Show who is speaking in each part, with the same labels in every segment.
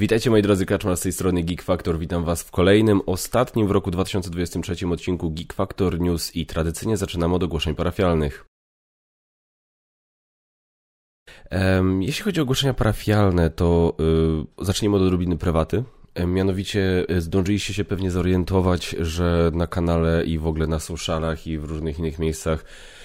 Speaker 1: Witajcie moi drodzy Kaczmar z tej strony Geek Factor. Witam was w kolejnym, ostatnim w roku 2023 odcinku Geek Factor News i tradycyjnie zaczynamy od ogłoszeń parafialnych. Jeśli chodzi o ogłoszenia parafialne, to yy, zaczniemy od odrobiny prywaty. Mianowicie y, zdążyliście się pewnie zorientować, że na kanale i w ogóle na socialach i w różnych innych miejscach y,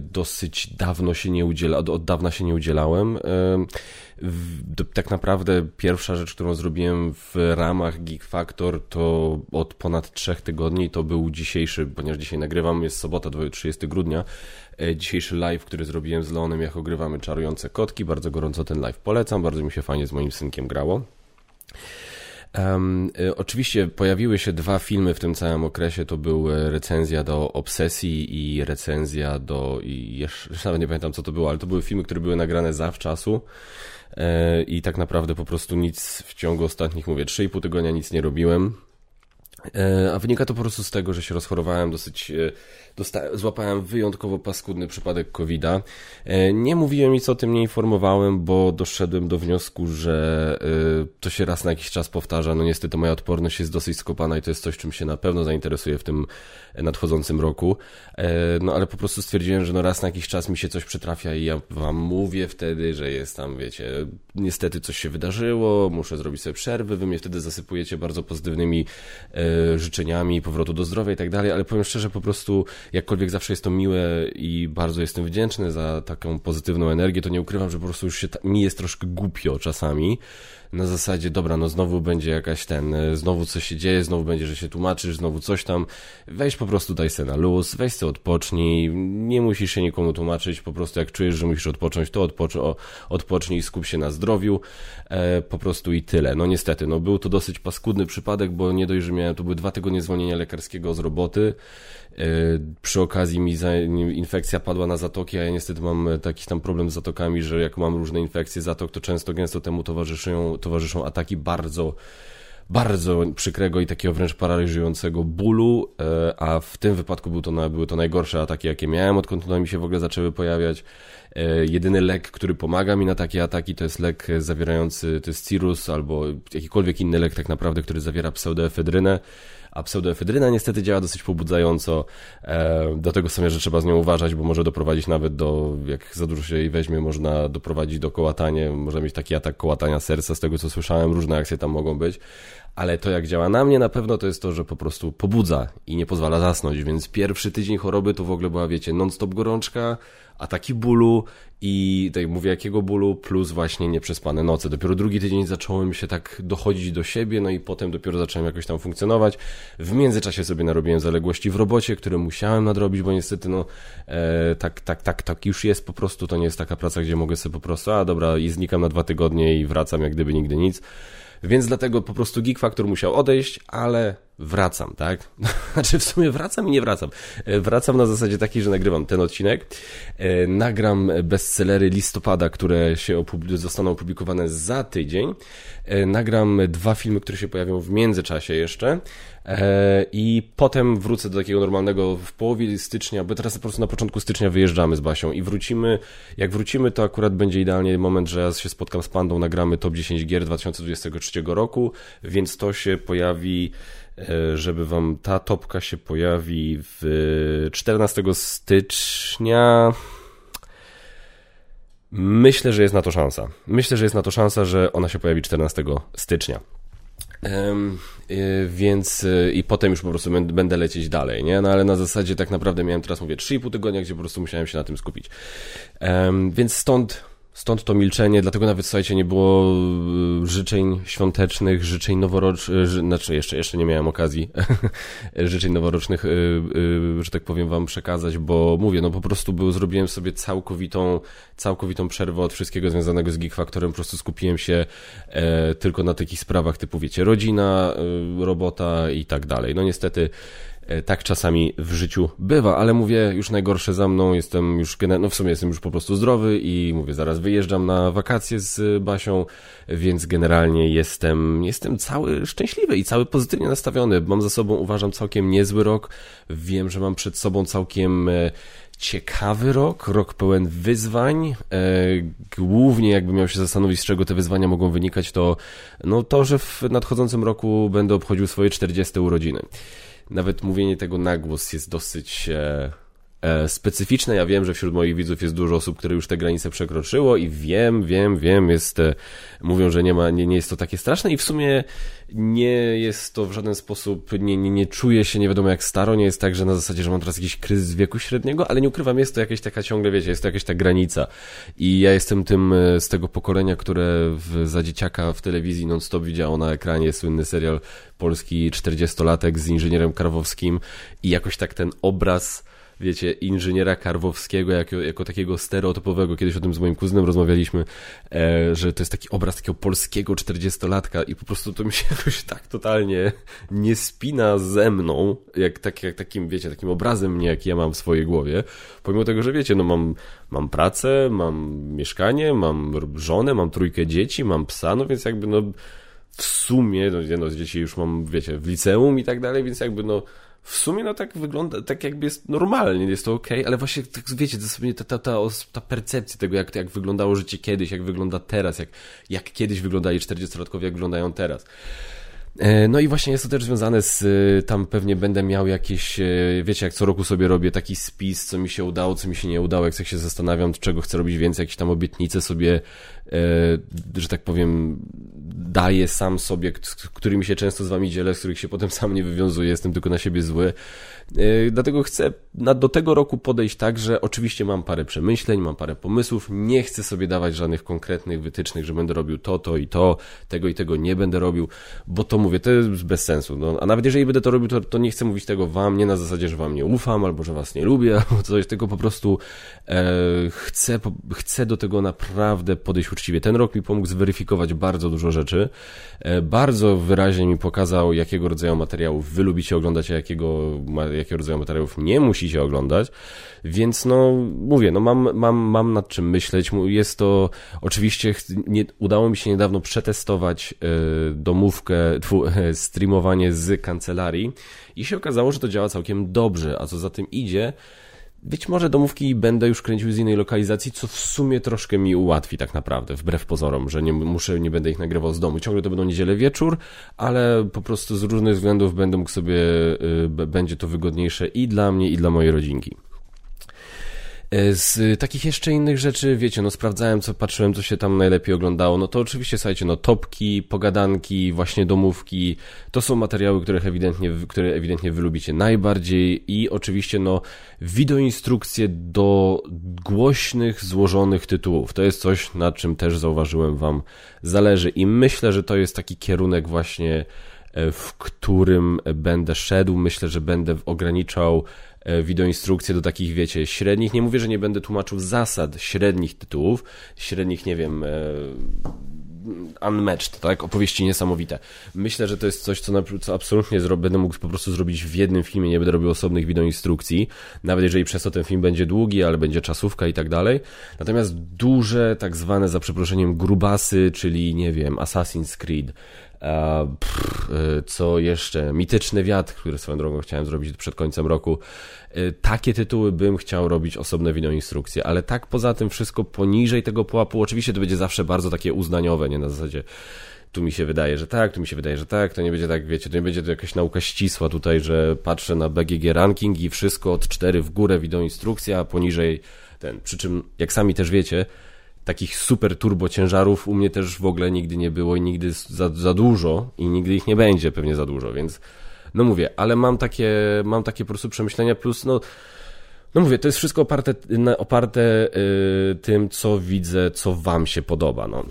Speaker 1: dosyć dawno się nie udziela, od, dawna się nie udzielałem. Y, tak naprawdę pierwsza rzecz, którą zrobiłem w ramach Geek Factor to od ponad trzech tygodni to był dzisiejszy, ponieważ dzisiaj nagrywam, jest sobota 30 grudnia, dzisiejszy live, który zrobiłem z Leonem, jak ogrywamy czarujące kotki. Bardzo gorąco ten live polecam, bardzo mi się fajnie z moim synkiem grało. Um, oczywiście pojawiły się dwa filmy w tym całym okresie. To był e, recenzja do Obsesji i recenzja do. I jeszcze, nawet nie pamiętam, co to było, ale to były filmy, które były nagrane zawczasu. E, I tak naprawdę po prostu nic w ciągu ostatnich, mówię, 3,5 tygodnia nic nie robiłem. E, a wynika to po prostu z tego, że się rozchorowałem dosyć złapałem wyjątkowo paskudny przypadek COVID-a. E, nie mówiłem nic o tym, nie informowałem, bo doszedłem do wniosku, że e, to się raz na jakiś czas powtarza. No niestety moja odporność jest dosyć skopana i to jest coś, czym się na pewno zainteresuję w tym nadchodzącym roku. E, no ale po prostu stwierdziłem, że no raz na jakiś czas mi się coś przytrafia i ja wam mówię wtedy, że jest tam, wiecie, niestety coś się wydarzyło, muszę zrobić sobie przerwy, wy mnie wtedy zasypujecie bardzo pozytywnymi życzeniami powrotu do zdrowia i tak dalej, ale powiem szczerze, po prostu jakkolwiek zawsze jest to miłe i bardzo jestem wdzięczny za taką pozytywną energię, to nie ukrywam, że po prostu już się mi jest troszkę głupio czasami. Na zasadzie, dobra, no znowu będzie jakaś ten, e, znowu coś się dzieje, znowu będzie, że się tłumaczysz, znowu coś tam. Weź po prostu daj se na luz, weź se odpocznij, nie musisz się nikomu tłumaczyć, po prostu jak czujesz, że musisz odpocząć, to odpocz odpocznij, skup się na zdrowiu, e, po prostu i tyle. No niestety, no był to dosyć paskudny przypadek, bo nie dość, że miałem, to były dwa tygodnie zwolnienia lekarskiego z roboty, przy okazji mi infekcja padła na zatoki, a ja niestety mam taki tam problem z zatokami, że jak mam różne infekcje zatok, to często gęsto temu towarzyszą, towarzyszą ataki bardzo bardzo przykrego i takiego wręcz paraliżującego bólu, e, a w tym wypadku był to, były to najgorsze ataki, jakie miałem, odkąd one mi się w ogóle zaczęły pojawiać. E, jedyny lek, który pomaga mi na takie ataki, to jest lek zawierający, to jest Cirrus albo jakikolwiek inny lek tak naprawdę, który zawiera pseudoefedrynę a pseudoefedryna niestety działa dosyć pobudzająco. E, do tego sobie, że trzeba z nią uważać, bo może doprowadzić nawet do, jak za dużo się jej weźmie, można doprowadzić do kołatania, może mieć taki atak kołatania serca, z tego co słyszałem, różne akcje tam mogą być ale to jak działa na mnie na pewno to jest to, że po prostu pobudza i nie pozwala zasnąć, więc pierwszy tydzień choroby to w ogóle była, wiecie, non-stop gorączka, ataki bólu i tak mówię, jakiego bólu, plus właśnie nieprzespane noce. Dopiero drugi tydzień zacząłem się tak dochodzić do siebie, no i potem dopiero zacząłem jakoś tam funkcjonować. W międzyczasie sobie narobiłem zaległości w robocie, które musiałem nadrobić, bo niestety no e, tak, tak, tak, tak już jest po prostu, to nie jest taka praca, gdzie mogę sobie po prostu, a dobra, i znikam na dwa tygodnie i wracam jak gdyby nigdy nic. Więc dlatego po prostu Geek Factor musiał odejść, ale wracam, tak? Znaczy w sumie wracam i nie wracam. E, wracam na zasadzie takiej, że nagrywam ten odcinek, e, nagram bestsellery listopada, które się zostaną opublikowane za tydzień, e, nagram dwa filmy, które się pojawią w międzyczasie jeszcze i potem wrócę do takiego normalnego w połowie stycznia, bo teraz po prostu na początku stycznia wyjeżdżamy z Basią i wrócimy, jak wrócimy to akurat będzie idealnie moment, że ja się spotkam z Pandą, nagramy top 10 gier 2023 roku, więc to się pojawi żeby wam ta topka się pojawi w 14 stycznia. Myślę, że jest na to szansa. Myślę, że jest na to szansa, że ona się pojawi 14 stycznia. Um, więc y, i potem już po prostu będę lecieć dalej, nie? No ale na zasadzie tak naprawdę miałem teraz, mówię, 3,5 tygodnia, gdzie po prostu musiałem się na tym skupić. Więc stąd Stąd to milczenie, dlatego nawet, słuchajcie, nie było y, życzeń świątecznych, życzeń noworocznych, znaczy jeszcze, jeszcze nie miałem okazji życzeń noworocznych, y, y, że tak powiem, wam przekazać, bo mówię, no po prostu był, zrobiłem sobie całkowitą, całkowitą przerwę od wszystkiego związanego z Geek Factorem, po prostu skupiłem się e, tylko na takich sprawach typu, wiecie, rodzina, robota i tak dalej. No niestety tak czasami w życiu bywa, ale mówię, już najgorsze za mną, jestem już, no w sumie jestem już po prostu zdrowy i mówię, zaraz wyjeżdżam na wakacje z Basią, więc generalnie jestem, jestem cały szczęśliwy i cały pozytywnie nastawiony. Mam za sobą, uważam, całkiem niezły rok. Wiem, że mam przed sobą całkiem e, ciekawy rok, rok pełen wyzwań. E, głównie jakby miał się zastanowić, z czego te wyzwania mogą wynikać, to no to, że w nadchodzącym roku będę obchodził swoje 40 urodziny nawet mówienie tego na głos jest dosyć e, specyficzne. Ja wiem, że wśród moich widzów jest dużo osób, które już te granice przekroczyło i wiem, wiem, wiem, jest, e, mówią, że nie ma, nie, nie jest to takie straszne i w sumie nie jest to w żaden sposób, nie, nie, nie czuję się nie wiadomo jak staro, nie jest tak, że na zasadzie, że mam teraz jakiś kryzys wieku średniego, ale nie ukrywam, jest to jakaś taka ciągle, wiecie, jest to jakaś ta granica i ja jestem tym e, z tego pokolenia, które w, za dzieciaka w telewizji non-stop widziało na ekranie słynny serial polski 40-latek z inżynierem Karwowskim i jakoś tak ten obraz wiecie, inżyniera Karwowskiego jako, jako takiego stereotypowego. Kiedyś o tym z moim kuzynem rozmawialiśmy, e, że to jest taki obraz takiego polskiego czterdziestolatka i po prostu to mi się jakoś tak totalnie nie spina ze mną, jak, tak, jak takim, wiecie, takim obrazem mnie, jaki ja mam w swojej głowie. Pomimo tego, że wiecie, no mam, mam pracę, mam mieszkanie, mam żonę, mam trójkę dzieci, mam psa, no więc jakby no w sumie, no, no dzieci już mam, wiecie, w liceum i tak dalej, więc jakby no w sumie no tak wygląda, tak jakby jest normalnie, jest to ok, ale właśnie tak wiecie, to sobie ta, ta, ta, ta percepcja tego, jak, jak wyglądało życie kiedyś, jak wygląda teraz, jak, jak kiedyś wyglądali 40-latkowie, jak wyglądają teraz. E, no i właśnie jest to też związane z, e, tam pewnie będę miał jakieś, e, wiecie, jak co roku sobie robię taki spis, co mi się udało, co mi się nie udało, jak tak się zastanawiam, czego chcę robić więcej, jakieś tam obietnice sobie, że tak powiem, daję sam sobie, którymi się często z wami dzielę, z których się potem sam nie wywiązuję, jestem tylko na siebie zły. Dlatego chcę do tego roku podejść tak, że oczywiście mam parę przemyśleń, mam parę pomysłów, nie chcę sobie dawać żadnych konkretnych wytycznych, że będę robił to, to i to, tego i tego nie będę robił, bo to mówię, to jest bez sensu. No, a nawet jeżeli będę to robił, to, to nie chcę mówić tego wam, nie na zasadzie, że wam nie ufam, albo że was nie lubię, albo coś, tylko po prostu e, chcę, po, chcę do tego naprawdę podejść uczciwie. Ten rok mi pomógł zweryfikować bardzo dużo rzeczy. E, bardzo wyraźnie mi pokazał, jakiego rodzaju materiałów wy lubicie oglądać, a jakiego, jakiego rodzaju materiałów nie musicie oglądać. Więc no, mówię, no mam, mam, mam nad czym myśleć. Jest to, oczywiście nie, udało mi się niedawno przetestować y, domówkę, tfu, streamowanie z kancelarii i się okazało, że to działa całkiem dobrze, a co za tym idzie, być może domówki będę już kręcił z innej lokalizacji, co w sumie troszkę mi ułatwi tak naprawdę, wbrew pozorom, że nie muszę, nie będę ich nagrywał z domu. Ciągle to będą niedzielę wieczór, ale po prostu z różnych względów będę mógł sobie, y, będzie to wygodniejsze i dla mnie, i dla mojej rodzinki. E, z takich jeszcze innych rzeczy, wiecie, no sprawdzałem, co patrzyłem, co się tam najlepiej oglądało, no to oczywiście, słuchajcie, no topki, pogadanki, właśnie domówki, to są materiały, które ewidentnie, które ewidentnie wy lubicie najbardziej i oczywiście, no wideoinstrukcje do głośnych, złożonych tytułów. To jest coś, nad czym też zauważyłem wam zależy i myślę, że to jest taki kierunek właśnie, e, w którym będę szedł. Myślę, że będę ograniczał wideoinstrukcje do takich, wiecie, średnich. Nie mówię, że nie będę tłumaczył zasad średnich tytułów, średnich, nie wiem, e, unmatched, tak? Opowieści niesamowite. Myślę, że to jest coś, co, na, co absolutnie zro, będę mógł po prostu zrobić w jednym filmie, nie będę robił osobnych wideoinstrukcji, nawet jeżeli przez to ten film będzie długi, ale będzie czasówka i tak dalej. Natomiast duże, tak zwane, za przeproszeniem, grubasy, czyli, nie wiem, Assassin's Creed, Pff, y, co jeszcze? Mityczny wiatr, który swoją drogą chciałem zrobić przed końcem roku. Y, takie tytuły bym chciał robić osobne instrukcje, ale tak poza tym wszystko poniżej tego pułapu, oczywiście to będzie zawsze bardzo takie uznaniowe, nie na zasadzie tu mi się wydaje, że tak, tu mi się wydaje, że tak, to nie będzie tak, wiecie, to nie będzie to jakaś nauka ścisła tutaj, że patrzę na BGG ranking i wszystko od 4 w górę instrukcja, a poniżej ten. Przy czym, jak sami też wiecie, takich super turbo ciężarów u mnie też w ogóle nigdy nie było i nigdy za, za dużo i nigdy ich nie będzie pewnie za dużo, więc no mówię, ale mam takie, mam takie po prostu przemyślenia plus no no mówię, to jest wszystko oparte, oparte yy, tym, co widzę, co wam się podoba. No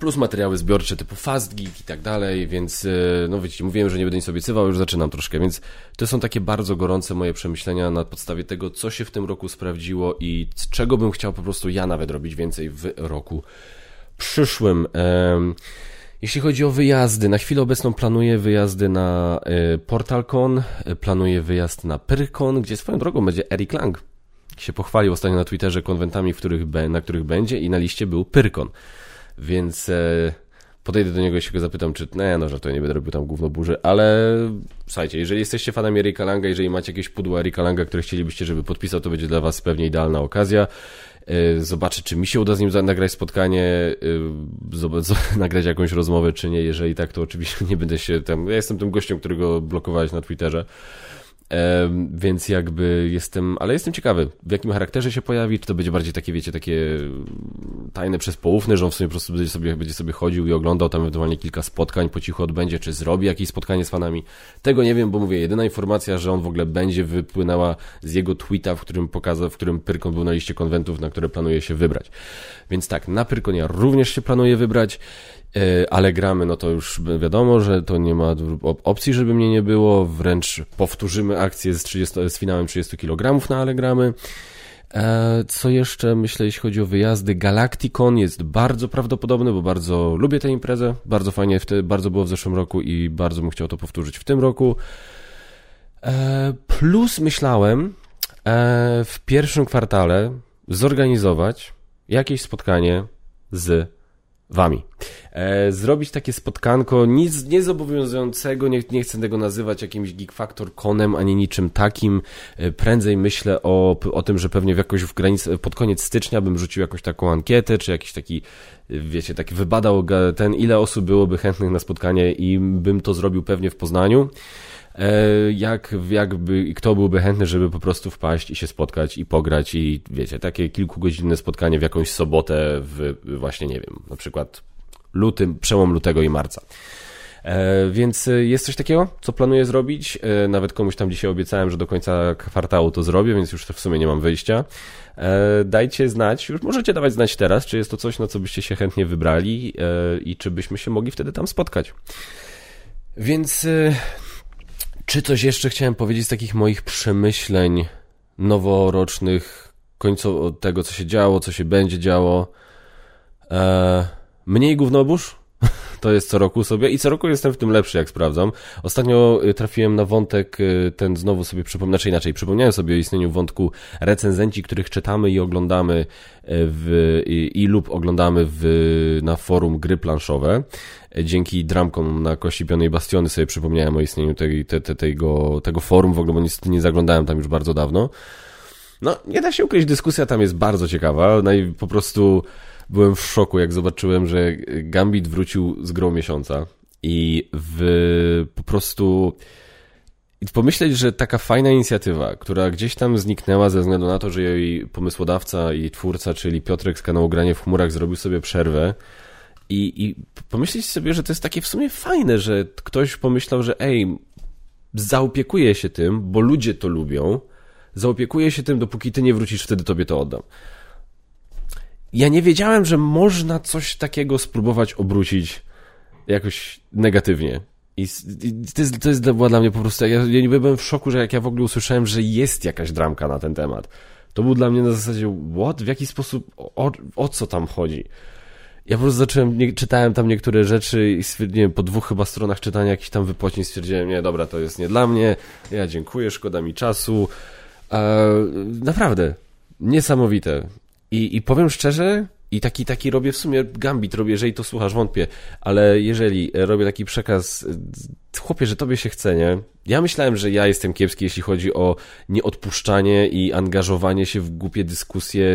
Speaker 1: plus materiały zbiorcze typu Fast Geek i tak dalej, więc e, no wiecie, mówiłem, że nie będę nic obiecywał, już zaczynam troszkę, więc to są takie bardzo gorące moje przemyślenia na podstawie tego, co się w tym roku sprawdziło i czego bym chciał po prostu ja nawet robić więcej w roku przyszłym. Jeśli chodzi o wyjazdy, na chwilę obecną planuję wyjazdy na y, PortalCon, y, planuję wyjazd na PyrCon, gdzie swoją drogą będzie Eric Lang. Się pochwalił ostatnio na Twitterze konwentami, w których, na których będzie i na liście był PyrCon. Więc e, podejdę do niego i się go zapytam, czy nie, no, że to nie będę robił tam gówno burzy, ale słuchajcie, jeżeli jesteście fanami Erika Langa, jeżeli macie jakieś pudło Erika Langa, które chcielibyście, żeby podpisał, to będzie dla was pewnie idealna okazja. E, zobaczę, czy mi się uda z nim nagrać spotkanie, e, nagrać jakąś rozmowę, czy nie. Jeżeli tak, to oczywiście nie będę się tam. Ja jestem tym gościem, którego blokowałeś na Twitterze. Więc jakby jestem, ale jestem ciekawy, w jakim charakterze się pojawi, czy to będzie bardziej takie, wiecie, takie tajne przez poufne, że on w sumie po prostu będzie sobie, będzie sobie chodził i oglądał tam ewentualnie kilka spotkań, po cichu odbędzie, czy zrobi jakieś spotkanie z fanami. Tego nie wiem, bo mówię, jedyna informacja, że on w ogóle będzie wypłynęła z jego tweeta, w którym pokazał, w którym Pyrkon był na liście konwentów, na które planuje się wybrać. Więc tak, na Pyrkonia również się planuje wybrać. E, ale gramy, no to już wiadomo, że to nie ma opcji, żeby mnie nie było, wręcz powtórzymy akcję z, 30, z finałem 30 kg na Allegramy. E, co jeszcze, myślę, jeśli chodzi o wyjazdy, Galacticon jest bardzo prawdopodobny, bo bardzo lubię tę imprezę, bardzo fajnie, bardzo było w zeszłym roku i bardzo bym chciał to powtórzyć w tym roku. E, plus myślałem w pierwszym kwartale zorganizować jakieś spotkanie z wami. E, zrobić takie spotkanko, nic niezobowiązującego, nie, nie chcę tego nazywać jakimś Geek Factor ani niczym takim. E, prędzej myślę o, o tym, że pewnie w jakoś w granicy, pod koniec stycznia bym rzucił jakąś taką ankietę, czy jakiś taki, wiecie, taki wybadał ten, ile osób byłoby chętnych na spotkanie i bym to zrobił pewnie w Poznaniu. E, jak, jakby, kto byłby chętny, żeby po prostu wpaść i się spotkać i pograć i wiecie, takie kilkugodzinne spotkanie w jakąś sobotę w właśnie, nie wiem, na przykład lutym, przełom lutego i marca. E, więc jest coś takiego, co planuję zrobić. E, nawet komuś tam dzisiaj obiecałem, że do końca kwartału to zrobię, więc już w sumie nie mam wyjścia. Dajcie znać, już możecie dawać znać teraz, czy jest to coś, na co byście się chętnie wybrali i czy byśmy się mogli wtedy tam spotkać. Więc czy coś jeszcze chciałem powiedzieć z takich moich przemyśleń noworocznych, końcu tego, co się działo, co się będzie działo? Eee, mniej gównobóż? To jest co roku sobie i co roku jestem w tym lepszy, jak sprawdzam. Ostatnio y, trafiłem na wątek, y, ten znowu sobie przypomniałem, znaczy inaczej, przypomniałem sobie o istnieniu wątku recenzenci, których czytamy i oglądamy y, w, i, i lub oglądamy w, na forum gry planszowe. Dzięki dramkom na Kości Pionej Bastiony sobie przypomniałem o istnieniu tej, te, te, tego, tego forum, w ogóle, bo niestety nie zaglądałem tam już bardzo dawno. No, nie da się ukryć, dyskusja tam jest bardzo ciekawa. No i po prostu byłem w szoku, jak zobaczyłem, że Gambit wrócił z grą miesiąca i w po prostu pomyśleć, że taka fajna inicjatywa, która gdzieś tam zniknęła ze względu na to, że jej pomysłodawca i twórca, czyli Piotrek z kanału Granie w chmurach zrobił sobie przerwę i, i pomyśleć sobie, że to jest takie w sumie fajne, że ktoś pomyślał, że ej, zaopiekuję się tym, bo ludzie to lubią, zaopiekuję się tym, dopóki ty nie wrócisz, wtedy tobie to oddam ja nie wiedziałem, że można coś takiego spróbować obrócić jakoś negatywnie. I to jest, to jest była dla mnie po prostu, ja, ja niby byłem w szoku, że jak ja w ogóle usłyszałem, że jest jakaś dramka na ten temat. To był dla mnie na zasadzie, what? W jaki sposób, o, o co tam chodzi? Ja po prostu zacząłem, nie, czytałem tam niektóre rzeczy i stwierdziłem, po dwóch chyba stronach czytania jakiś tam wypocin stwierdziłem, nie, dobra, to jest nie dla mnie, ja dziękuję, szkoda mi czasu. E, naprawdę, niesamowite. I, I powiem szczerze, i taki, taki robię w sumie gambit, robię, jeżeli to słuchasz, wątpię, ale jeżeli robię taki przekaz, chłopie, że tobie się chce, nie? Ja myślałem, że ja jestem kiepski, jeśli chodzi o nieodpuszczanie i angażowanie się w głupie dyskusje,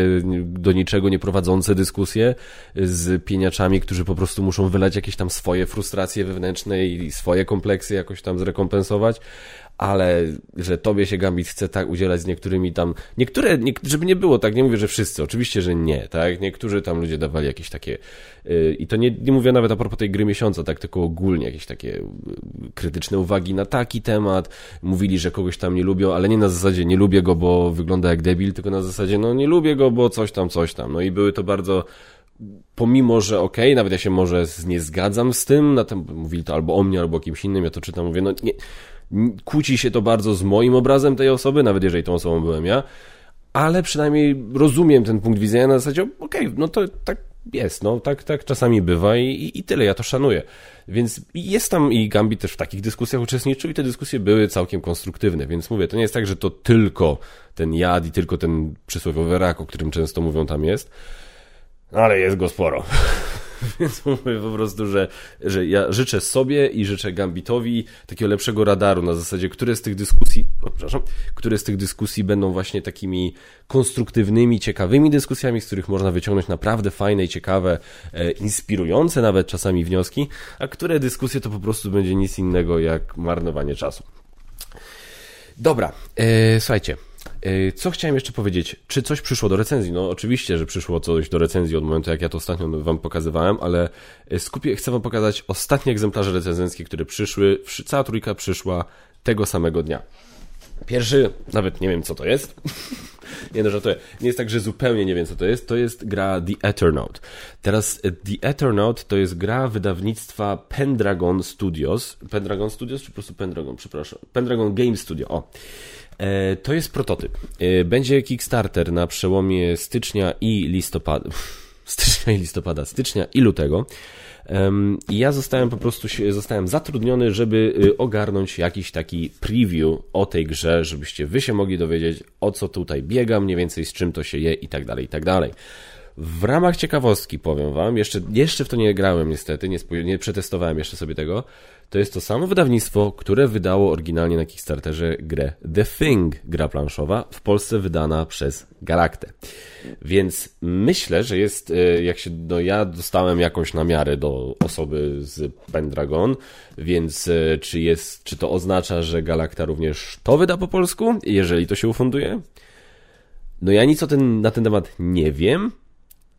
Speaker 1: do niczego nie prowadzące dyskusje z pieniaczami, którzy po prostu muszą wylać jakieś tam swoje frustracje wewnętrzne i swoje kompleksy jakoś tam zrekompensować, ale że tobie się Gambit chce tak udzielać z niektórymi tam, niektóre, nie, żeby nie było tak, nie mówię, że wszyscy, oczywiście, że nie, tak, niektórzy tam ludzie dawali jakieś takie, yy, i to nie, nie mówię nawet a propos tej gry miesiąca, tak, tylko ogólnie jakieś takie yy, krytyczne uwagi na taki temat, mówili, że kogoś tam nie lubią, ale nie na zasadzie nie lubię go, bo wygląda jak debil, tylko na zasadzie, no nie lubię go, bo coś tam, coś tam, no i były to bardzo pomimo, że okej, okay, nawet ja się może nie zgadzam z tym, na tym mówili to albo o mnie, albo o kimś innym, ja to czytam, mówię, no nie, kłóci się to bardzo z moim obrazem tej osoby, nawet jeżeli tą osobą byłem ja, ale przynajmniej rozumiem ten punkt widzenia na zasadzie, okej, okay, no to tak jest, no tak, tak czasami bywa i, i tyle, ja to szanuję. Więc jest tam i Gambit też w takich dyskusjach uczestniczył i te dyskusje były całkiem konstruktywne, więc mówię, to nie jest tak, że to tylko ten jad i tylko ten przysłowiowy rak, o którym często mówią tam jest, ale jest go sporo. Więc mówię po prostu, że, że ja życzę sobie i życzę Gambitowi takiego lepszego radaru na zasadzie, które z tych dyskusji, o, przepraszam, które z tych dyskusji będą właśnie takimi konstruktywnymi, ciekawymi dyskusjami, z których można wyciągnąć naprawdę fajne i ciekawe, e, inspirujące nawet czasami wnioski, a które dyskusje to po prostu będzie nic innego jak marnowanie czasu. Dobra, e, słuchajcie. E, co chciałem jeszcze powiedzieć? Czy coś przyszło do recenzji? No oczywiście, że przyszło coś do recenzji od momentu, jak ja to ostatnio wam pokazywałem, ale e, skupię, chcę wam pokazać ostatnie egzemplarze recenzenckie, które przyszły. Cała trójka przyszła tego samego dnia. Pierwszy, nawet nie wiem co to jest. nie no, to nie jest tak, że zupełnie nie wiem co to jest. To jest gra The Eternaut. Teraz e, The Eternaut to jest gra wydawnictwa Pendragon Studios. Pendragon Studios czy po prostu Pendragon, przepraszam. Pendragon Game Studio, o. E, to jest prototyp. E, będzie Kickstarter na przełomie stycznia i listopada. Stycznia i listopada, stycznia i lutego. I ja zostałem po prostu zostałem zatrudniony, żeby y, ogarnąć jakiś taki preview o tej grze, żebyście wy się mogli dowiedzieć, o co tutaj biega, mniej więcej z czym to się je i tak dalej, i tak dalej. W ramach ciekawostki powiem wam, jeszcze, jeszcze w to nie grałem niestety, nie, nie przetestowałem jeszcze sobie tego, to jest to samo wydawnictwo, które wydało oryginalnie na Kickstarterze grę The Thing, gra planszowa, w Polsce wydana przez Galaktę. Więc myślę, że jest, e, jak się, no ja dostałem jakąś namiarę do osoby z Pendragon, więc e, czy jest, czy to oznacza, że Galakta również to wyda po polsku, jeżeli to się ufunduje? No ja nic o ten, na ten temat nie wiem,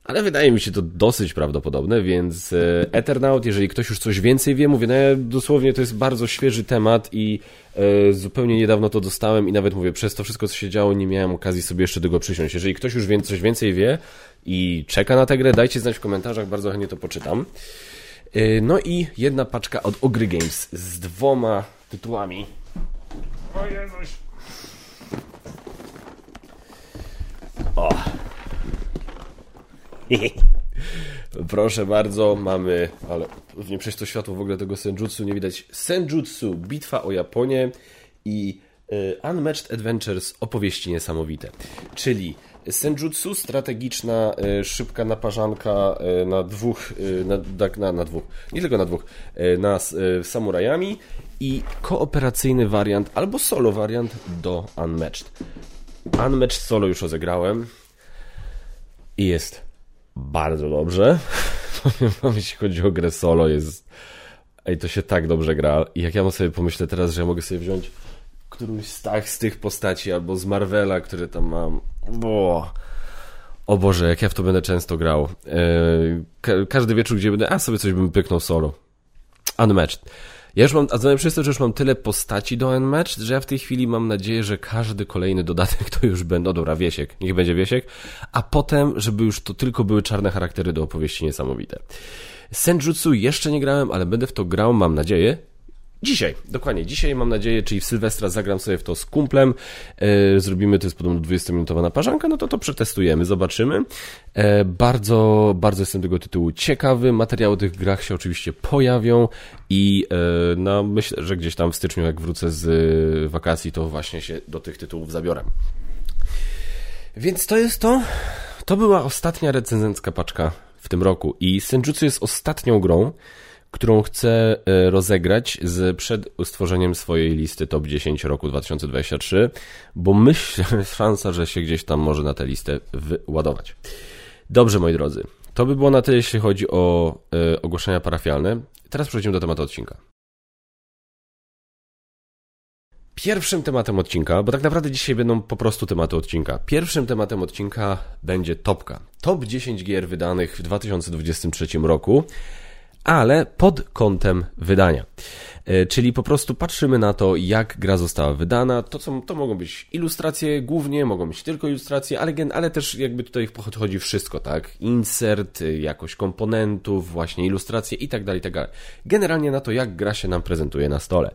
Speaker 1: ale wydaje mi się to dosyć prawdopodobne, więc e, Eternaut, jeżeli ktoś już coś więcej wie, mówię, no ja dosłownie to jest bardzo świeży temat i e, zupełnie niedawno to dostałem i nawet mówię, przez to wszystko, co się działo, nie miałem okazji sobie jeszcze tego przysiąść. Jeżeli ktoś już coś więcej wie i czeka na tę grę, dajcie znać w komentarzach, bardzo chętnie to poczytam. E, no i jedna paczka od Ogry Games z dwoma tytułami. O Jezuś! O! Proszę bardzo, mamy, ale pewnie przez to światło w ogóle tego Senjutsu nie widać. Senjutsu, bitwa o Japonię i e, Unmatched Adventures, opowieści niesamowite. Czyli Senjutsu, strategiczna, e, szybka naparzanka e, na dwóch, na, tak, na, na dwóch, nie tylko na dwóch, na samurajami i kooperacyjny wariant albo solo wariant do Unmatched. Unmatched solo już rozegrałem i jest bardzo dobrze. Jeśli chodzi o grę solo, jest... Ej, to się tak dobrze gra. I jak ja sobie pomyślę teraz, że ja mogę sobie wziąć którąś z, tak, z tych postaci, albo z Marvela, które tam mam. Bo... O Boże, jak ja w to będę często grał. Eee, każdy wieczór, gdzie będę, a sobie coś bym pyknął solo. Unmatched. Ja już mam, a przez to, że już mam tyle postaci do Unmatched, że ja w tej chwili mam nadzieję, że każdy kolejny dodatek to już będą, no dobra, Wiesiek, niech będzie Wiesiek, a potem, żeby już to tylko były czarne charaktery do opowieści niesamowite. Senjutsu jeszcze nie grałem, ale będę w to grał, mam nadzieję, Dzisiaj, dokładnie. Dzisiaj mam nadzieję, czyli w Sylwestra zagram sobie w to z kumplem. E, zrobimy, to jest podobno 20-minutowa naparzanka, no to to przetestujemy, zobaczymy. E, bardzo, bardzo jestem tego tytułu ciekawy. Materiały o tych grach się oczywiście pojawią i e, no, myślę, że gdzieś tam w styczniu, jak wrócę z wakacji, to właśnie się do tych tytułów zabiorę. Więc to jest to. To była ostatnia recenzencka paczka w tym roku i Senjutsu jest ostatnią grą, którą chcę e, rozegrać z, przed stworzeniem swojej listy top 10 roku 2023, bo myślę, że jest szansa, że się gdzieś tam może na tę listę wyładować. Dobrze, moi drodzy, to by było na tyle, jeśli chodzi o y, ogłoszenia parafialne. Teraz przechodzimy do tematu odcinka. Pierwszym tematem odcinka, bo tak naprawdę dzisiaj będą po prostu tematy odcinka. Pierwszym tematem odcinka będzie topka. Top 10 gier wydanych w 2023 roku ale pod kątem wydania. E, czyli po prostu patrzymy na to, jak gra została wydana. To, co, to mogą być ilustracje głównie, mogą być tylko ilustracje, ale, ale też jakby tutaj podchodzi wszystko, tak? Insert, y, jakość komponentów, właśnie ilustracje i tak dalej, tak dalej. Generalnie na to, jak gra się nam prezentuje na stole.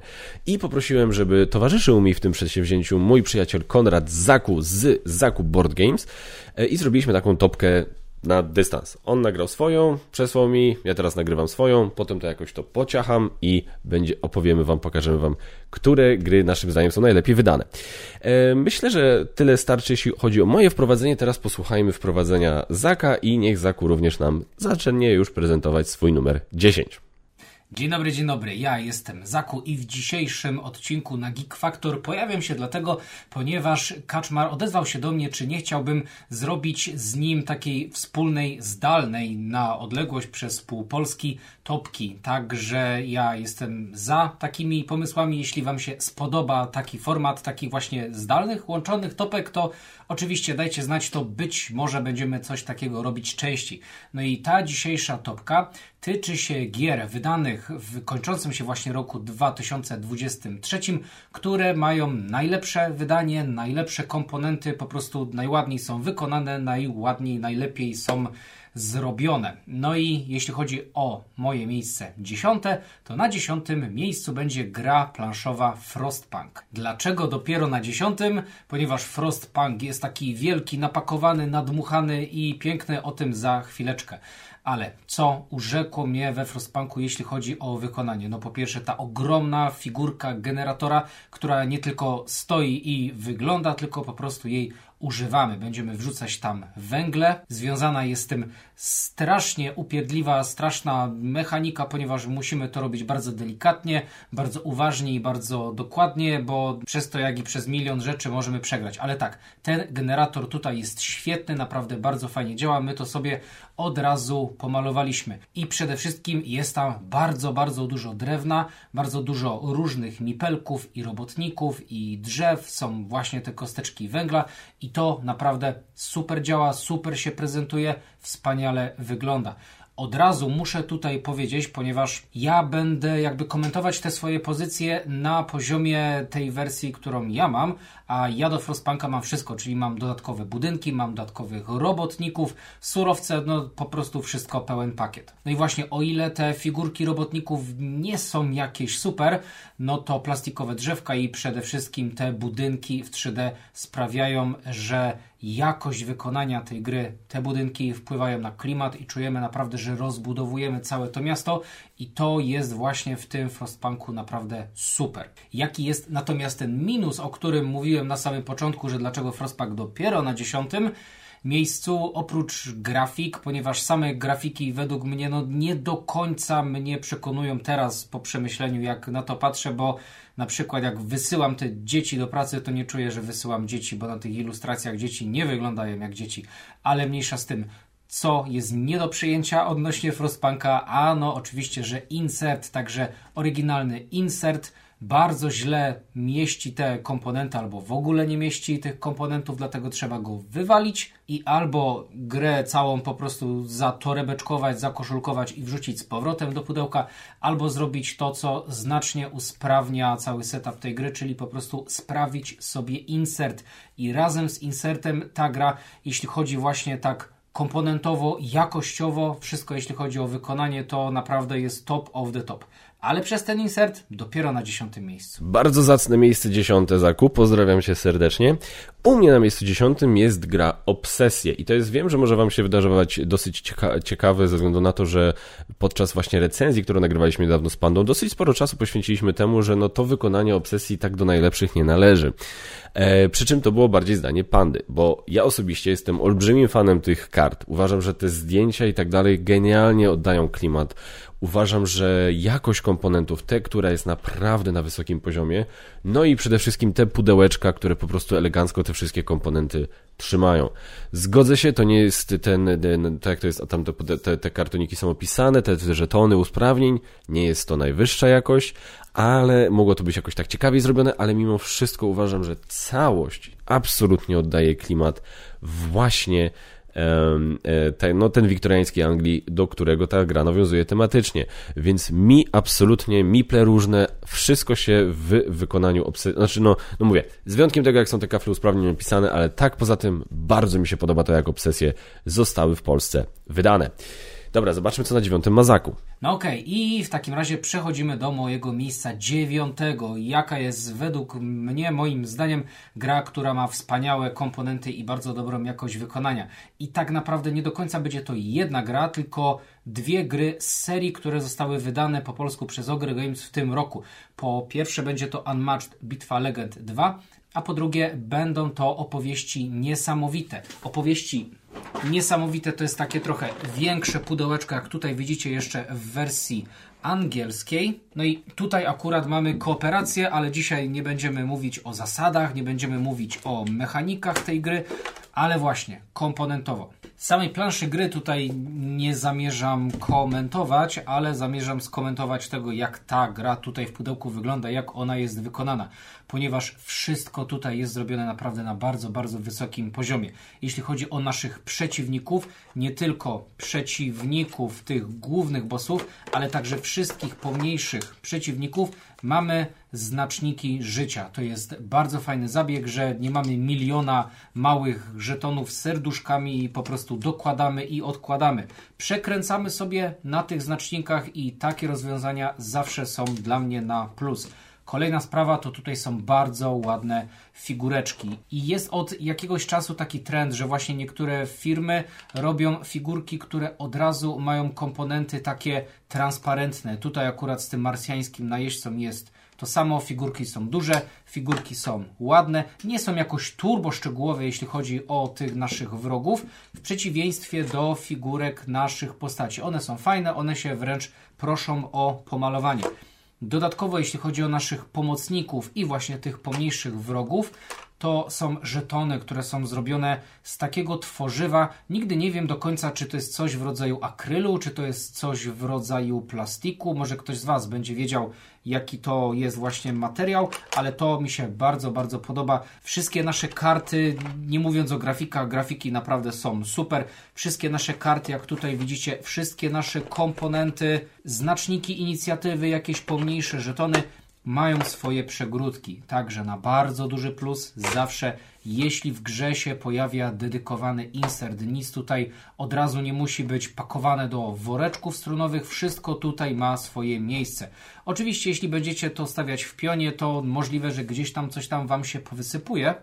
Speaker 1: I poprosiłem, żeby towarzyszył mi w tym przedsięwzięciu mój przyjaciel Konrad Zaku z Zaku Board Games e, i zrobiliśmy taką topkę na dystans. On nagrał swoją, przesłał mi, ja teraz nagrywam swoją, potem to jakoś to pociacham i będzie opowiemy wam, pokażemy wam, które gry naszym zdaniem są najlepiej wydane. E, myślę, że tyle starczy, jeśli chodzi o moje wprowadzenie. Teraz posłuchajmy wprowadzenia Zaka i niech Zaku również nam zacznie już prezentować swój numer 10.
Speaker 2: Dzień dobry, dzień dobry. Ja jestem Zaku i w dzisiejszym odcinku na Geek Factor pojawiam się dlatego, ponieważ Kaczmar odezwał się do mnie, czy nie chciałbym zrobić z nim takiej wspólnej, zdalnej na odległość przez pół Polski topki. Także ja jestem za takimi pomysłami. Jeśli Wam się spodoba taki format, takich właśnie zdalnych, łączonych topek, to oczywiście dajcie znać, to być może będziemy coś takiego robić częściej. No i ta dzisiejsza topka tyczy się gier wydanych w kończącym się właśnie roku 2023, które mają najlepsze wydanie, najlepsze komponenty, po prostu najładniej są wykonane, najładniej, najlepiej są zrobione. No i jeśli chodzi o moje miejsce dziesiąte, to na dziesiątym miejscu będzie gra planszowa Frostpunk. Dlaczego dopiero na dziesiątym? Ponieważ Frostpunk jest taki wielki, napakowany, nadmuchany i piękny, o tym za chwileczkę. Ale co urzekło mnie we Frostpunku, jeśli chodzi o wykonanie? No po pierwsze ta ogromna figurka generatora, która nie tylko stoi i wygląda, tylko po prostu jej używamy. Będziemy wrzucać tam węgle. Związana jest z tym strasznie upierdliwa, straszna mechanika, ponieważ musimy to robić bardzo delikatnie, bardzo uważnie i bardzo dokładnie, bo przez to, jak i przez milion rzeczy możemy przegrać. Ale tak, ten generator tutaj jest świetny, naprawdę bardzo fajnie działa. My to sobie od razu pomalowaliśmy. I przede wszystkim jest tam bardzo, bardzo dużo drewna, bardzo dużo różnych mipelków i robotników i drzew. Są właśnie te kosteczki węgla i to naprawdę super działa, super się prezentuje, wspaniale wygląda. Od razu muszę tutaj powiedzieć, ponieważ ja będę jakby komentować te swoje pozycje na poziomie tej wersji, którą ja mam, a ja do Frostpunka mam wszystko, czyli mam dodatkowe budynki, mam dodatkowych robotników, surowce, no po prostu wszystko pełen pakiet. No i właśnie o ile te figurki robotników nie są jakieś super, no to plastikowe drzewka i przede wszystkim te budynki w 3D sprawiają, że jakość wykonania tej gry, te budynki wpływają na klimat i czujemy naprawdę, że rozbudowujemy całe to miasto i to jest właśnie w tym Frostpunku naprawdę super. Jaki jest natomiast ten minus, o którym mówiłem na samym początku, że dlaczego Frostpunk dopiero na dziesiątym miejscu, oprócz grafik, ponieważ same grafiki według mnie no, nie do końca mnie przekonują teraz po przemyśleniu, jak na to patrzę, bo na przykład jak wysyłam te dzieci do pracy, to nie czuję, że wysyłam dzieci, bo na tych ilustracjach dzieci nie wyglądają jak dzieci, ale mniejsza z tym co jest nie do przyjęcia odnośnie Frostpunka, a no oczywiście, że insert, także oryginalny insert bardzo źle mieści te komponenty, albo w ogóle nie mieści tych komponentów, dlatego trzeba go wywalić i albo grę całą po prostu zatorebeczkować, zakoszulkować i wrzucić z powrotem do pudełka, albo zrobić to, co znacznie usprawnia cały setup tej gry, czyli po prostu sprawić sobie insert. I razem z insertem ta gra, jeśli chodzi właśnie tak komponentowo, jakościowo, wszystko jeśli chodzi o wykonanie, to naprawdę jest top of the top ale przez ten insert dopiero na dziesiątym miejscu.
Speaker 1: Bardzo zacne miejsce dziesiąte zakup, pozdrawiam się serdecznie. U mnie na miejscu dziesiątym jest gra Obsesje i to jest, wiem, że może wam się wydawać dosyć cieka ciekawe ze względu na to, że podczas właśnie recenzji, którą nagrywaliśmy niedawno z Pandą, dosyć sporo czasu poświęciliśmy temu, że no to wykonanie Obsesji tak do najlepszych nie należy. E, przy czym to było bardziej zdanie Pandy, bo ja osobiście jestem olbrzymim fanem tych kart. Uważam, że te zdjęcia i tak dalej genialnie oddają klimat Uważam, że jakość komponentów, te, która jest naprawdę na wysokim poziomie, no i przede wszystkim te pudełeczka, które po prostu elegancko te wszystkie komponenty trzymają. Zgodzę się, to nie jest ten, ten tak to jest, tam te, te, te kartoniki są opisane, te, te żetony usprawnień, nie jest to najwyższa jakość, ale mogło to być jakoś tak ciekawiej zrobione, ale mimo wszystko uważam, że całość absolutnie oddaje klimat właśnie ten, no, ten wiktoriański Anglii, do którego ta gra nawiązuje tematycznie. Więc mi absolutnie, miple różne, wszystko się w wykonaniu obsesji, znaczy no, no mówię, z wyjątkiem tego, jak są te kafle usprawnień napisane, ale tak poza tym bardzo mi się podoba to, jak obsesje zostały w Polsce wydane. Dobra, zobaczmy co na dziewiątym Mazaku.
Speaker 2: No okej, okay. i w takim razie przechodzimy do mojego miejsca dziewiątego. Jaka jest według mnie, moim zdaniem, gra, która ma wspaniałe komponenty i bardzo dobrą jakość wykonania. I tak naprawdę nie do końca będzie to jedna gra, tylko dwie gry z serii, które zostały wydane po polsku przez Ogry Games w tym roku. Po pierwsze będzie to Unmatched Bitwa Legend 2, a po drugie będą to opowieści niesamowite. Opowieści niesamowite to jest takie trochę większe pudełeczko, jak tutaj widzicie jeszcze w wersji angielskiej. No i tutaj akurat mamy kooperację, ale dzisiaj nie będziemy mówić o zasadach, nie będziemy mówić o mechanikach tej gry, ale właśnie komponentowo. Samej planszy gry tutaj nie zamierzam komentować, ale zamierzam skomentować tego, jak ta gra tutaj w pudełku wygląda, jak ona jest wykonana, ponieważ wszystko tutaj jest zrobione naprawdę na bardzo, bardzo wysokim poziomie. Jeśli chodzi o naszych przeciwników, nie tylko przeciwników tych głównych bossów, ale także wszystkich pomniejszych przeciwników, mamy znaczniki życia. To jest bardzo fajny zabieg, że nie mamy miliona małych żetonów z serduszkami i po prostu dokładamy i odkładamy. Przekręcamy sobie na tych znacznikach i takie rozwiązania zawsze są dla mnie na plus. Kolejna sprawa to tutaj są bardzo ładne figureczki. I jest od jakiegoś czasu taki trend, że właśnie niektóre firmy robią figurki, które od razu mają komponenty takie transparentne. Tutaj akurat z tym marsjańskim najeźdźcą jest to samo, figurki są duże, figurki są ładne, nie są jakoś turbo szczegółowe, jeśli chodzi o tych naszych wrogów, w przeciwieństwie do figurek naszych postaci. One są fajne, one się wręcz proszą o pomalowanie. Dodatkowo, jeśli chodzi o naszych pomocników i właśnie tych pomniejszych wrogów, to są żetony, które są zrobione z takiego tworzywa. Nigdy nie wiem do końca, czy to jest coś w rodzaju akrylu, czy to jest coś w rodzaju plastiku. Może ktoś z Was będzie wiedział, jaki to jest właśnie materiał, ale to mi się bardzo, bardzo podoba. Wszystkie nasze karty, nie mówiąc o grafikach, grafiki naprawdę są super. Wszystkie nasze karty, jak tutaj widzicie, wszystkie nasze komponenty, znaczniki inicjatywy, jakieś pomniejsze żetony mają swoje przegródki. Także na bardzo duży plus zawsze, jeśli w grze się pojawia dedykowany insert, nic tutaj od razu nie musi być pakowane do woreczków strunowych, wszystko tutaj ma swoje miejsce. Oczywiście, jeśli będziecie to stawiać w pionie, to możliwe, że gdzieś tam coś tam Wam się powysypuje,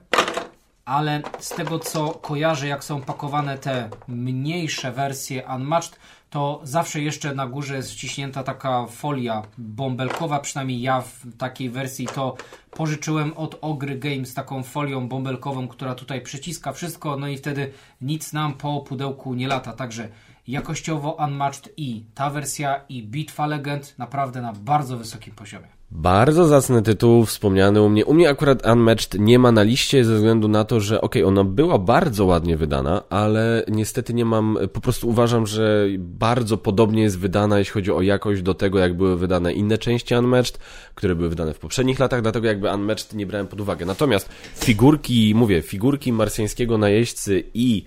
Speaker 2: ale z tego co kojarzę, jak są pakowane te mniejsze wersje Unmatched, to zawsze jeszcze na górze jest wciśnięta taka folia bąbelkowa, przynajmniej ja w takiej wersji to pożyczyłem od Ogry Games taką folią bąbelkową, która tutaj przyciska wszystko, no i wtedy nic nam po pudełku nie lata, także jakościowo Unmatched i ta wersja i Bitwa Legend naprawdę na bardzo wysokim poziomie.
Speaker 1: Bardzo zacny tytuł, wspomniany u mnie. U mnie akurat Unmatched nie ma na liście ze względu na to, że okej, okay, ona była bardzo ładnie wydana, ale niestety nie mam, po prostu uważam, że bardzo podobnie jest wydana, jeśli chodzi o jakość do tego, jak były wydane inne części Unmatched, które były wydane w poprzednich latach, dlatego jakby Unmatched nie brałem pod uwagę. Natomiast figurki, mówię, figurki marsjańskiego najeźdźcy i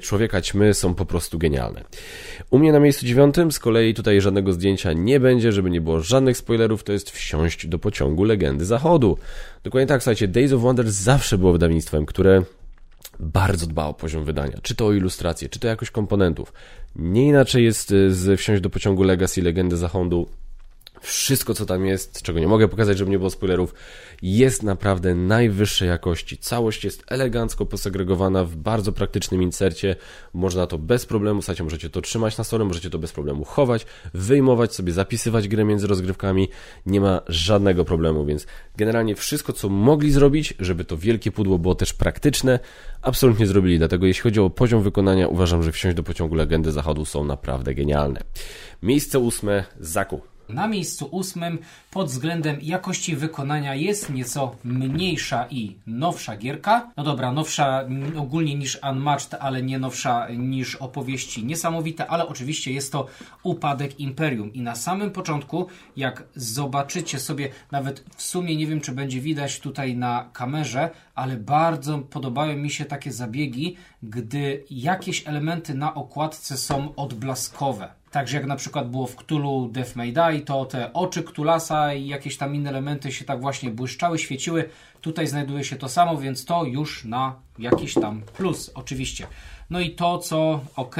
Speaker 1: człowieka ćmy są po prostu genialne. U mnie na miejscu dziewiątym z kolei tutaj żadnego zdjęcia nie będzie, żeby nie było żadnych spoilerów, to jest wsiąść do pociągu Legendy Zachodu. Dokładnie tak, słuchajcie, Days of Wonder zawsze było wydawnictwem, które bardzo dba o poziom wydania, czy to o ilustrację, czy to jakość komponentów. Nie inaczej jest e, z wsiąść do pociągu Legacy Legendy Zachodu wszystko, co tam jest, czego nie mogę pokazać, żeby nie było spoilerów, jest naprawdę najwyższej jakości. Całość jest elegancko posegregowana w bardzo praktycznym insercie. Można to bez problemu, słuchajcie, możecie to trzymać na stole, możecie to bez problemu chować, wyjmować sobie, zapisywać grę między rozgrywkami. Nie ma żadnego problemu, więc generalnie wszystko, co mogli zrobić, żeby to wielkie pudło było też praktyczne, absolutnie zrobili. Dlatego jeśli chodzi o poziom wykonania, uważam, że wsiąść do pociągu Legendy Zachodu są naprawdę genialne. Miejsce ósme, Zaku.
Speaker 2: Na miejscu ósmym pod względem jakości wykonania jest nieco mniejsza i nowsza gierka. No dobra, nowsza ogólnie niż Unmatched, ale nie nowsza niż opowieści niesamowite, ale oczywiście jest to Upadek Imperium. I na samym początku, jak zobaczycie sobie, nawet w sumie nie wiem, czy będzie widać tutaj na kamerze, ale bardzo podobają mi się takie zabiegi, gdy jakieś elementy na okładce są odblaskowe Także jak na przykład było w Cthulhu Death May Die, to te oczy Cthulasa i jakieś tam inne elementy się tak właśnie błyszczały, świeciły. Tutaj znajduje się to samo, więc to już na jakiś tam plus oczywiście. No i to, co ok,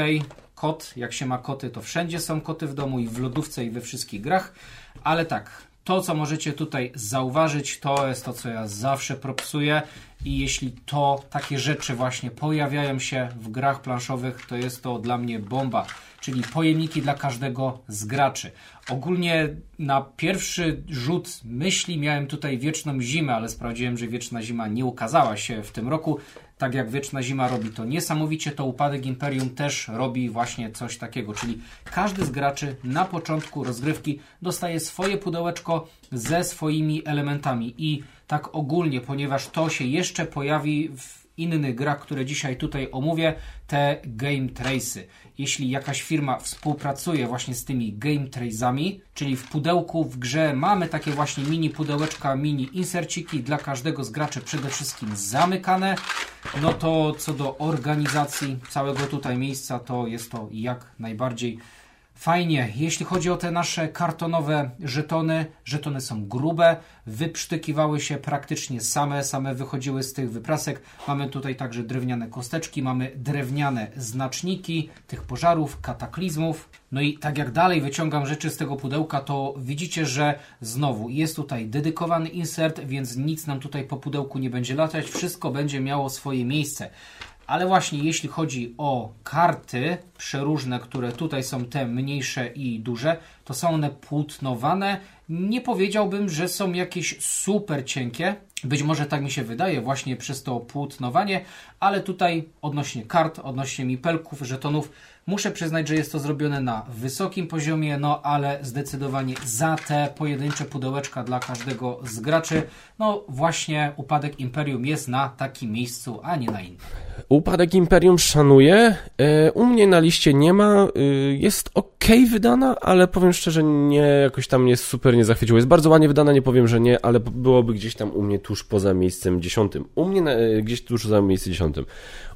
Speaker 2: kot, jak się ma koty, to wszędzie są koty w domu i w lodówce i we wszystkich grach, ale tak, to, co możecie tutaj zauważyć, to jest to, co ja zawsze propsuję i jeśli to takie rzeczy właśnie pojawiają się w grach planszowych, to jest to dla mnie bomba, czyli pojemniki dla każdego z graczy. Ogólnie na pierwszy rzut myśli miałem tutaj wieczną zimę, ale sprawdziłem, że wieczna zima nie ukazała się w tym roku. Tak jak wieczna zima robi to niesamowicie, to upadek Imperium też robi właśnie coś takiego, czyli każdy z graczy na początku rozgrywki dostaje swoje pudełeczko ze swoimi elementami i tak ogólnie, ponieważ to się jeszcze pojawi w innych grach, które dzisiaj tutaj omówię, te game trace'y. Jeśli jakaś firma współpracuje właśnie z tymi game trace'ami, czyli w pudełku w grze mamy takie właśnie mini pudełeczka, mini inserciki dla każdego z graczy przede wszystkim zamykane, no to co do organizacji całego tutaj miejsca, to jest to jak najbardziej Fajnie, jeśli chodzi o te nasze kartonowe żetony, żetony są grube, wyprztykiwały się praktycznie same, same wychodziły z tych wyprasek. Mamy tutaj także drewniane kosteczki, mamy drewniane znaczniki tych pożarów, kataklizmów. No i tak jak dalej wyciągam rzeczy z tego pudełka, to widzicie, że znowu jest tutaj dedykowany insert, więc nic nam tutaj po pudełku nie będzie latać, wszystko będzie miało swoje miejsce. Ale właśnie jeśli chodzi o karty przeróżne, które tutaj są te mniejsze i duże, to są one płótnowane. Nie powiedziałbym, że są jakieś super cienkie. Być może tak mi się wydaje właśnie przez to płótnowanie, ale tutaj odnośnie kart, odnośnie mipelków, żetonów, Muszę przyznać, że jest to zrobione na wysokim poziomie, no ale zdecydowanie za te pojedyncze pudełeczka dla każdego z graczy, no właśnie upadek Imperium jest na takim miejscu, a nie na innym.
Speaker 1: Upadek Imperium szanuję. E, u mnie na liście nie ma. E, jest ok wydana, ale powiem szczerze, nie jakoś tam mnie super nie zachwyciło. Jest bardzo ładnie wydana, nie powiem, że nie, ale byłoby gdzieś tam u mnie tuż poza miejscem dziesiątym. U mnie na, e, gdzieś tuż poza miejscem dziesiątym.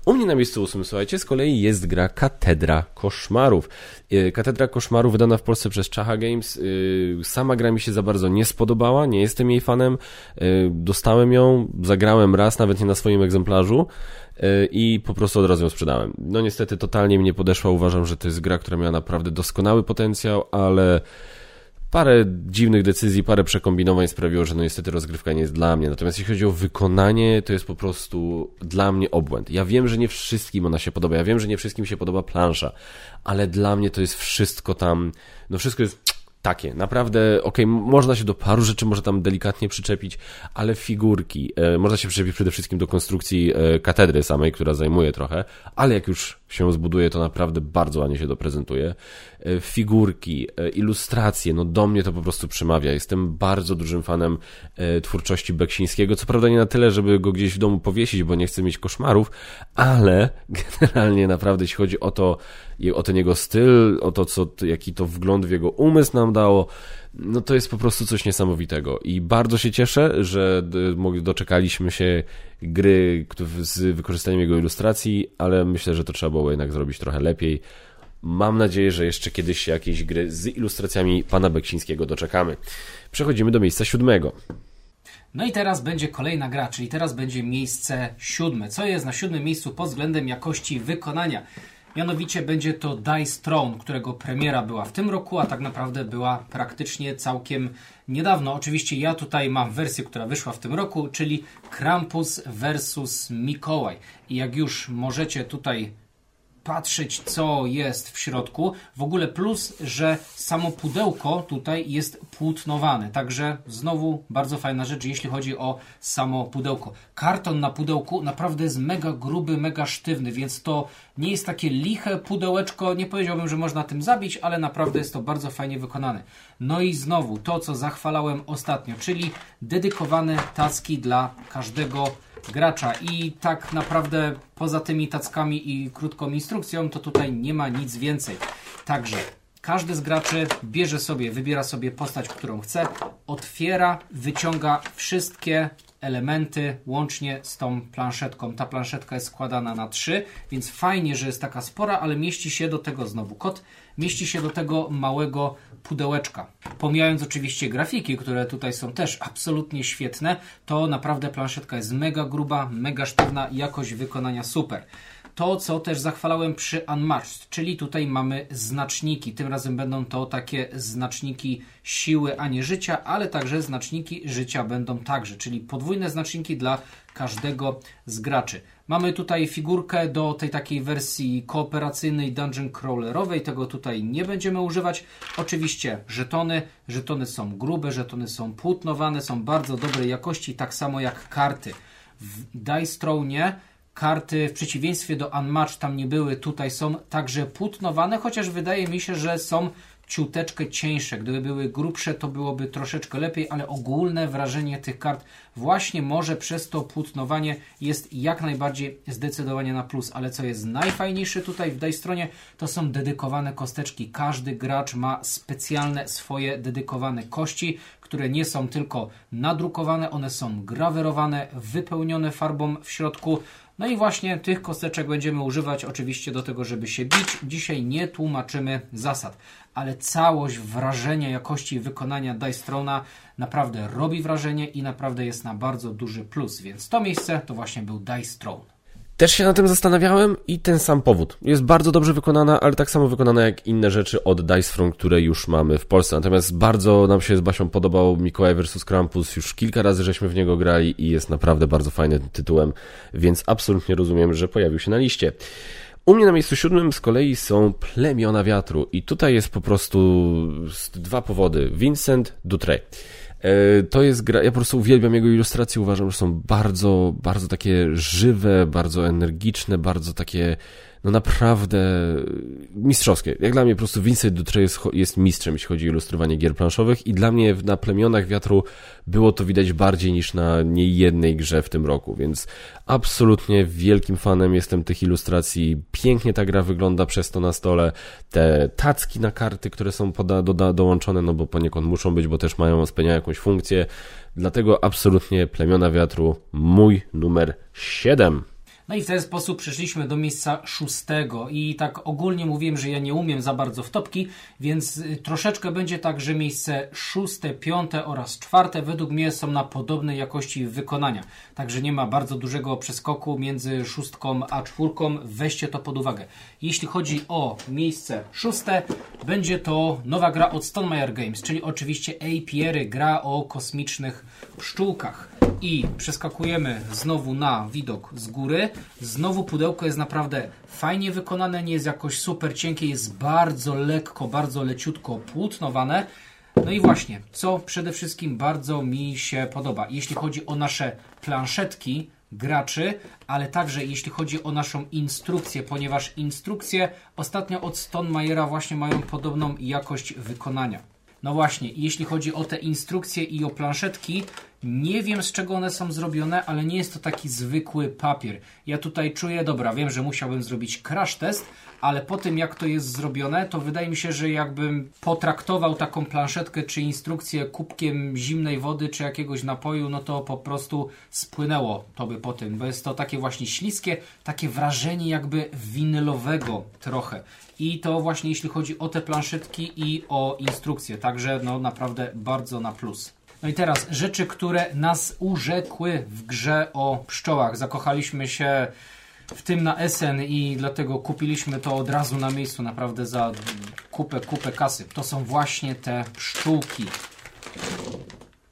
Speaker 1: U mnie na miejscu ósmym, słuchajcie, z kolei jest gra Katedra Koszmarów. E, Katedra Koszmarów wydana w Polsce przez Czacha Games. E, sama gra mi się za bardzo nie spodobała, nie jestem jej fanem. E, dostałem ją, zagrałem raz, nawet nie na swoim egzemplarzu i po prostu od razu ją sprzedałem. No niestety totalnie mi nie podeszła, uważam, że to jest gra, która miała naprawdę doskonały potencjał, ale parę dziwnych decyzji, parę przekombinowań sprawiło, że no niestety rozgrywka nie jest dla mnie. Natomiast jeśli chodzi o wykonanie, to jest po prostu dla mnie obłęd. Ja wiem, że nie wszystkim ona się podoba, ja wiem, że nie wszystkim się podoba plansza, ale dla mnie to jest wszystko tam, no wszystko jest takie. Naprawdę, okay, można się do paru rzeczy może tam delikatnie przyczepić, ale figurki, e, można się przyczepić przede wszystkim do konstrukcji e, katedry samej, która zajmuje trochę, ale jak już się zbuduje, to naprawdę bardzo ładnie się doprezentuje. E, figurki, e, ilustracje, no do mnie to po prostu przemawia. Jestem bardzo dużym fanem e, twórczości Beksińskiego, co prawda nie na tyle, żeby go gdzieś w domu powiesić, bo nie chcę mieć koszmarów, ale generalnie naprawdę jeśli chodzi o to, o ten jego styl, o to, co, jaki to wgląd w jego umysł nam dało, no to jest po prostu coś niesamowitego i bardzo się cieszę, że doczekaliśmy się gry z wykorzystaniem jego ilustracji, ale myślę, że to trzeba było jednak zrobić trochę lepiej. Mam nadzieję, że jeszcze kiedyś jakieś gry z ilustracjami pana Beksińskiego doczekamy. Przechodzimy do miejsca siódmego.
Speaker 2: No i teraz będzie kolejna gra, czyli teraz będzie miejsce siódme. Co jest na siódmym miejscu pod względem jakości wykonania? Mianowicie będzie to Dice Throne, którego premiera była w tym roku, a tak naprawdę była praktycznie całkiem niedawno. Oczywiście ja tutaj mam wersję, która wyszła w tym roku, czyli Krampus versus Mikołaj. I jak już możecie tutaj patrzeć, co jest w środku. W ogóle plus, że samo pudełko tutaj jest płótnowane. Także znowu bardzo fajna rzecz, jeśli chodzi o samo pudełko. Karton na pudełku naprawdę jest mega gruby, mega sztywny, więc to nie jest takie liche pudełeczko. Nie powiedziałbym, że można tym zabić, ale naprawdę jest to bardzo fajnie wykonane. No i znowu to, co zachwalałem ostatnio, czyli dedykowane taski dla każdego gracza i tak naprawdę poza tymi tackami i krótką instrukcją to tutaj nie ma nic więcej. Także każdy z graczy bierze sobie, wybiera sobie postać, którą chce, otwiera, wyciąga wszystkie elementy łącznie z tą planszetką. Ta planszetka jest składana na trzy, więc fajnie, że jest taka spora, ale mieści się do tego znowu kod, mieści się do tego małego pudełeczka. Pomijając oczywiście grafiki, które tutaj są też absolutnie świetne, to naprawdę planszetka jest mega gruba, mega sztywna, jakość wykonania super to, co też zachwalałem przy Unmatched, czyli tutaj mamy znaczniki. Tym razem będą to takie znaczniki siły, a nie życia, ale także znaczniki życia będą także, czyli podwójne znaczniki dla każdego z graczy. Mamy tutaj figurkę do tej takiej wersji kooperacyjnej dungeon crawlerowej, tego tutaj nie będziemy używać. Oczywiście żetony, żetony są grube, żetony są płótnowane, są bardzo dobrej jakości, tak samo jak karty. W Dice Throne karty w przeciwieństwie do Unmatch tam nie były, tutaj są także płótnowane, chociaż wydaje mi się, że są ciuteczkę cieńsze. Gdyby były grubsze, to byłoby troszeczkę lepiej, ale ogólne wrażenie tych kart właśnie może przez to płótnowanie jest jak najbardziej zdecydowanie na plus. Ale co jest najfajniejsze tutaj w tej stronie, to są dedykowane kosteczki. Każdy gracz ma specjalne swoje dedykowane kości, które nie są tylko nadrukowane, one są grawerowane, wypełnione farbą w środku. No i właśnie tych kosteczek będziemy używać oczywiście do tego, żeby się bić. Dzisiaj nie tłumaczymy zasad, ale całość wrażenia jakości wykonania Dice Throna naprawdę robi wrażenie i naprawdę jest na bardzo duży plus, więc to miejsce to właśnie był Dice Throne.
Speaker 1: Też się na tym zastanawiałem i ten sam powód. Jest bardzo dobrze wykonana, ale tak samo wykonana jak inne rzeczy od Dice From, które już mamy w Polsce. Natomiast bardzo nam się z Basią podobał Mikołaj vs. Krampus. Już kilka razy żeśmy w niego grali i jest naprawdę bardzo fajnym tytułem, więc absolutnie rozumiem, że pojawił się na liście. U mnie na miejscu siódmym z kolei są Plemiona Wiatru i tutaj jest po prostu dwa powody. Vincent Dutre. E, to jest gra, ja po prostu uwielbiam jego ilustracje, uważam, że są bardzo, bardzo takie żywe, bardzo energiczne, bardzo takie no naprawdę mistrzowskie. Jak dla mnie po prostu Vincent Dutre jest, jest mistrzem, jeśli chodzi o ilustrowanie gier planszowych i dla mnie na Plemionach Wiatru było to widać bardziej niż na niejednej grze w tym roku, więc absolutnie wielkim fanem jestem tych ilustracji. Pięknie ta gra wygląda przez to na stole. Te tacki na karty, które są poda, dołączone, no bo poniekąd muszą być, bo też mają, spełniają jakąś funkcję. Dlatego absolutnie Plemiona Wiatru mój numer 7.
Speaker 2: No i w ten sposób przeszliśmy do miejsca szóstego i tak ogólnie mówiłem, że ja nie umiem za bardzo w topki, więc y, troszeczkę będzie tak, że miejsce szóste, piąte oraz czwarte według mnie są na podobnej jakości wykonania. Także nie ma bardzo dużego przeskoku między szóstką a czwórką. Weźcie to pod uwagę. Jeśli chodzi o miejsce szóste, będzie to nowa gra od Stonemeyer Games, czyli oczywiście Apiery, gra o kosmicznych pszczółkach. I przeskakujemy znowu na widok z góry. Znowu pudełko jest naprawdę fajnie wykonane, nie jest jakoś super cienkie, jest bardzo lekko, bardzo leciutko płótnowane. No i właśnie, co przede wszystkim bardzo mi się podoba, jeśli chodzi o nasze planszetki graczy, ale także jeśli chodzi o naszą instrukcję, ponieważ instrukcje ostatnio od Stonemajera właśnie mają podobną jakość wykonania. No właśnie, jeśli chodzi o te instrukcje i o planszetki, nie wiem z czego one są zrobione, ale nie jest to taki zwykły papier. Ja tutaj czuję, dobra, wiem, że musiałbym zrobić crash test, ale po tym jak to jest zrobione, to wydaje mi się, że jakbym potraktował taką planszetkę czy instrukcję kubkiem zimnej wody czy jakiegoś napoju, no to po prostu spłynęło to by po tym, bo jest to takie właśnie śliskie, takie wrażenie jakby winylowego trochę. I to właśnie jeśli chodzi o te planszetki i o instrukcje, także no naprawdę bardzo na plus. No i teraz rzeczy, które nas urzekły w grze o pszczołach. Zakochaliśmy się w tym na SN i dlatego kupiliśmy to od razu na miejscu, naprawdę za kupę, kupę kasy. To są właśnie te pszczółki.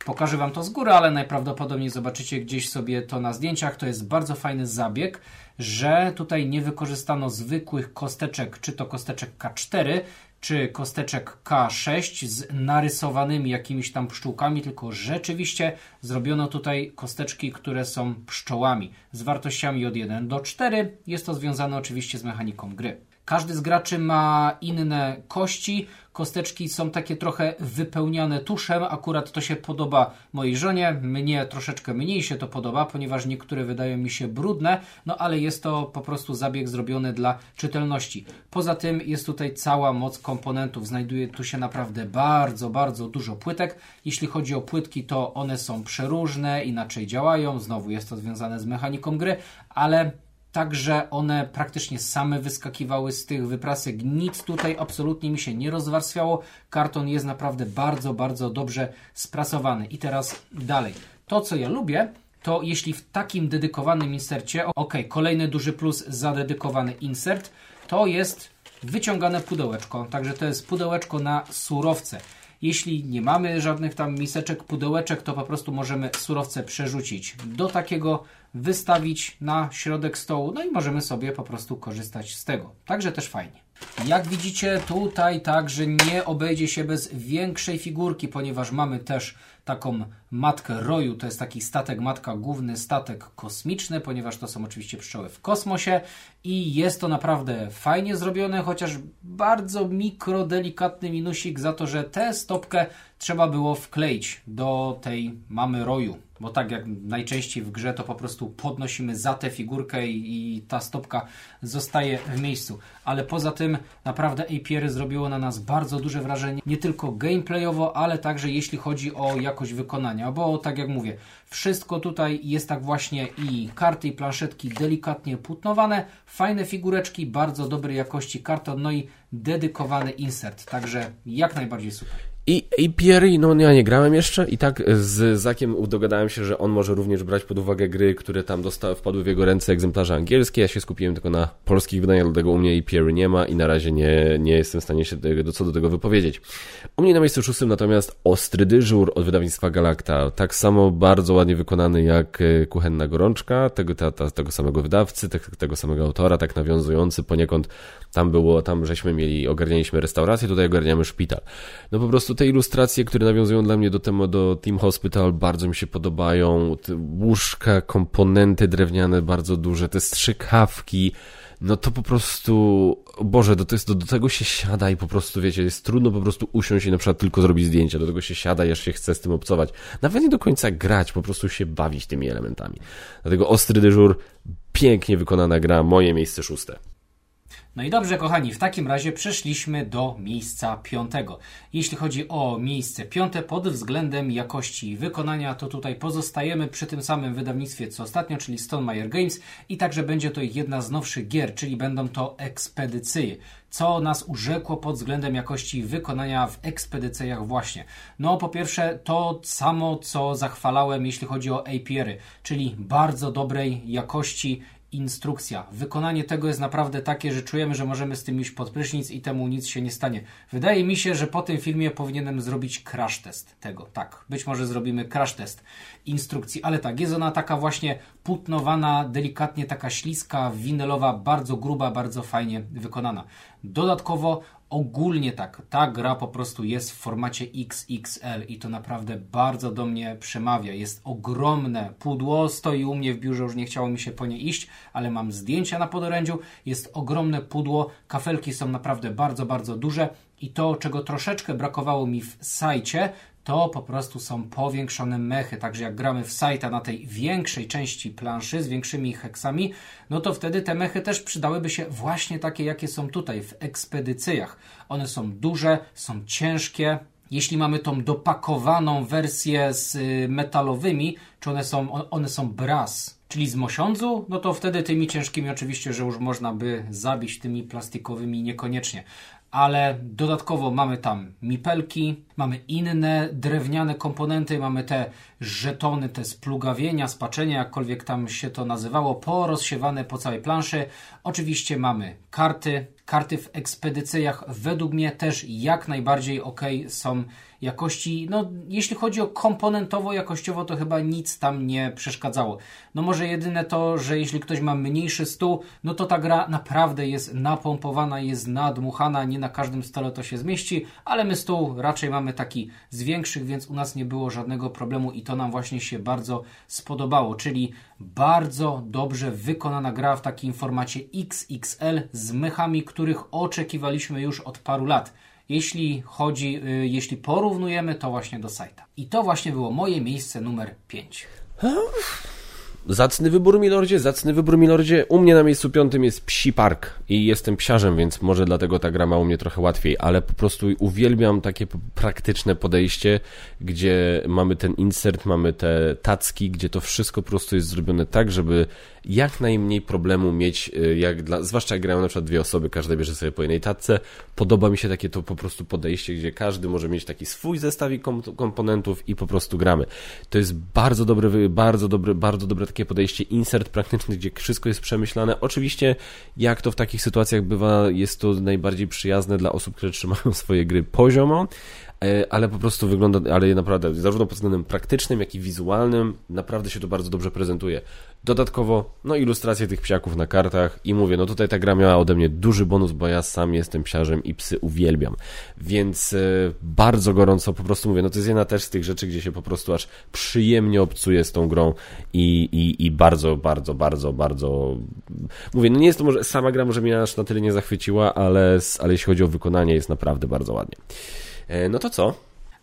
Speaker 2: Pokażę Wam to z góry, ale najprawdopodobniej zobaczycie gdzieś sobie to na zdjęciach. To jest bardzo fajny zabieg, że tutaj nie wykorzystano zwykłych kosteczek, czy to kosteczek K4, czy kosteczek K6 z narysowanymi jakimiś tam pszczółkami, tylko rzeczywiście zrobiono tutaj kosteczki, które są pszczołami z wartościami od 1 do 4. Jest to związane oczywiście z mechaniką gry. Każdy z graczy ma inne kości. Kosteczki są takie trochę wypełniane tuszem. Akurat to się podoba mojej żonie. Mnie troszeczkę mniej się to podoba, ponieważ niektóre wydają mi się brudne, no ale jest to po prostu zabieg zrobiony dla czytelności. Poza tym jest tutaj cała moc komponentów. Znajduje tu się naprawdę bardzo, bardzo dużo płytek. Jeśli chodzi o płytki, to one są przeróżne, inaczej działają. Znowu jest to związane z mechaniką gry, ale Także one praktycznie same wyskakiwały z tych wyprasek. Nic tutaj absolutnie mi się nie rozwarstwiało. Karton jest naprawdę bardzo, bardzo dobrze sprasowany. I teraz dalej. To, co ja lubię, to jeśli w takim dedykowanym insercie, ok, kolejny duży plus za dedykowany insert, to jest wyciągane pudełeczko. Także to jest pudełeczko na surowce. Jeśli nie mamy żadnych tam miseczek, pudełeczek, to po prostu możemy surowce przerzucić do takiego, wystawić na środek stołu, no i możemy sobie po prostu korzystać z tego. Także też fajnie. Jak widzicie, tutaj także nie obejdzie się bez większej figurki, ponieważ mamy też taką matkę roju. To jest taki statek matka, główny statek kosmiczny, ponieważ to są oczywiście pszczoły w kosmosie i jest to naprawdę fajnie zrobione, chociaż bardzo mikro, delikatny minusik za to, że tę stopkę trzeba było wkleić do tej mamy roju. Bo tak jak najczęściej w grze, to po prostu podnosimy za tę figurkę i, i ta stopka zostaje w miejscu. Ale poza tym naprawdę APR zrobiło na nas bardzo duże wrażenie, nie tylko gameplayowo, ale także jeśli chodzi o jakość wykonania. Bo tak jak mówię, wszystko tutaj jest tak właśnie i karty i planszetki delikatnie putnowane, fajne figureczki, bardzo dobrej jakości karton, no i dedykowany insert. Także jak najbardziej super.
Speaker 1: I, I Pierre, no ja nie grałem jeszcze i tak z Zakiem dogadałem się, że on może również brać pod uwagę gry, które tam dostały, wpadły w jego ręce egzemplarze angielskie. Ja się skupiłem tylko na polskich wydaniach, dlatego u mnie i Pierre nie ma i na razie nie, nie jestem w stanie się do, co do tego wypowiedzieć. U mnie na miejscu szóstym natomiast Ostry Dyżur od wydawnictwa Galacta. Tak samo bardzo ładnie wykonany jak e, Kuchenna Gorączka, tego, ta, ta, tego samego wydawcy, te, tego samego autora, tak nawiązujący poniekąd. Tam było, tam żeśmy mieli, ogarnialiśmy restaurację, tutaj ogarniamy szpital. No po prostu te ilustracje, które nawiązują dla mnie do temu, do Team Hospital, bardzo mi się podobają. Te łóżka, komponenty drewniane bardzo duże, te strzykawki, no to po prostu, Boże, jest, do, do tego się siada i po prostu, wiecie, jest trudno po prostu usiąść i na przykład tylko zrobić zdjęcia, do tego się siada aż się chce z tym obcować. Nawet nie do końca grać, po prostu się bawić tymi elementami. Dlatego Ostry Dyżur, pięknie wykonana gra, moje miejsce szóste.
Speaker 2: No i dobrze, kochani, w takim razie przeszliśmy do miejsca piątego. Jeśli chodzi o miejsce piąte pod względem jakości wykonania, to tutaj pozostajemy przy tym samym wydawnictwie co ostatnio, czyli Stonemeyer Games i także będzie to jedna z nowszych gier, czyli będą to ekspedycje. Co nas urzekło pod względem jakości wykonania w ekspedycjach właśnie? No po pierwsze to samo, co zachwalałem, jeśli chodzi o APR-y, czyli bardzo dobrej jakości instrukcja. Wykonanie tego jest naprawdę takie, że czujemy, że możemy z tym iść pod prysznic i temu nic się nie stanie. Wydaje mi się, że po tym filmie powinienem zrobić crash test tego. Tak, być może zrobimy crash test instrukcji, ale tak, jest ona taka właśnie putnowana, delikatnie taka śliska, winylowa, bardzo gruba, bardzo fajnie wykonana. Dodatkowo ogólnie tak, ta gra po prostu jest w formacie XXL i to naprawdę bardzo do mnie przemawia. Jest ogromne pudło, stoi u mnie w biurze, już nie chciało mi się po nie iść, ale mam zdjęcia na podorędziu. Jest ogromne pudło, kafelki są naprawdę bardzo, bardzo duże i to, czego troszeczkę brakowało mi w sajcie, to po prostu są powiększone mechy. Także jak gramy w sajta na tej większej części planszy z większymi heksami, no to wtedy te mechy też przydałyby się właśnie takie, jakie są tutaj w ekspedycyjach. One są duże, są ciężkie. Jeśli mamy tą dopakowaną wersję z y, metalowymi, czy one są, one są brass, czyli z mosiądzu, no to wtedy tymi ciężkimi oczywiście, że już można by zabić tymi plastikowymi niekoniecznie ale dodatkowo mamy tam mipelki, mamy inne drewniane komponenty, mamy te żetony, te splugawienia, spaczenia, jakkolwiek tam się to nazywało, porozsiewane po całej planszy. Oczywiście mamy karty. Karty w ekspedycyjach według mnie też jak najbardziej ok są jakości, no jeśli chodzi o komponentowo, jakościowo, to chyba nic tam nie przeszkadzało. No może jedyne to, że jeśli ktoś ma mniejszy stół, no to ta gra naprawdę jest napompowana, jest nadmuchana, nie na każdym stole to się zmieści, ale my stół raczej mamy taki z większych, więc u nas nie było żadnego problemu i to nam właśnie się bardzo spodobało, czyli bardzo dobrze wykonana gra w takim formacie XXL z mechami, których oczekiwaliśmy już od paru lat jeśli chodzi, y, jeśli porównujemy to właśnie do sajta. I to właśnie było moje miejsce numer 5.
Speaker 1: Zacny wybór, Milordzie, zacny wybór, Milordzie. U mnie na miejscu piątym jest Psi Park i jestem psiarzem, więc może dlatego ta gra ma u mnie trochę łatwiej, ale po prostu uwielbiam takie praktyczne podejście, gdzie mamy ten insert, mamy te tacki, gdzie to wszystko po prostu jest zrobione tak, żeby jak najmniej problemu mieć, y, jak dla, zwłaszcza jak grają na przykład dwie osoby, każda bierze sobie po jednej tatce. Podoba mi się takie to po prostu podejście, gdzie każdy może mieć taki swój zestawik komponentów i po prostu gramy. To jest bardzo dobre, bardzo dobre, bardzo dobre takie podejście, insert praktyczny, gdzie wszystko jest przemyślane. Oczywiście, jak to w takich sytuacjach bywa, jest to najbardziej przyjazne dla osób, które trzymają swoje gry poziomo, E, ale po prostu wygląda, ale naprawdę zarówno pod względem praktycznym, jak i wizualnym naprawdę się to bardzo dobrze prezentuje. Dodatkowo, no ilustracje tych psiaków na kartach i mówię, no tutaj ta gra miała ode mnie duży bonus, bo ja sam jestem psiarzem i psy uwielbiam, więc e, bardzo gorąco po prostu mówię, no to jest jedna też z tych rzeczy, gdzie się po prostu aż przyjemnie obcuje z tą grą i, i, i bardzo, bardzo, bardzo, bardzo mówię, no nie jest to może, sama gra może mnie aż na tyle nie zachwyciła, ale, ale jeśli chodzi o wykonanie jest naprawdę bardzo ładnie. E, no to co?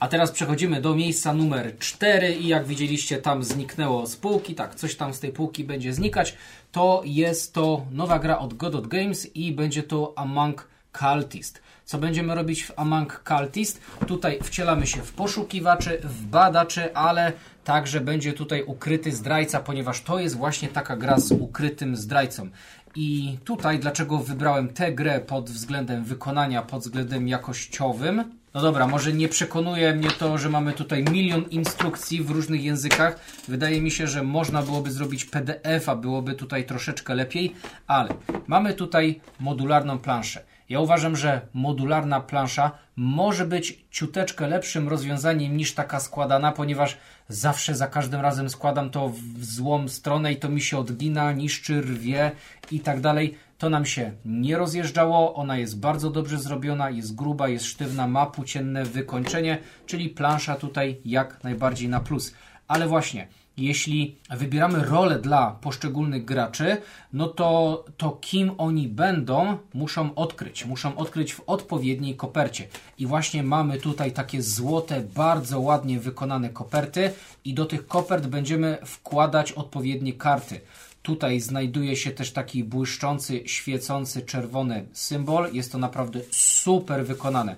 Speaker 2: A teraz przechodzimy do miejsca numer 4 i jak widzieliście tam zniknęło z półki, tak, coś tam z tej półki będzie znikać. To jest to nowa gra od Godot Games i będzie to Among Cultist. Co będziemy robić w Among Cultist? Tutaj wcielamy się w poszukiwaczy, w badaczy, ale także będzie tutaj ukryty zdrajca, ponieważ to jest właśnie taka gra z ukrytym zdrajcą. I tutaj dlaczego wybrałem tę grę pod względem wykonania, pod względem jakościowym? No dobra, może nie przekonuje mnie to, że mamy tutaj milion instrukcji w różnych językach. Wydaje mi się, że można byłoby zrobić PDF-a, byłoby tutaj troszeczkę lepiej, ale mamy tutaj modularną planszę. Ja uważam, że modularna plansza może być ciuteczkę lepszym rozwiązaniem niż taka składana, ponieważ zawsze za każdym razem składam to w złą stronę i to mi się odgina, niszczy, rwie i tak dalej. To nam się nie rozjeżdżało, ona jest bardzo dobrze zrobiona, jest gruba, jest sztywna, ma płócienne wykończenie, czyli plansza tutaj jak najbardziej na plus. Ale właśnie, jeśli wybieramy rolę dla poszczególnych graczy, no to to kim oni będą, muszą odkryć. Muszą odkryć w odpowiedniej kopercie. I właśnie mamy tutaj takie złote, bardzo ładnie wykonane koperty i do tych kopert będziemy wkładać odpowiednie karty. Tutaj znajduje się też taki błyszczący, świecący czerwony symbol. Jest to naprawdę super wykonane.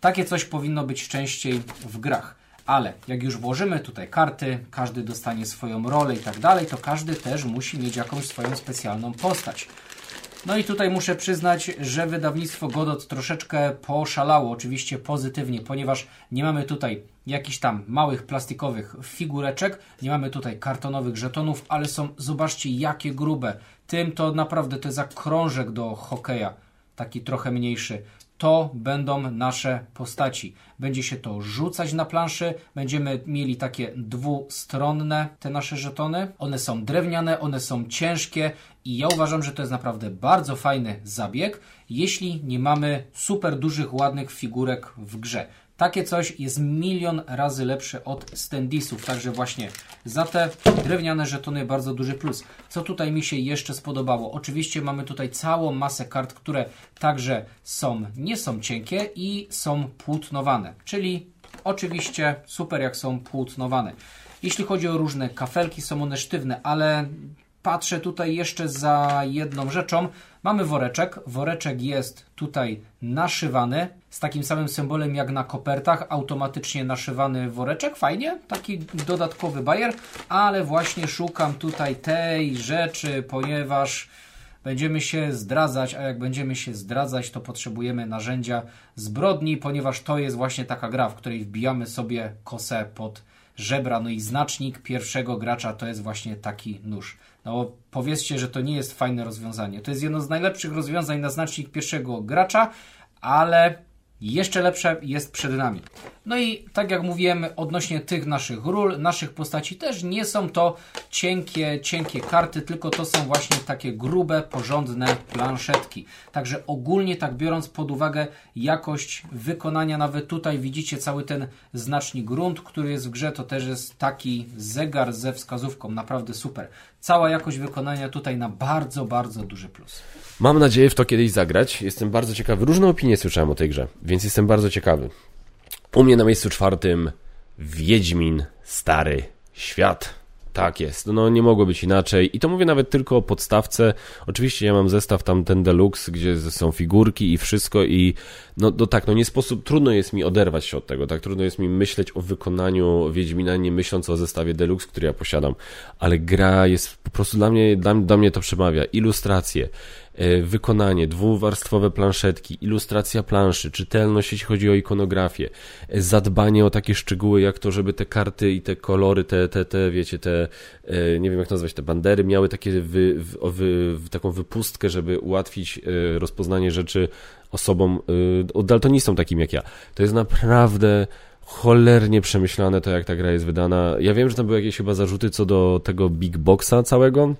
Speaker 2: Takie coś powinno być częściej w grach. Ale jak już włożymy tutaj karty, każdy dostanie swoją rolę i tak dalej, to każdy też musi mieć jakąś swoją specjalną postać. No i tutaj muszę przyznać, że wydawnictwo Godot troszeczkę poszalało, oczywiście pozytywnie, ponieważ nie mamy tutaj jakichś tam małych plastikowych figureczek, nie mamy tutaj kartonowych żetonów, ale są, zobaczcie jakie grube. Tym to naprawdę to jest jak krążek do hokeja, taki trochę mniejszy to będą nasze postaci. Będzie się to rzucać na planszy, będziemy mieli takie dwustronne te nasze żetony. One są drewniane, one są ciężkie i ja uważam, że to jest naprawdę bardzo fajny zabieg, jeśli nie mamy super dużych, ładnych figurek w grze. Takie coś jest milion razy lepsze od standisów, także właśnie za te drewniane żetony bardzo duży plus. Co tutaj mi się jeszcze spodobało? Oczywiście mamy tutaj całą masę kart, które także są, nie są cienkie i są płótnowane, czyli oczywiście super jak są płótnowane. Jeśli chodzi o różne kafelki, są one sztywne, ale patrzę tutaj jeszcze za jedną rzeczą. Mamy woreczek. Woreczek jest tutaj naszywany z takim samym symbolem jak na kopertach. Automatycznie naszywany woreczek. Fajnie, taki dodatkowy bajer, ale właśnie szukam tutaj tej rzeczy, ponieważ będziemy się zdradzać, a jak będziemy się zdradzać, to potrzebujemy narzędzia zbrodni, ponieważ to jest właśnie taka gra, w której wbijamy sobie kosę pod żebra. No i znacznik pierwszego gracza to jest właśnie taki nóż. No powiedzcie, że to nie jest fajne rozwiązanie. To jest jedno z najlepszych rozwiązań na znacznik pierwszego gracza, ale jeszcze lepsze jest przed nami. No i tak jak mówiłem, odnośnie tych naszych ról, naszych postaci też nie są to cienkie, cienkie karty, tylko to są właśnie takie grube, porządne planszetki. Także ogólnie tak biorąc pod uwagę jakość wykonania, nawet tutaj widzicie cały ten znacznik grunt, który jest w grze, to też jest taki zegar ze wskazówką, naprawdę super. Cała jakość wykonania tutaj na bardzo, bardzo duży plus.
Speaker 1: Mam nadzieję w to kiedyś zagrać. Jestem bardzo ciekawy. Różne opinie słyszałem o tej grze, więc jestem bardzo ciekawy. U mnie na miejscu czwartym Wiedźmin Stary Świat. Tak jest, no nie mogło być inaczej. I to mówię nawet tylko o podstawce. Oczywiście ja mam zestaw tam ten deluxe, gdzie są figurki i wszystko i no, no tak, no nie sposób, trudno jest mi oderwać się od tego, tak, trudno jest mi myśleć o wykonaniu Wiedźmina, nie myśląc o zestawie deluxe, który ja posiadam, ale gra jest po prostu dla mnie, dla, dla mnie to przemawia. Ilustracje, wykonanie, dwuwarstwowe planszetki, ilustracja planszy, czytelność jeśli chodzi o ikonografię, e, zadbanie o takie szczegóły jak to, żeby te karty i te kolory, te, te, te wiecie, te, e, nie wiem jak nazwać, te bandery miały takie wy, wy, taką wypustkę, żeby ułatwić rozpoznanie rzeczy osobom, daltonistom takim jak ja. To jest naprawdę cholernie przemyślane to, jak ta gra jest wydana. Ja wiem, że tam były jakieś chyba zarzuty co do tego big boxa całego,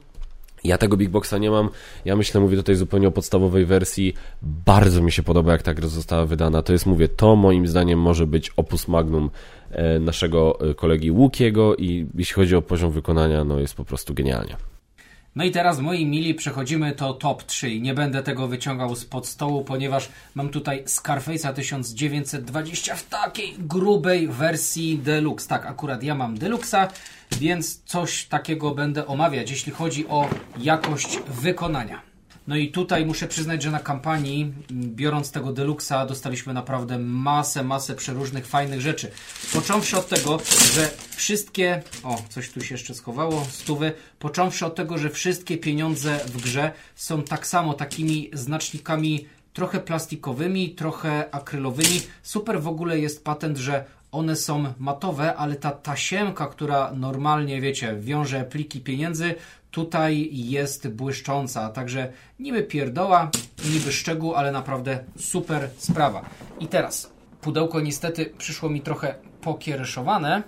Speaker 1: ja tego Big Boxa nie mam. Ja myślę, mówię tutaj zupełnie o podstawowej wersji. Bardzo mi się podoba, jak ta gra została wydana. To jest, mówię, to moim zdaniem może być opus magnum e, naszego e, kolegi Łukiego i jeśli chodzi o poziom wykonania, no jest po prostu genialnie.
Speaker 2: No i teraz, moi mili, przechodzimy to top 3. Nie będę tego wyciągał spod stołu, ponieważ mam tutaj Scarface'a 1920 w takiej grubej wersji Deluxe. Tak, akurat ja mam Deluxa, więc coś takiego będę omawiać, jeśli chodzi o jakość wykonania. No i tutaj muszę przyznać, że na kampanii, biorąc tego Deluxa, dostaliśmy naprawdę masę, masę przeróżnych fajnych rzeczy. Począwszy od tego, że wszystkie, o, coś tu się jeszcze schowało, stówy, począwszy od tego, że wszystkie pieniądze w grze są tak samo takimi znacznikami trochę plastikowymi, trochę akrylowymi. Super w ogóle jest patent, że one są matowe, ale ta tasiemka, która normalnie, wiecie, wiąże pliki pieniędzy, tutaj jest błyszcząca. Także niby pierdoła, niby szczegół, ale naprawdę super sprawa. I teraz, pudełko niestety przyszło mi trochę pokiereszowane,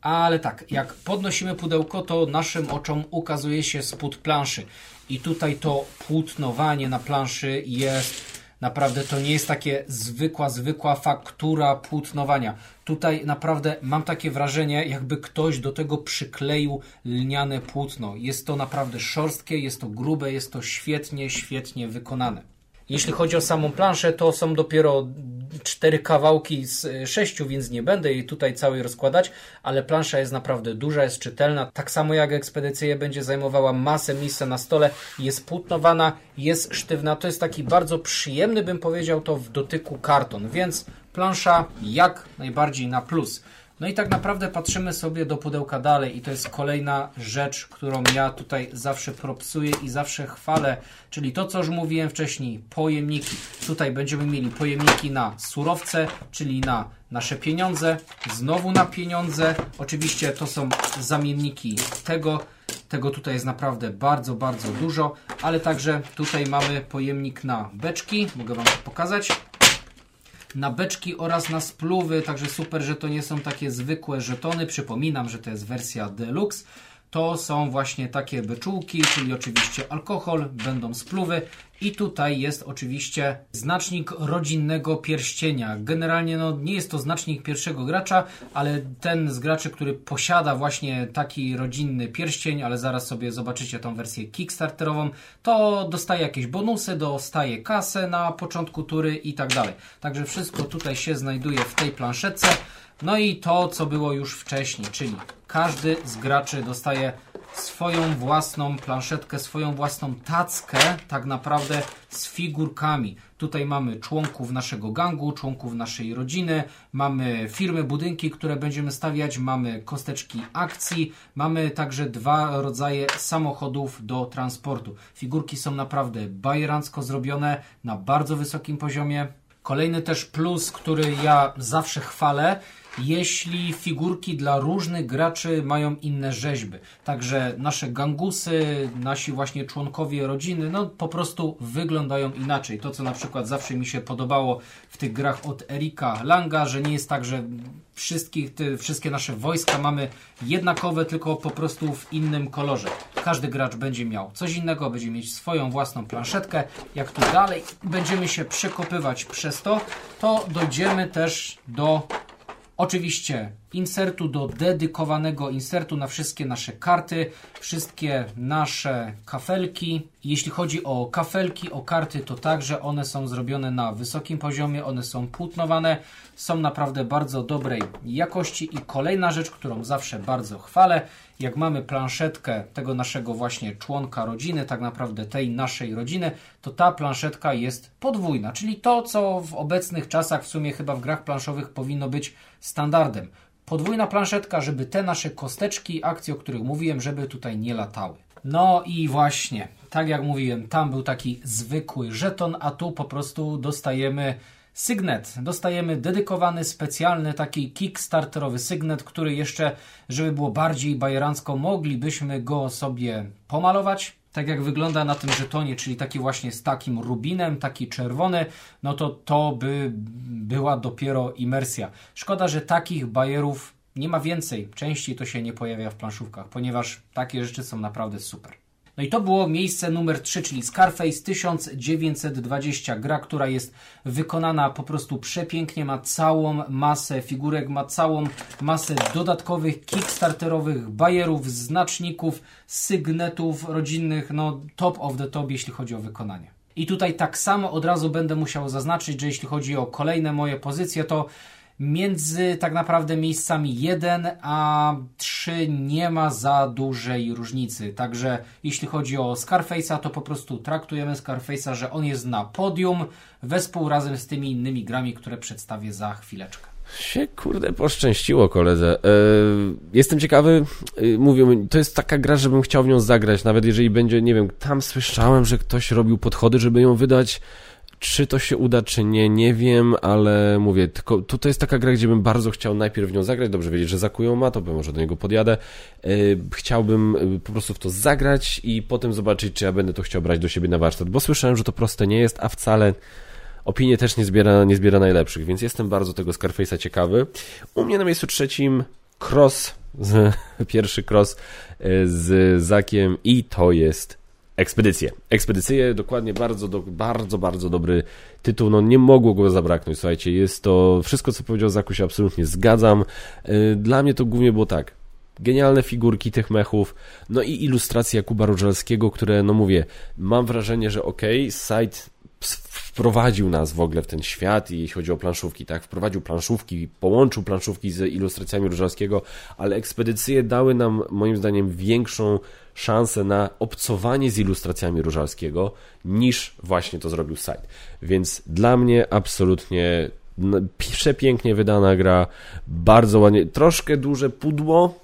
Speaker 2: ale tak, jak podnosimy pudełko, to naszym oczom ukazuje się spód planszy. I tutaj to płótnowanie na planszy jest Naprawdę to nie jest takie zwykła, zwykła faktura płótnowania. Tutaj naprawdę mam takie wrażenie, jakby ktoś do tego przykleił lniane płótno. Jest to naprawdę szorstkie, jest to grube, jest to świetnie, świetnie wykonane. Jeśli chodzi o samą planszę, to są dopiero cztery kawałki z e, sześciu, więc nie będę jej tutaj całej rozkładać, ale plansza jest naprawdę duża, jest czytelna. Tak samo jak ekspedycja będzie zajmowała masę miejsca na stole, jest płótnowana, jest sztywna. To jest taki bardzo przyjemny, bym powiedział, to w dotyku karton, więc plansza jak najbardziej na plus. No i tak naprawdę patrzymy sobie do pudełka dalej i to jest kolejna rzecz, którą ja tutaj zawsze propsuję i zawsze chwalę, czyli to, co już mówiłem wcześniej, pojemniki. Tutaj będziemy mieli pojemniki na surowce, czyli na nasze pieniądze, znowu na pieniądze. Oczywiście to są zamienniki tego, tego tutaj jest naprawdę bardzo, bardzo dużo, ale także tutaj mamy pojemnik na beczki, mogę Wam to pokazać na beczki oraz na spluwy, także super, że to nie są takie zwykłe żetony. Przypominam, że to jest wersja deluxe. To są właśnie takie beczułki, czyli oczywiście alkohol, będą spluwy i tutaj jest oczywiście znacznik rodzinnego pierścienia. Generalnie no, nie jest to znacznik pierwszego gracza, ale ten z graczy, który posiada właśnie taki rodzinny pierścień, ale zaraz sobie zobaczycie tą wersję kickstarterową, to dostaje jakieś bonusy, dostaje kasę na początku tury i tak dalej. Także wszystko tutaj się znajduje w tej planszetce. No i to, co było już wcześniej, czyli każdy z graczy dostaje swoją własną planszetkę, swoją własną tackę, tak naprawdę z figurkami. Tutaj mamy członków naszego gangu, członków naszej rodziny, mamy firmy, budynki, które będziemy stawiać, mamy kosteczki akcji, mamy także dwa rodzaje samochodów do transportu. Figurki są naprawdę bajerancko zrobione na bardzo wysokim poziomie. Kolejny też plus, który ja zawsze chwalę, jeśli figurki dla różnych graczy mają inne rzeźby. Także nasze gangusy, nasi właśnie członkowie rodziny, no po prostu wyglądają inaczej. To, co na przykład zawsze mi się podobało w tych grach od Erika Langa, że nie jest tak, że wszystkich, te, wszystkie nasze wojska mamy jednakowe, tylko po prostu w innym kolorze. Każdy gracz będzie miał coś innego, będzie mieć swoją własną planszetkę. Jak tu dalej będziemy się przekopywać przez to, to dojdziemy też do Oczywiście insertu do dedykowanego insertu na wszystkie nasze karty, wszystkie nasze kafelki. Jeśli chodzi o kafelki, o karty, to także one są zrobione na wysokim poziomie, one są płótnowane, są naprawdę bardzo dobrej jakości i kolejna rzecz, którą zawsze bardzo chwalę, jak mamy planszetkę tego naszego właśnie członka rodziny, tak naprawdę tej naszej rodziny, to ta planszetka jest podwójna, czyli to, co w obecnych czasach w sumie chyba w grach planszowych powinno być standardem. Podwójna planszetka, żeby te nasze kosteczki, akcje, o których mówiłem, żeby tutaj nie latały. No i właśnie, tak jak mówiłem, tam był taki zwykły żeton, a tu po prostu dostajemy Sygnet. Dostajemy dedykowany, specjalny taki kickstarterowy sygnet, który jeszcze, żeby było bardziej bajerancko, moglibyśmy go sobie pomalować. Tak jak wygląda na tym żetonie, czyli taki właśnie z takim rubinem, taki czerwony, no to to by była dopiero imersja. Szkoda, że takich bajerów nie ma więcej. Częściej to się nie pojawia w planszówkach, ponieważ takie rzeczy są naprawdę super. No i to było miejsce numer 3, czyli Scarface 1920. Gra, która jest wykonana po prostu przepięknie, ma całą masę figurek, ma całą masę dodatkowych, kickstarterowych bajerów, znaczników, sygnetów rodzinnych, no top of the top, jeśli chodzi o wykonanie. I tutaj tak samo od razu będę musiał zaznaczyć, że jeśli chodzi o kolejne moje pozycje, to między tak naprawdę miejscami 1 a 3 nie ma za dużej różnicy. Także jeśli chodzi o Scarface'a, to po prostu traktujemy Scarface'a, że on jest na podium wespół razem z tymi innymi grami, które przedstawię za chwileczkę.
Speaker 1: Się kurde poszczęściło koledze. Yy, jestem ciekawy, yy, mówię, to jest taka gra, żebym chciał w nią zagrać, nawet jeżeli będzie, nie wiem, tam słyszałem, że ktoś robił podchody, żeby ją wydać czy to się uda, czy nie, nie wiem, ale mówię, tylko to, to jest taka gra, gdzie bym bardzo chciał najpierw w nią zagrać, dobrze wiedzieć, że zakują ma, to może do niego podjadę. Yy, chciałbym yy, po prostu w to zagrać i potem zobaczyć, czy ja będę to chciał brać do siebie na warsztat, bo słyszałem, że to proste nie jest, a wcale opinie też nie zbiera, nie zbiera najlepszych, więc jestem bardzo tego Scarface'a ciekawy. U mnie na miejscu trzecim Cross, pierwszy Cross yy, z Zakiem i to jest Ekspedycje. Ekspedycje, dokładnie bardzo, do, bardzo, bardzo dobry tytuł. No nie mogło go zabraknąć. Słuchajcie, jest to wszystko, co powiedział Zaku, się absolutnie zgadzam. Y, dla mnie to głównie było tak. Genialne figurki tych mechów, no i ilustracje Jakuba Różalskiego, które, no mówię, mam wrażenie, że okej, okay, site wprowadził nas w ogóle w ten świat jeśli chodzi o planszówki, tak, wprowadził planszówki, połączył planszówki z ilustracjami Różalskiego, ale ekspedycje dały nam moim zdaniem większą szansę na obcowanie z ilustracjami Różalskiego niż właśnie to zrobił site. Więc dla mnie absolutnie przepięknie wydana gra, bardzo ładnie, troszkę duże pudło,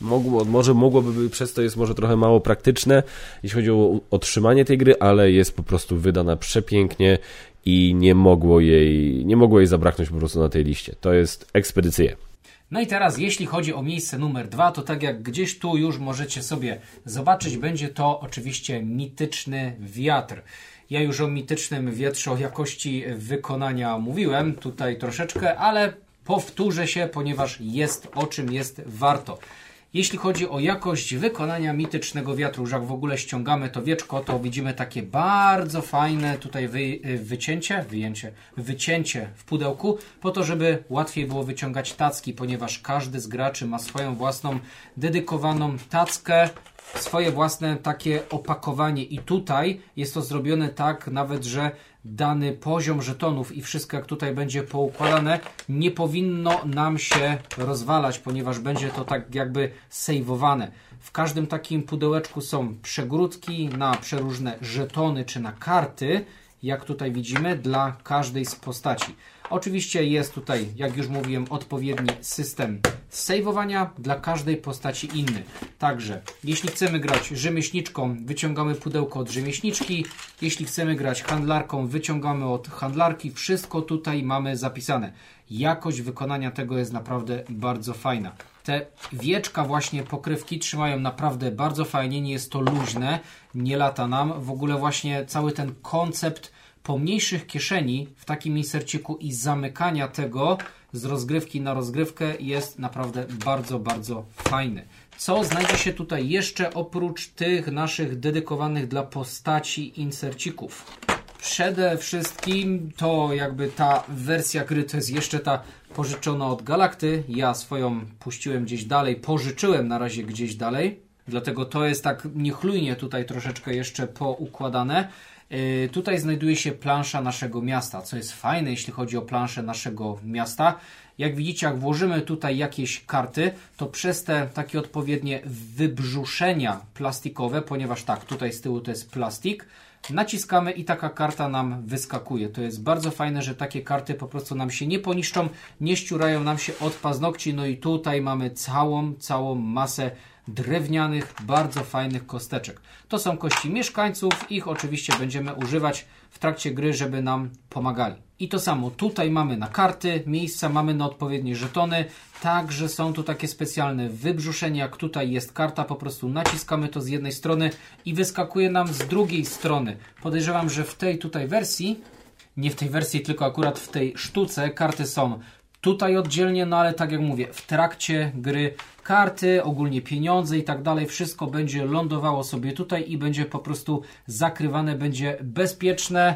Speaker 1: Mogło, może mogłoby być, przez to jest może trochę mało praktyczne, jeśli chodzi o otrzymanie tej gry, ale jest po prostu wydana przepięknie i nie mogło jej, nie mogło jej zabraknąć po prostu na tej liście. To jest ekspedycja.
Speaker 2: No i teraz, jeśli chodzi o miejsce numer dwa, to tak jak gdzieś tu już możecie sobie zobaczyć, będzie to oczywiście mityczny wiatr. Ja już o mitycznym wietrze, o jakości wykonania mówiłem tutaj troszeczkę, ale powtórzę się, ponieważ jest o czym jest warto. Jeśli chodzi o jakość wykonania mitycznego wiatru, że jak w ogóle ściągamy to wieczko, to widzimy takie bardzo fajne tutaj wy, wycięcie, wyjęcie, wycięcie w pudełku, po to, żeby łatwiej było wyciągać tacki, ponieważ każdy z graczy ma swoją własną dedykowaną tackę, swoje własne takie opakowanie. I tutaj jest to zrobione tak nawet, że dany poziom żetonów i wszystko jak tutaj będzie poukładane nie powinno nam się rozwalać, ponieważ będzie to tak jakby sejwowane. W każdym takim pudełeczku są przegródki na przeróżne żetony czy na karty, jak tutaj widzimy, dla każdej z postaci. Oczywiście jest tutaj, jak już mówiłem, odpowiedni system saveowania dla każdej postaci inny. Także, jeśli chcemy grać rzemieślniczką, wyciągamy pudełko od rzemieślniczki. Jeśli chcemy grać handlarką, wyciągamy od handlarki. Wszystko tutaj mamy zapisane. Jakość wykonania tego jest naprawdę bardzo fajna. Te wieczka właśnie pokrywki trzymają naprawdę bardzo fajnie, nie jest to luźne, nie lata nam. W ogóle właśnie cały ten koncept pomniejszych kieszeni w takim inserciku i zamykania tego z rozgrywki na rozgrywkę jest naprawdę bardzo, bardzo fajny. Co znajdzie się tutaj jeszcze oprócz tych naszych dedykowanych dla postaci insercików? Przede wszystkim to jakby ta wersja gry to jest jeszcze ta pożyczona od Galakty. Ja swoją puściłem gdzieś dalej, pożyczyłem na razie gdzieś dalej. Dlatego to jest tak niechlujnie tutaj troszeczkę jeszcze poukładane. Yy, tutaj znajduje się plansza naszego miasta, co jest fajne, jeśli chodzi o planszę naszego miasta. Jak widzicie, jak włożymy tutaj jakieś karty, to przez te takie odpowiednie wybrzuszenia plastikowe, ponieważ tak, tutaj z tyłu to jest plastik, naciskamy i taka karta nam wyskakuje. To jest bardzo fajne, że takie karty po prostu nam się nie poniszczą, nie ściurają nam się od paznokci. No i tutaj mamy całą, całą masę drewnianych, bardzo fajnych kosteczek. To są kości mieszkańców, ich oczywiście będziemy używać w trakcie gry, żeby nam pomagali. I to samo, tutaj mamy na karty, miejsca mamy na odpowiednie żetony, także są tu takie specjalne wybrzuszenia, jak tutaj jest karta, po prostu naciskamy to z jednej strony i wyskakuje nam z drugiej strony. Podejrzewam, że w tej tutaj wersji, nie w tej wersji, tylko akurat w tej sztuce, karty są tutaj oddzielnie, no ale tak jak mówię, w trakcie gry karty, ogólnie pieniądze i tak dalej, wszystko będzie lądowało sobie tutaj i będzie po prostu zakrywane, będzie bezpieczne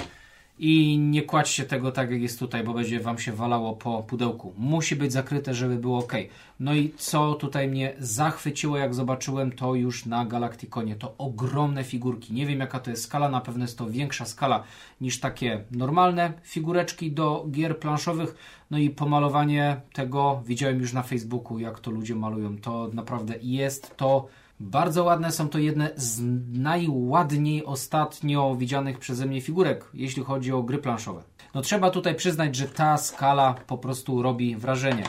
Speaker 2: i nie kładźcie tego tak jak jest tutaj, bo będzie Wam się walało po pudełku. Musi być zakryte, żeby było ok. No i co tutaj mnie zachwyciło, jak zobaczyłem to już na Galacticonie, to ogromne figurki. Nie wiem jaka to jest skala, na pewno jest to większa skala niż takie normalne figureczki do gier planszowych. No i pomalowanie tego widziałem już na Facebooku, jak to ludzie malują. To naprawdę jest to bardzo ładne, są to jedne z najładniej ostatnio widzianych przeze mnie figurek, jeśli chodzi o gry planszowe. No trzeba tutaj przyznać, że ta skala po prostu robi wrażenie.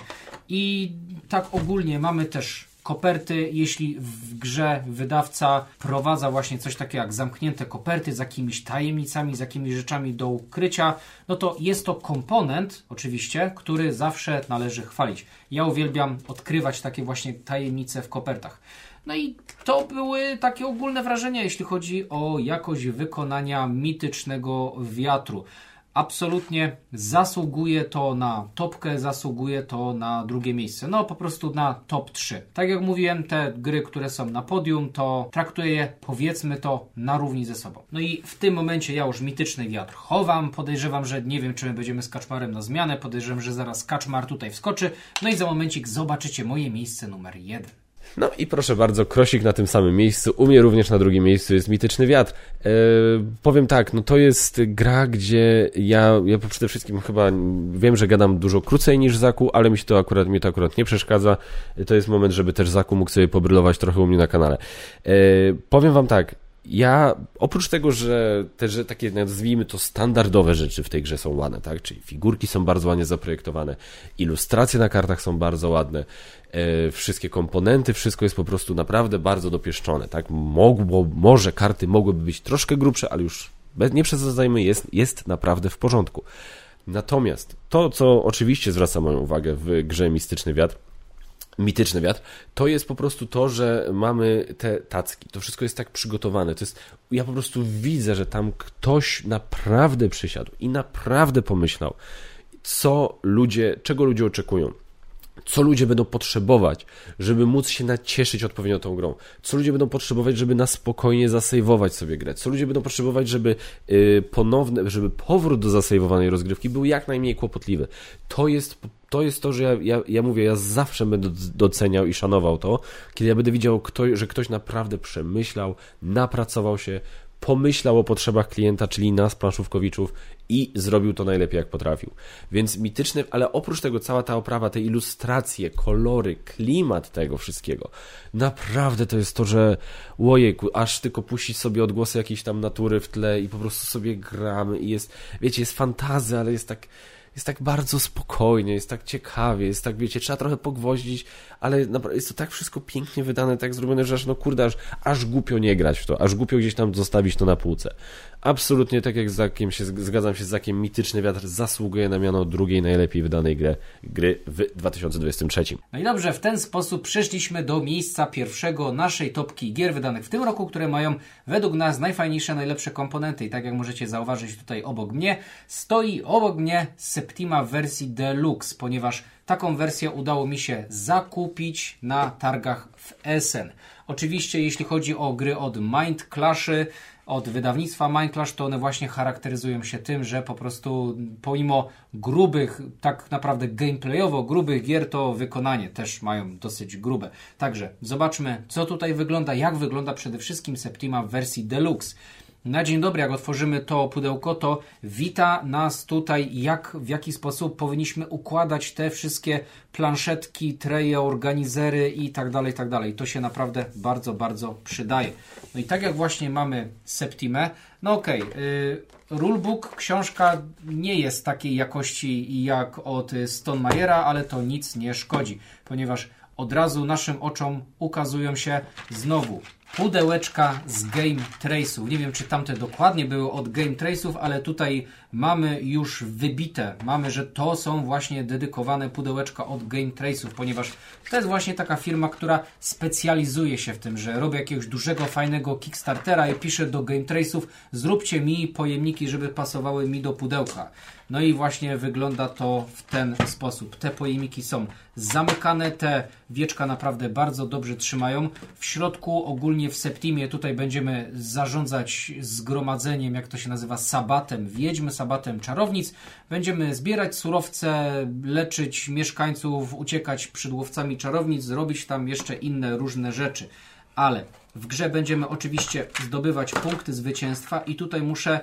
Speaker 2: I tak ogólnie mamy też koperty, jeśli w grze wydawca prowadza właśnie coś takiego jak zamknięte koperty z jakimiś tajemnicami, z jakimiś rzeczami do ukrycia, no to jest to komponent, oczywiście, który zawsze należy chwalić. Ja uwielbiam odkrywać takie właśnie tajemnice w kopertach. No i to były takie ogólne wrażenia, jeśli chodzi o jakość wykonania mitycznego wiatru. Absolutnie zasługuje to na topkę, zasługuje to na drugie miejsce. No po prostu na top 3. Tak jak mówiłem, te gry, które są na podium, to traktuję je, powiedzmy to, na równi ze sobą. No i w tym momencie ja już mityczny wiatr chowam. Podejrzewam, że nie wiem, czy my będziemy z kaczmarem na zmianę. Podejrzewam, że zaraz kaczmar tutaj wskoczy. No i za momencik zobaczycie moje miejsce numer 1.
Speaker 1: No i proszę bardzo, Krosik na tym samym miejscu, u mnie również na drugim miejscu jest Mityczny Wiatr. E, powiem tak, no to jest gra, gdzie ja, ja przede wszystkim chyba wiem, że gadam dużo krócej niż Zaku, ale mi się to akurat, mi to akurat nie przeszkadza. To jest moment, żeby też Zaku mógł sobie pobrylować trochę u mnie na kanale. E, powiem wam tak, ja oprócz tego, że te że takie nazwijmy to standardowe rzeczy w tej grze są ładne, tak? Czyli figurki są bardzo ładnie zaprojektowane, ilustracje na kartach są bardzo ładne, e, wszystkie komponenty, wszystko jest po prostu naprawdę bardzo dopieszczone, tak? Mogło, może karty mogłyby być troszkę grubsze, ale już bez, nie przesadzajmy, jest, jest naprawdę w porządku. Natomiast to, co oczywiście zwraca moją uwagę w grze Mistyczny Wiatr, mityczny wiatr, to jest po prostu to, że mamy te tacki. To wszystko jest tak przygotowane. To jest, ja po prostu widzę, że tam ktoś naprawdę przysiadł i naprawdę pomyślał, co ludzie, czego ludzie oczekują co ludzie będą potrzebować, żeby móc się nacieszyć odpowiednio tą grą, co ludzie będą potrzebować, żeby na spokojnie zasejwować sobie grę, co ludzie będą potrzebować, żeby yy, ponowne, żeby powrót do zasejwowanej rozgrywki był jak najmniej kłopotliwy. To jest to jest to, że ja, ja, ja mówię, ja zawsze będę doceniał i szanował to, kiedy ja będę widział, kto, że ktoś naprawdę przemyślał, napracował się, pomyślał o potrzebach klienta, czyli nas, planszówkowiczów i zrobił to najlepiej jak potrafił. Więc mityczny, ale oprócz tego cała ta oprawa, te ilustracje, kolory, klimat tego wszystkiego, naprawdę to jest to, że łojejku, aż tylko puścić sobie odgłosy jakiejś tam natury w tle i po prostu sobie gramy i jest, wiecie, jest fantazja, ale jest tak jest tak bardzo spokojnie, jest tak ciekawie, jest tak, wiecie, trzeba trochę pogwoździć, ale jest to tak wszystko pięknie wydane, tak zrobione, że aż, no kurde, aż, aż głupio nie grać w to, aż głupio gdzieś tam zostawić to na półce. Absolutnie tak jak z Zakiem się, zgadzam się z Zakiem, Mityczny Wiatr zasługuje na miano drugiej najlepiej wydanej gry, gry w 2023.
Speaker 2: No i dobrze, w ten sposób przeszliśmy do miejsca pierwszego naszej topki gier wydanych w tym roku, które mają według nas najfajniejsze, najlepsze komponenty. I tak jak możecie zauważyć tutaj obok mnie, stoi obok mnie Septima w wersji Deluxe, ponieważ taką wersję udało mi się zakupić na targach w Essen. Oczywiście, jeśli chodzi o gry od Mind Clashy, od wydawnictwa Mindclash, to one właśnie charakteryzują się tym, że po prostu pomimo grubych, tak naprawdę gameplayowo grubych gier, to wykonanie też mają dosyć grube. Także zobaczmy, co tutaj wygląda, jak wygląda przede wszystkim Septima w wersji Deluxe. Na dzień dobry, jak otworzymy to pudełko, to wita nas tutaj, jak, w jaki sposób powinniśmy układać te wszystkie planszetki, treje, organizery i tak dalej, tak dalej. To się naprawdę bardzo, bardzo przydaje. No i tak jak właśnie mamy Septimę, no okej, okay, rulebook, książka nie jest takiej jakości jak od Stonemajera, ale to nic nie szkodzi, ponieważ od razu naszym oczom ukazują się znowu pudełeczka z Game Trace'ów. Nie wiem, czy tamte dokładnie były od Game Trace'ów, ale tutaj mamy już wybite. Mamy, że to są właśnie dedykowane pudełeczka od Game Trace'ów, ponieważ to jest właśnie taka firma, która specjalizuje się w tym, że robi jakiegoś dużego, fajnego Kickstartera i pisze do Game Trace'ów zróbcie mi pojemniki, żeby pasowały mi do pudełka. No i właśnie wygląda to w ten sposób. Te pojemniki są zamykane, te wieczka naprawdę bardzo dobrze trzymają. W środku ogólnie w Septimie tutaj będziemy zarządzać zgromadzeniem, jak to się nazywa, sabatem wiedźmy, sabatem czarownic. Będziemy zbierać surowce, leczyć mieszkańców, uciekać przed łowcami czarownic, zrobić tam jeszcze inne różne rzeczy. Ale w grze będziemy oczywiście zdobywać punkty zwycięstwa i tutaj muszę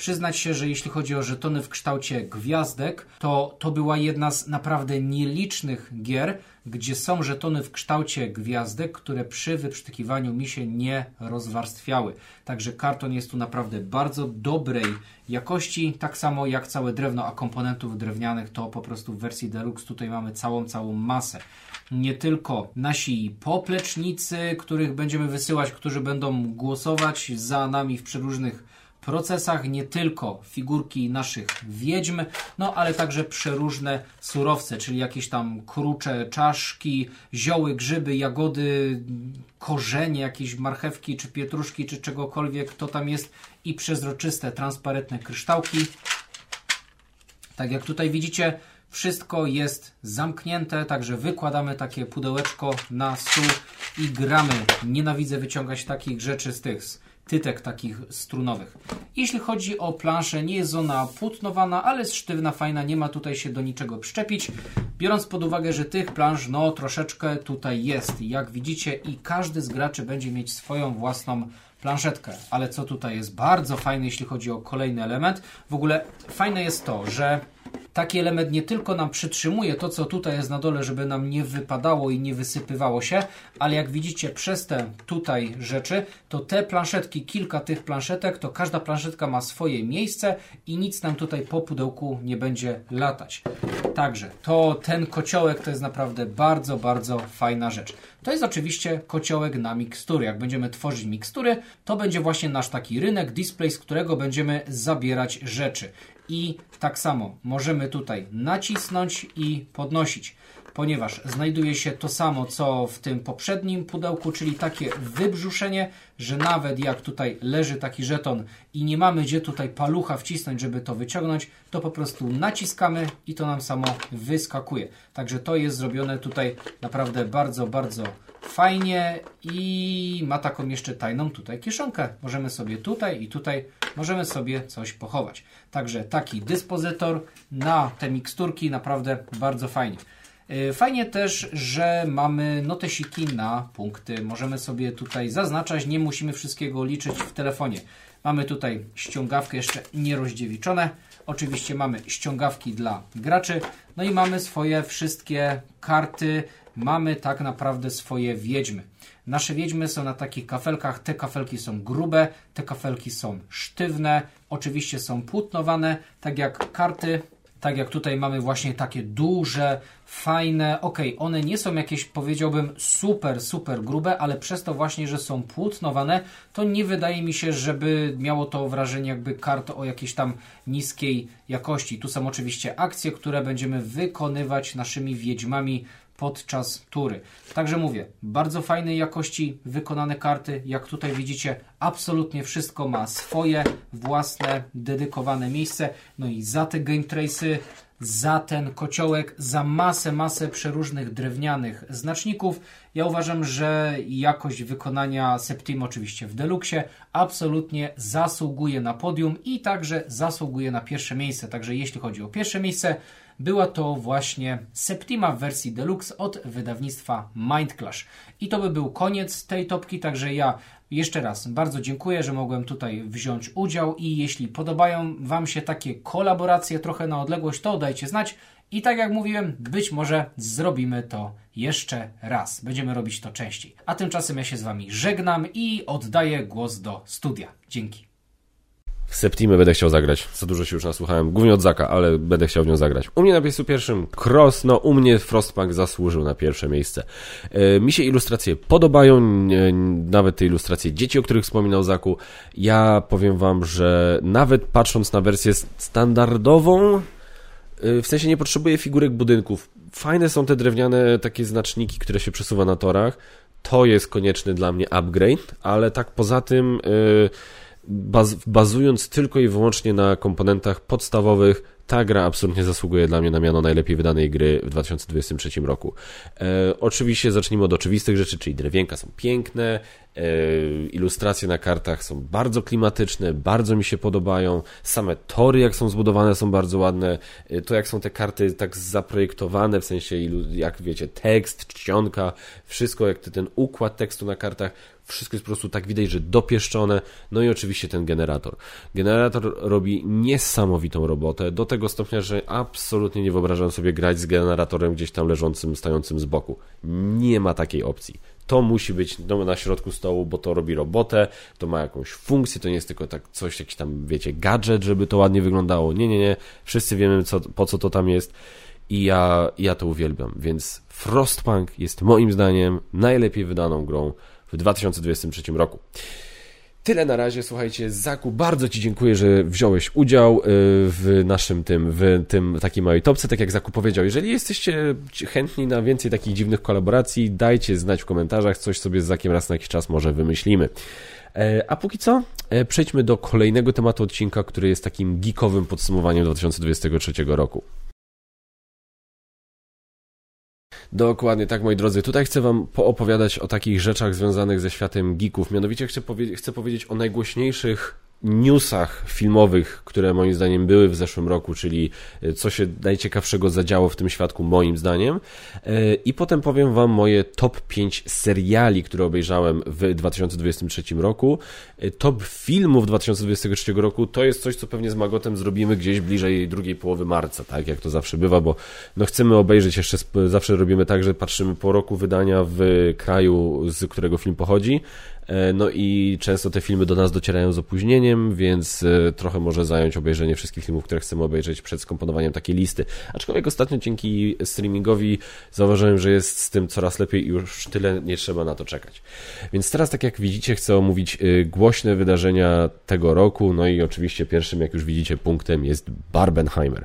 Speaker 2: przyznać się, że jeśli chodzi o żetony w kształcie gwiazdek, to to była jedna z naprawdę nielicznych gier, gdzie są żetony w kształcie gwiazdek, które przy wyprztykiwaniu mi się nie rozwarstwiały. Także karton jest tu naprawdę bardzo dobrej jakości, tak samo jak całe drewno, a komponentów drewnianych to po prostu w wersji Deluxe tutaj mamy całą, całą masę nie tylko nasi poplecznicy, których będziemy wysyłać, którzy będą głosować za nami w przeróżnych procesach nie tylko figurki naszych wiedźm, no ale także przeróżne surowce, czyli jakieś tam krucze, czaszki, zioły, grzyby, jagody, korzenie, jakieś marchewki, czy pietruszki, czy czegokolwiek, to tam jest i przezroczyste, transparentne kryształki. Tak jak tutaj widzicie, wszystko jest zamknięte, także wykładamy takie pudełeczko na stół i gramy. Nienawidzę wyciągać takich rzeczy z tych tytek takich strunowych. Jeśli chodzi o planszę, nie jest ona płótnowana, ale jest sztywna, fajna, nie ma tutaj się do niczego przyczepić. Biorąc pod uwagę, że tych plansz, no troszeczkę tutaj jest, jak widzicie, i każdy z graczy będzie mieć swoją własną planszetkę. Ale co tutaj jest bardzo fajne, jeśli chodzi o kolejny element, w ogóle fajne jest to, że taki element nie tylko nam przytrzymuje to, co tutaj jest na dole, żeby nam nie wypadało i nie wysypywało się, ale jak widzicie przez te tutaj rzeczy, to te planszetki, kilka tych planszetek, to każda planszetka ma swoje miejsce i nic nam tutaj po pudełku nie będzie latać. Także to ten kociołek to jest naprawdę bardzo, bardzo fajna rzecz. To jest oczywiście kociołek na mikstury. Jak będziemy tworzyć mikstury, to będzie właśnie nasz taki rynek, display, z którego będziemy zabierać rzeczy i tak samo możemy tutaj nacisnąć i podnosić, ponieważ znajduje się to samo co w tym poprzednim pudełku, czyli takie wybrzuszenie, że nawet jak tutaj leży taki żeton i nie mamy gdzie tutaj palucha wcisnąć, żeby to wyciągnąć, to po prostu naciskamy i to nam samo wyskakuje. Także to jest zrobione tutaj naprawdę bardzo, bardzo fajnie i ma taką jeszcze tajną tutaj kieszonkę. Możemy sobie tutaj i tutaj możemy sobie coś pochować. Także taki dyspozytor na te miksturki naprawdę bardzo fajnie. Y, fajnie też, że mamy notesiki na punkty. Możemy sobie tutaj zaznaczać, nie musimy wszystkiego liczyć w telefonie. Mamy tutaj ściągawkę jeszcze nierozdziewiczone. Oczywiście mamy ściągawki dla graczy. No i mamy swoje wszystkie karty. Mamy tak naprawdę swoje wiedźmy. Nasze wiedźmy są na takich kafelkach. Te kafelki są grube, te kafelki są sztywne. Oczywiście są płótnowane, tak jak karty tak jak tutaj mamy właśnie takie duże, fajne, ok, one nie są jakieś, powiedziałbym, super, super grube, ale przez to właśnie, że są płótnowane, to nie wydaje mi się, żeby miało to wrażenie jakby kart o jakiejś tam niskiej jakości. Tu są oczywiście akcje, które będziemy wykonywać naszymi wiedźmami podczas tury. Także mówię, bardzo fajnej jakości wykonane karty. Jak tutaj widzicie, absolutnie wszystko ma swoje własne, dedykowane miejsce. No i za te game trace'y, za ten kociołek, za masę, masę przeróżnych drewnianych znaczników. Ja uważam, że jakość wykonania Septim oczywiście w Deluxe absolutnie zasługuje na podium i także zasługuje na pierwsze miejsce. Także jeśli chodzi o pierwsze miejsce, była to właśnie Septima w wersji Deluxe od wydawnictwa Mind Clash. I to by był koniec tej topki, także ja Jeszcze raz bardzo dziękuję, że mogłem tutaj wziąć udział i jeśli podobają Wam się takie kolaboracje trochę na odległość, to dajcie znać. I tak jak mówiłem, być może zrobimy to jeszcze raz. Będziemy robić to częściej. A tymczasem ja się z Wami żegnam i oddaję głos do studia. Dzięki.
Speaker 1: W Septimę będę chciał zagrać. Za dużo się już nasłuchałem. Głównie od Zaka, ale będę chciał w nią zagrać. U mnie na miejscu pierwszym Cross. No, u mnie Frostpunk zasłużył na pierwsze miejsce. E, mi się ilustracje podobają. E, nawet te ilustracje dzieci, o których wspominał Zaku. Ja powiem wam, że nawet patrząc na wersję standardową, e, w sensie nie potrzebuję figurek budynków. Fajne są te drewniane takie znaczniki, które się przesuwa na torach. To jest konieczny dla mnie upgrade, ale tak poza tym... Baz bazując tylko i wyłącznie na komponentach podstawowych, ta gra absolutnie zasługuje dla mnie na miano najlepiej wydanej gry w 2023 roku. E, oczywiście zacznijmy od oczywistych rzeczy, czyli drewienka są piękne, e, ilustracje na kartach są bardzo klimatyczne, bardzo mi się podobają, same tory jak są zbudowane są bardzo ładne, e, to jak są te karty tak zaprojektowane, w sensie jak wiecie, tekst, czcionka, wszystko jak ten układ tekstu na kartach, wszystko jest po prostu tak widać, że dopieszczone. No i oczywiście ten generator. Generator robi niesamowitą robotę, do tego stopnia, że absolutnie nie wyobrażam sobie grać z generatorem gdzieś tam leżącym, stającym z boku. Nie ma takiej opcji to musi być no, na środku stołu, bo to robi robotę, to ma jakąś funkcję, to nie jest tylko tak coś, jakiś tam, wiecie, gadżet, żeby to ładnie wyglądało. Nie, nie, nie. Wszyscy wiemy, co, po co to tam jest i ja, ja to uwielbiam. Więc Frostpunk jest moim zdaniem najlepiej wydaną grą w 2023 roku. Tyle na razie, słuchajcie, Zaku, bardzo Ci dziękuję, że wziąłeś udział y, w naszym tym, w tym takiej małej topce, tak jak Zaku powiedział. Jeżeli jesteście chętni na więcej takich dziwnych kolaboracji, dajcie znać w komentarzach, coś sobie z Zakiem raz na jakiś czas może wymyślimy. E, a póki co, e, przejdźmy do kolejnego tematu odcinka, który jest takim geekowym podsumowaniem 2023 roku. Dokładnie tak, moi drodzy. Tutaj chcę Wam poopowiadać o takich rzeczach związanych ze światem geeków. Mianowicie chcę, powie chcę powiedzieć o najgłośniejszych newsach filmowych, które moim zdaniem były w zeszłym roku, czyli e, co się najciekawszego zadziało w tym świadku moim zdaniem. E, I potem powiem Wam moje top 5 seriali, które obejrzałem w 2023 roku. E, top filmów 2023 roku to jest coś, co pewnie z Magotem zrobimy gdzieś bliżej drugiej połowy marca, tak jak to zawsze bywa, bo no chcemy obejrzeć jeszcze, zawsze robimy tak, że patrzymy po roku wydania w kraju, z którego film pochodzi, no i często te filmy do nas docierają z opóźnieniem, więc e, trochę może zająć obejrzenie wszystkich filmów, które chcemy obejrzeć przed skomponowaniem takiej listy. Aczkolwiek ostatnio dzięki streamingowi zauważyłem, że jest z tym coraz lepiej i już tyle nie trzeba na to czekać. Więc teraz, tak jak widzicie, chcę omówić e, głośne wydarzenia tego roku, no i oczywiście pierwszym, jak już widzicie, punktem jest Barbenheimer.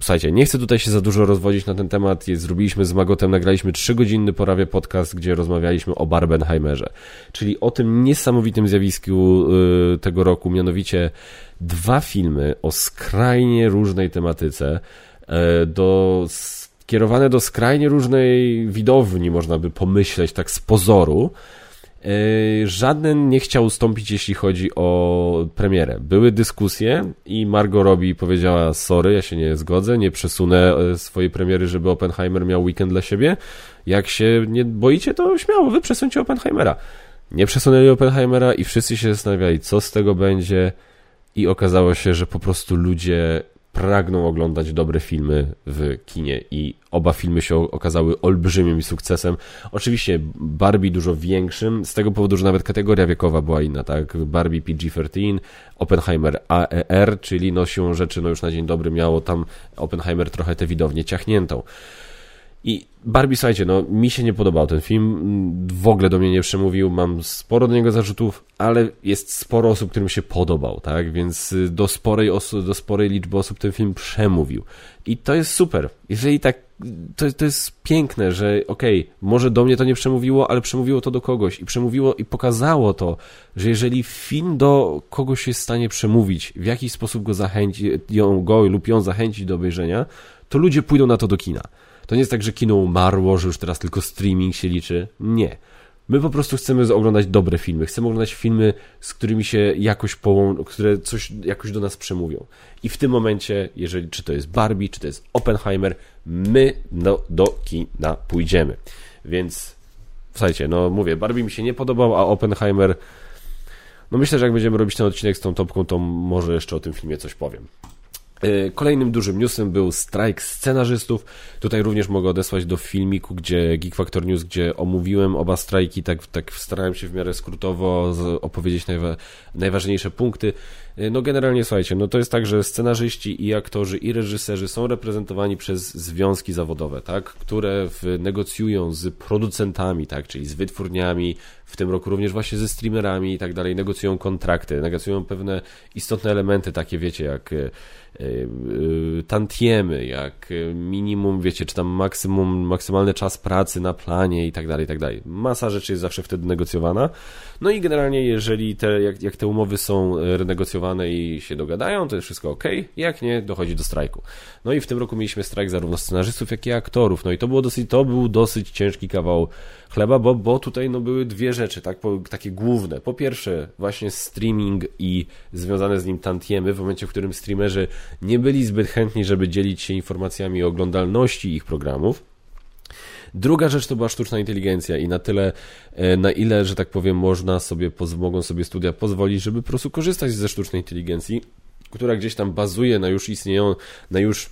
Speaker 1: Słuchajcie, nie chcę tutaj się za dużo rozwodzić na ten temat. Zrobiliśmy z Magotem, nagraliśmy trzygodzinny porawie podcast, gdzie rozmawialiśmy o Barbenheimerze czyli o tym niesamowitym zjawisku y, tego roku, mianowicie dwa filmy o skrajnie różnej tematyce, e, do, skierowane do skrajnie różnej widowni, można by pomyśleć tak z pozoru. E, żaden nie chciał ustąpić, jeśli chodzi o premierę. Były dyskusje i Margot Robbie powiedziała: Sorry, ja się nie zgodzę, nie przesunę e, swojej premiery, żeby Oppenheimer miał weekend dla siebie. Jak się nie boicie, to śmiało, wy przesuńcie Oppenheimera. Nie przesunęli Oppenheimera i wszyscy się zastanawiali, co z tego będzie i okazało się, że po prostu ludzie pragną oglądać dobre filmy w kinie i oba filmy się okazały olbrzymim sukcesem. Oczywiście Barbie dużo większym, z tego powodu, że nawet kategoria wiekowa była inna, tak? Barbie PG-13, Oppenheimer AER, czyli no siłą rzeczy, no już na dzień dobry miało tam Oppenheimer trochę tę widownię ciachniętą. I Barbie, słuchajcie, no mi się nie podobał ten film, w ogóle do mnie nie przemówił, mam sporo do niego zarzutów, ale jest sporo osób, którym się podobał, tak, więc y, do sporej, oso- do sporej liczby osób ten film przemówił. I to jest super. Jeżeli tak, to, to jest piękne, że okej, okay, może do mnie to nie przemówiło, ale przemówiło to do kogoś i przemówiło i pokazało to, że jeżeli film do kogoś jest w stanie przemówić, w jakiś sposób go zachęci, ją, go lub ją zachęcić do obejrzenia, to ludzie pójdą na to do kina. To nie jest tak, że kino umarło, że już teraz tylko streaming się liczy. Nie. My po prostu chcemy oglądać dobre filmy. Chcemy oglądać filmy, z którymi się jakoś połączą, które coś jakoś do nas przemówią. I w tym momencie, jeżeli czy to jest Barbie, czy to jest Oppenheimer, my no, do kina pójdziemy. Więc słuchajcie, no mówię, Barbie mi się nie podobał, a Oppenheimer, no myślę, że jak będziemy robić ten odcinek z tą topką, to może jeszcze o tym filmie coś powiem. E, kolejnym dużym newsem był strajk scenarzystów. Tutaj również mogę odesłać do filmiku, gdzie Geek Factor News, gdzie omówiłem oba strajki, tak, tak starałem się w miarę skrótowo opowiedzieć najwa najważniejsze punkty. E, no generalnie słuchajcie, no to jest tak, że scenarzyści i aktorzy i reżyserzy są reprezentowani przez związki zawodowe, tak, które w, negocjują z producentami, tak, czyli z wytwórniami, w tym roku również właśnie ze streamerami i tak dalej, negocjują kontrakty, negocjują pewne istotne elementy, takie wiecie, jak e, e, tantiemy, jak minimum, wiecie, czy tam maksimum, maksymalny czas pracy na planie i tak dalej, i tak dalej. Masa rzeczy jest zawsze wtedy negocjowana. No i generalnie, jeżeli te, jak, jak te umowy są renegocjowane i się dogadają, to jest wszystko ok, jak nie, dochodzi do strajku. No i w tym roku mieliśmy strajk zarówno scenarzystów, jak i aktorów, no i to było dosyć, to był dosyć ciężki kawał chleba, bo, bo tutaj no, były dwie rzeczy, tak, po, takie główne. Po pierwsze, właśnie streaming i związane z nim tantiemy, w momencie, w którym streamerzy nie byli zbyt chętni, żeby dzielić się informacjami o oglądalności ich programów. Druga rzecz to była sztuczna inteligencja i na tyle, e, na ile, że tak powiem, można sobie, mogą sobie studia pozwolić, żeby po prostu korzystać ze sztucznej inteligencji, która gdzieś tam bazuje na już istnieją, na już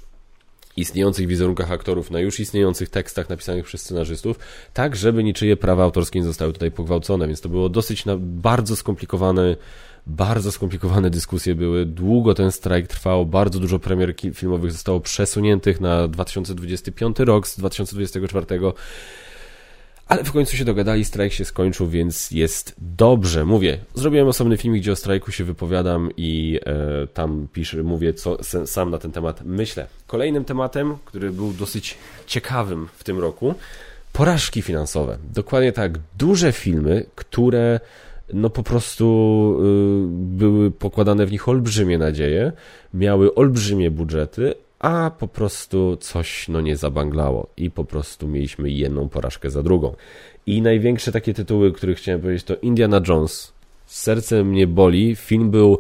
Speaker 1: istniejących wizerunkach aktorów, na już istniejących tekstach napisanych przez scenarzystów, tak żeby niczyje prawa autorskie nie zostały tutaj pogwałcone, więc to było dosyć bardzo skomplikowane bardzo skomplikowane dyskusje były, długo ten strajk trwał, bardzo dużo premier filmowych zostało przesuniętych na 2025 rok z 2024. Ale w końcu się dogadali, strajk się skończył, więc jest dobrze. Mówię, zrobiłem osobny film, gdzie o strajku się wypowiadam i e, tam piszę, mówię, co sam na ten temat myślę. Kolejnym tematem, który był dosyć ciekawym w tym roku, porażki finansowe. Dokładnie tak, duże filmy, które no po prostu y, były pokładane w nich olbrzymie nadzieje, miały olbrzymie budżety, a po prostu coś no nie zabanglało i po prostu mieliśmy jedną porażkę za drugą. I największe takie tytuły, które chciałem powiedzieć to Indiana Jones. Serce mnie boli. Film był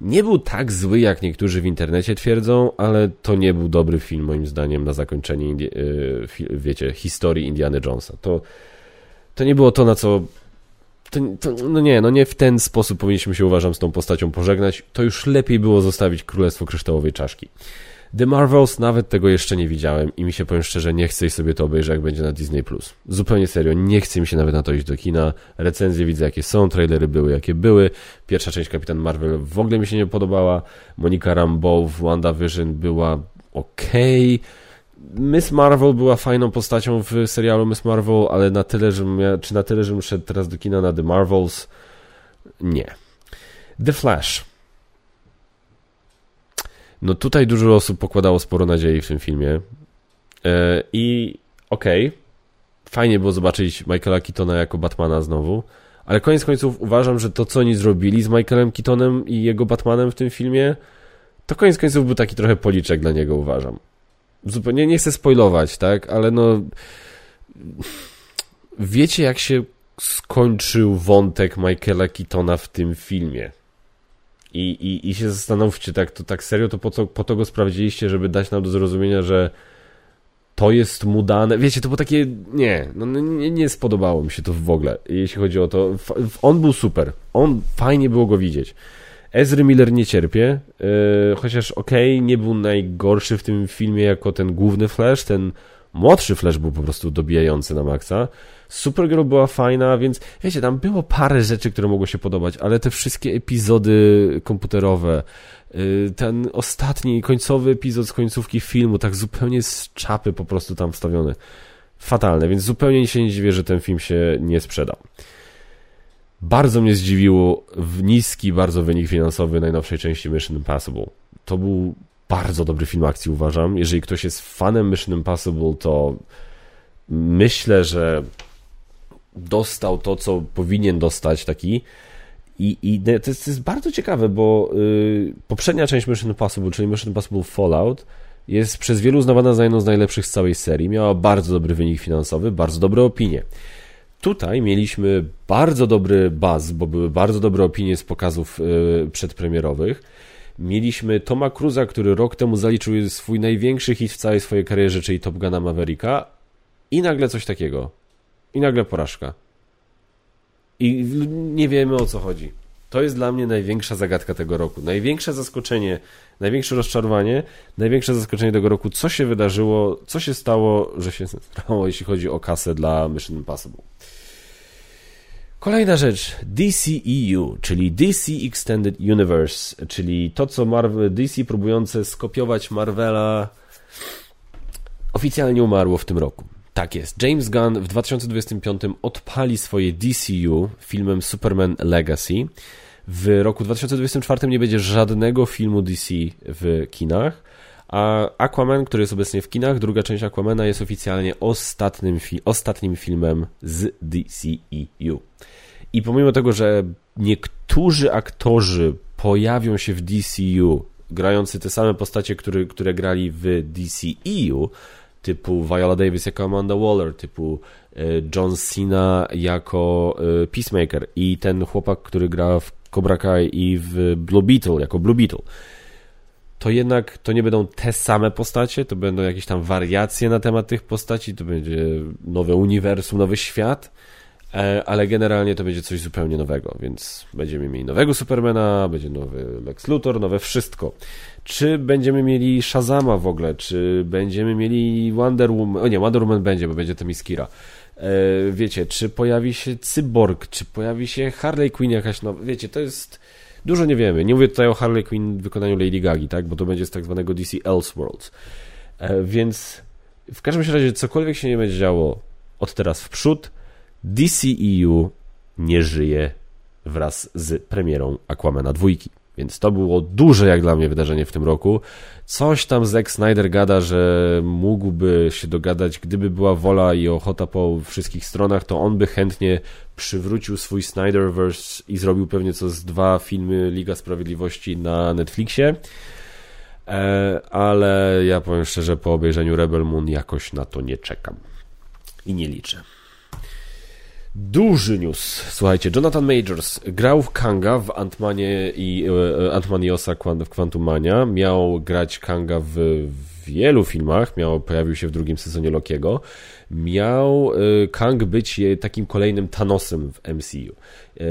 Speaker 1: nie był tak zły, jak niektórzy w internecie twierdzą, ale to nie był dobry film, moim zdaniem, na zakończenie, y, wiecie, historii Indiana Jonesa. To, to nie było to, na co to, to, no nie, no nie w ten sposób powinniśmy się, uważam, z tą postacią pożegnać. To już lepiej było zostawić Królestwo Kryształowej Czaszki. The Marvels nawet tego jeszcze nie widziałem i mi się powiem szczerze, nie chcę sobie to obejrzeć, jak będzie na Disney+. Zupełnie serio, nie chce mi się nawet na to iść do kina. Recenzje widzę, jakie są, trailery były, jakie były. Pierwsza część Kapitan Marvel w ogóle mi się nie podobała. Monika Rambeau w WandaVision była okej. Okay Miss Marvel była fajną postacią w serialu Miss Marvel, ale na tyle, że ja, czy na tyle, żebym szedł teraz do kina na The Marvels? Nie. The Flash. No tutaj dużo osób pokładało sporo nadziei w tym filmie. E, I okej, okay, fajnie było zobaczyć Michaela Keatona jako Batmana znowu, ale koniec końców uważam, że to, co oni zrobili z Michaelem Keatonem i jego Batmanem w tym filmie, to koniec końców był taki trochę policzek dla niego, uważam zupełnie nie chcę spoilować, tak, ale no wiecie jak się skończył wątek Michaela Keatona w tym filmie. I, i, i się zastanówcie, tak, to tak serio, to po, co, po to go sprawdziliście, żeby dać nam do zrozumienia, że to jest mu dane. Wiecie, to było takie. Nie, no, no nie, nie spodobało mi się to w ogóle, jeśli chodzi o to. On był super. On fajnie było go widzieć. Ezry Miller nie cierpię, yy, chociaż okej, okay, nie był najgorszy w tym filmie jako ten główny Flash, ten młodszy Flash był po prostu dobijający na maksa. Supergirl była fajna, więc wiecie, tam było parę rzeczy, które mogło się podobać, ale te wszystkie epizody komputerowe, yy, ten ostatni, końcowy epizod z końcówki filmu, tak zupełnie z czapy po prostu tam wstawiony. Fatalne, więc zupełnie się nie dziwię, że ten film się nie sprzedał. Bardzo mnie zdziwiło w niski bardzo wynik finansowy najnowszej części Mission Impossible. To był bardzo dobry film akcji, uważam. Jeżeli ktoś jest fanem Mission Impossible, to myślę, że dostał to, co powinien dostać taki. I, i to, jest, to jest bardzo ciekawe, bo yy, poprzednia część Mission Impossible, czyli Mission Impossible Fallout, jest przez wielu uznawana za jedną z najlepszych z całej serii. Miała bardzo dobry wynik finansowy, bardzo dobre opinie. Tutaj mieliśmy bardzo dobry buzz, bo były bardzo dobre opinie z pokazów y, przedpremierowych. Mieliśmy Toma Cruza, który rok temu zaliczył swój największy hit w całej swojej karierze, czyli Top Guna Mavericka i nagle coś takiego. i nagle porażka. I nie wiemy o co chodzi. To jest dla mnie największa zagadka tego roku. Największe zaskoczenie, największe rozczarowanie, największe zaskoczenie tego roku. Co się wydarzyło, co się stało, że się stało, jeśli chodzi o kasę dla Mission Impossible. Kolejna rzecz, DCEU, czyli DC Extended Universe, czyli to, co Marvel, DC próbujące skopiować Marvela, oficjalnie umarło w tym roku. Tak jest. James Gunn w 2025 odpali swoje DCU filmem Superman Legacy. W roku 2024 nie będzie żadnego filmu DC w kinach. A Aquaman, który jest obecnie w kinach, druga część Aquamana jest oficjalnie ostatnim, fi ostatnim filmem z DCEU. I pomimo tego, że niektórzy aktorzy pojawią się w DCU, grający te same postacie, które, które grali w DCEU, typu Viola Davis jako Amanda Waller, typu e, John Cena jako e, Peacemaker i ten chłopak, który gra w Cobra Kai i w Blue Beetle jako Blue Beetle to jednak to nie będą te same postacie, to będą jakieś tam wariacje na temat tych postaci, to będzie nowe uniwersum, nowy świat, e, ale generalnie to będzie coś zupełnie nowego, więc będziemy mieli nowego Supermana, będzie nowy Lex Luthor, nowe wszystko. Czy będziemy mieli Shazama w ogóle, czy będziemy mieli Wonder Woman, o nie, Wonder Woman będzie, bo będzie to Miskira. E, wiecie, czy pojawi się Cyborg, czy pojawi się Harley Quinn jakaś nowa, wiecie, to jest Dużo nie wiemy. Nie mówię tutaj o Harley Quinn w wykonaniu Lady Gagi, tak? bo to będzie z tak zwanego DC Elseworlds. E, więc w każdym razie, cokolwiek się nie będzie działo od teraz w przód, DCEU nie żyje wraz z premierą Aquamana dwójki. Więc to było duże jak dla mnie wydarzenie w tym roku. Coś tam Zack Snyder gada, że mógłby się dogadać, gdyby była wola i ochota po wszystkich stronach, to on by chętnie przywrócił swój Snyderverse i zrobił pewnie co z dwa filmy Liga Sprawiedliwości na Netflixie. E, ale ja powiem szczerze, po obejrzeniu Rebel Moon jakoś na to nie czekam i nie liczę. Duży news. Słuchajcie, Jonathan Majors grał w Kanga w Antmanie i e, Antman i Osa w Quantumania. Miał grać Kanga w wielu filmach. Miał, pojawił się w drugim sezonie Lokiego miał y, Kang być takim kolejnym Thanosem w MCU. Y,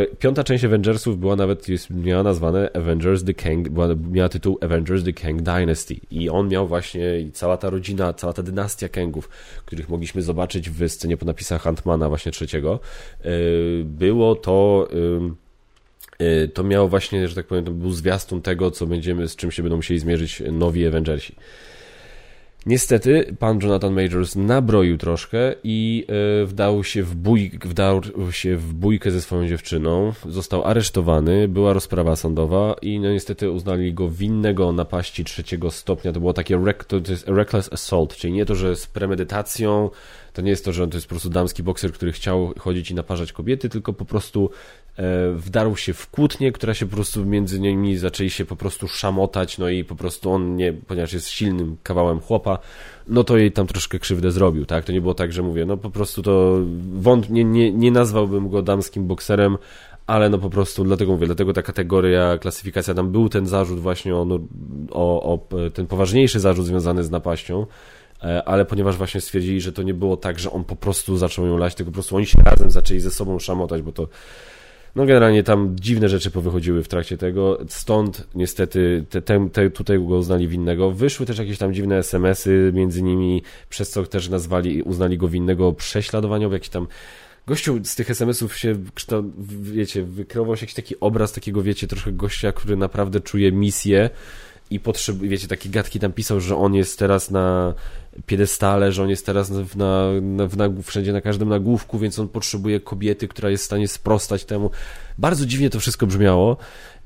Speaker 1: y, piąta część Avengersów była nawet, jest, miała nazwane Avengers The Kang, była, miała tytuł Avengers The Kang Dynasty i on miał właśnie i cała ta rodzina, cała ta dynastia Kangów, których mogliśmy zobaczyć w scenie po napisach Antmana właśnie trzeciego. Było to to miało właśnie, że tak powiem, to był zwiastun tego, co będziemy, z czym się będą musieli zmierzyć nowi Avengersi. Niestety, pan Jonathan Majors nabroił troszkę i e, wdał się w, bój, wdał się w bójkę ze swoją dziewczyną. Został aresztowany, była rozprawa sądowa i no niestety uznali go winnego napaści trzeciego stopnia. To było takie to jest reckless assault, czyli nie to, że z premedytacją, to nie jest to, że on to jest po prostu damski bokser, który chciał chodzić i naparzać kobiety, tylko po prostu wdarł się w kłótnię, która się po prostu między nimi zaczęli się po prostu szamotać, no i po prostu on, nie, ponieważ jest silnym kawałem chłopa, no to jej tam troszkę krzywdę zrobił, tak? To nie było tak, że mówię, no po prostu to wąt, nie, nie, nie nazwałbym go damskim bokserem, ale no po prostu dlatego mówię, dlatego ta kategoria, klasyfikacja, tam był ten zarzut właśnie o, o, o ten poważniejszy zarzut związany z napaścią, e, ale ponieważ właśnie stwierdzili, że to nie było tak, że on po prostu zaczął ją lać, tylko po prostu oni się razem zaczęli ze sobą szamotać, bo to no generalnie tam dziwne rzeczy powychodziły w trakcie tego, stąd niestety te, te, te tutaj go uznali winnego. Wyszły też jakieś tam dziwne SMS-y między nimi, przez co też nazwali, uznali go winnego prześladowania, jakiś tam gościu z tych SMS-ów się, wiecie, wykreował się jakiś taki obraz takiego, wiecie, troszkę gościa, który naprawdę czuje misję i potrzebuje, wiecie, takie gadki tam pisał, że on jest teraz na piedestale, że on jest teraz na, na, na, wszędzie na każdym nagłówku, więc on potrzebuje kobiety, która jest w stanie sprostać temu. Bardzo dziwnie to wszystko brzmiało.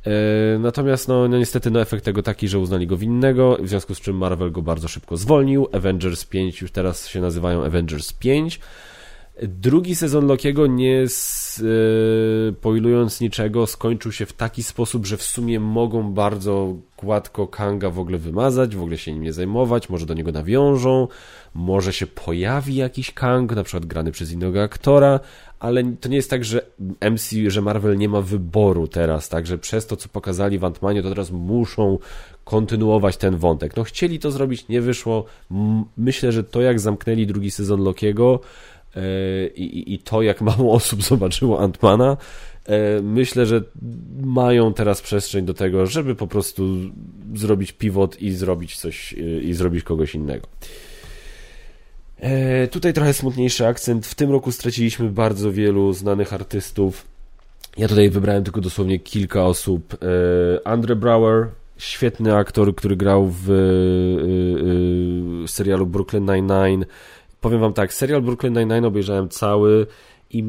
Speaker 1: E, natomiast no, no niestety no, efekt tego taki, że uznali go winnego, w związku z czym Marvel go bardzo szybko zwolnił. Avengers 5 już teraz się nazywają Avengers 5. Drugi sezon Lokiego, nie spoilując niczego, skończył się w taki sposób, że w sumie mogą bardzo gładko Kanga w ogóle wymazać, w ogóle się nim nie zajmować, może do niego nawiążą, może się pojawi jakiś Kang, na przykład grany przez innego aktora, ale to nie jest tak, że MC, że Marvel nie ma wyboru teraz, także przez to, co pokazali w Antmanie, to teraz muszą kontynuować ten wątek. No chcieli to zrobić, nie wyszło. Myślę, że to jak zamknęli drugi sezon Lokiego, i, i to, jak mało osób zobaczyło Antmana, myślę, że mają teraz przestrzeń do tego, żeby po prostu zrobić pivot i zrobić coś i zrobić kogoś innego. E, tutaj trochę smutniejszy akcent. W tym roku straciliśmy bardzo wielu znanych artystów. Ja tutaj wybrałem tylko dosłownie kilka osób. E, Andre Brower, świetny aktor, który grał w e, serialu Brooklyn Nine-Nine. Powiem wam tak, serial Brooklyn Nine-Nine obejrzałem cały i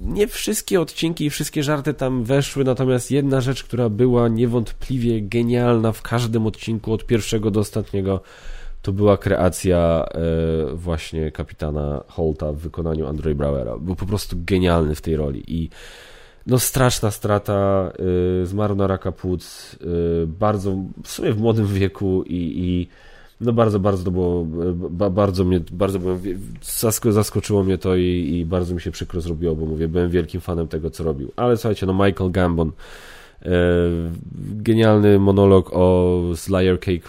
Speaker 1: nie wszystkie odcinki i wszystkie żarty tam weszły, natomiast jedna rzecz, która była niewątpliwie genialna w każdym odcinku od pierwszego do ostatniego, to była kreacja e, właśnie kapitana Holta w wykonaniu Andrej Brauera. Był po prostu genialny w tej roli i no straszna strata, e, zmarł na raka płuc, bardzo, w sumie w młodym wieku i, i no bardzo, bardzo to było, bardzo mnie, bardzo byłem, zaskoczyło mnie to i, i bardzo mi się przykro zrobiło, bo mówię, byłem wielkim fanem tego, co robił. Ale słuchajcie, no Michael Gambon, E, genialny monolog o Slayer Cake.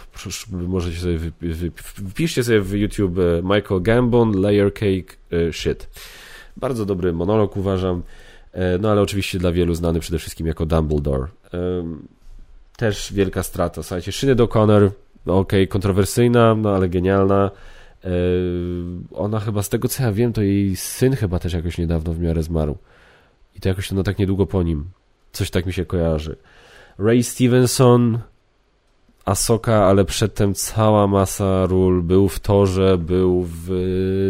Speaker 1: Możecie sobie wpiszcie sobie w YouTube e, Michael Gambon Layer Cake e, Shit. Bardzo dobry monolog uważam. No ale oczywiście dla wielu znany przede wszystkim jako Dumbledore. Też wielka strata. Słuchajcie, Szyny O'Connor, no ok, kontrowersyjna, no ale genialna. Ona chyba, z tego co ja wiem, to jej syn chyba też jakoś niedawno w miarę zmarł. I to jakoś no tak niedługo po nim. Coś tak mi się kojarzy. Ray Stevenson, Asoka, ale przedtem cała masa ról. Był w Torze, był w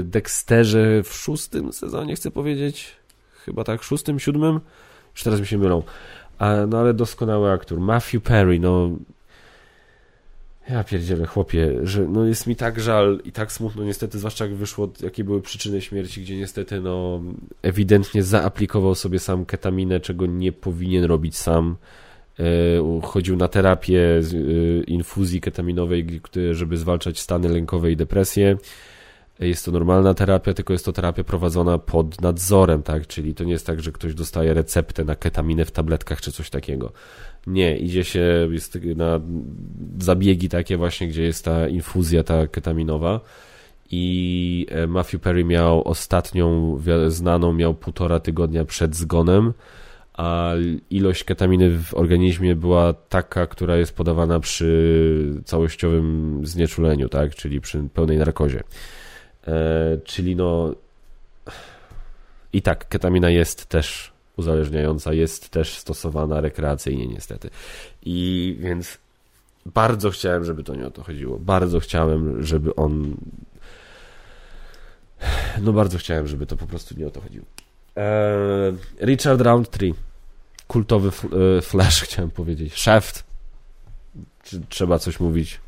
Speaker 1: Dexterze w szóstym sezonie, chcę powiedzieć. Chyba tak, szóstym, siódmym? Już teraz mi się mylą. A, no ale doskonały aktor. Matthew Perry, no ja pierdzielę, chłopie, że no jest mi tak żal i tak smutno niestety, zwłaszcza jak wyszło, jakie były przyczyny śmierci, gdzie niestety no ewidentnie zaaplikował sobie sam ketaminę, czego nie powinien robić sam. E, chodził na terapię e, infuzji ketaminowej, żeby zwalczać stany lękowe i depresję. Jest to normalna terapia, tylko jest to terapia prowadzona pod nadzorem, tak? Czyli to nie jest tak, że ktoś dostaje receptę na ketaminę w tabletkach czy coś takiego. Nie, idzie się jest na zabiegi takie właśnie, gdzie jest ta infuzja ta ketaminowa i e, Matthew Perry miał ostatnią znaną, miał półtora tygodnia przed zgonem, a ilość ketaminy w organizmie była taka, która jest podawana przy całościowym znieczuleniu, tak, czyli przy pełnej narkozie. E, czyli no i tak, ketamina jest też uzależniająca jest też stosowana rekreacyjnie niestety. I więc bardzo chciałem, żeby to nie o to chodziło. Bardzo chciałem, żeby on no bardzo chciałem, żeby to po prostu nie o to chodziło. Eee, Richard Roundtree kultowy e, Flash chciałem powiedzieć. Shaft czy trzeba coś mówić?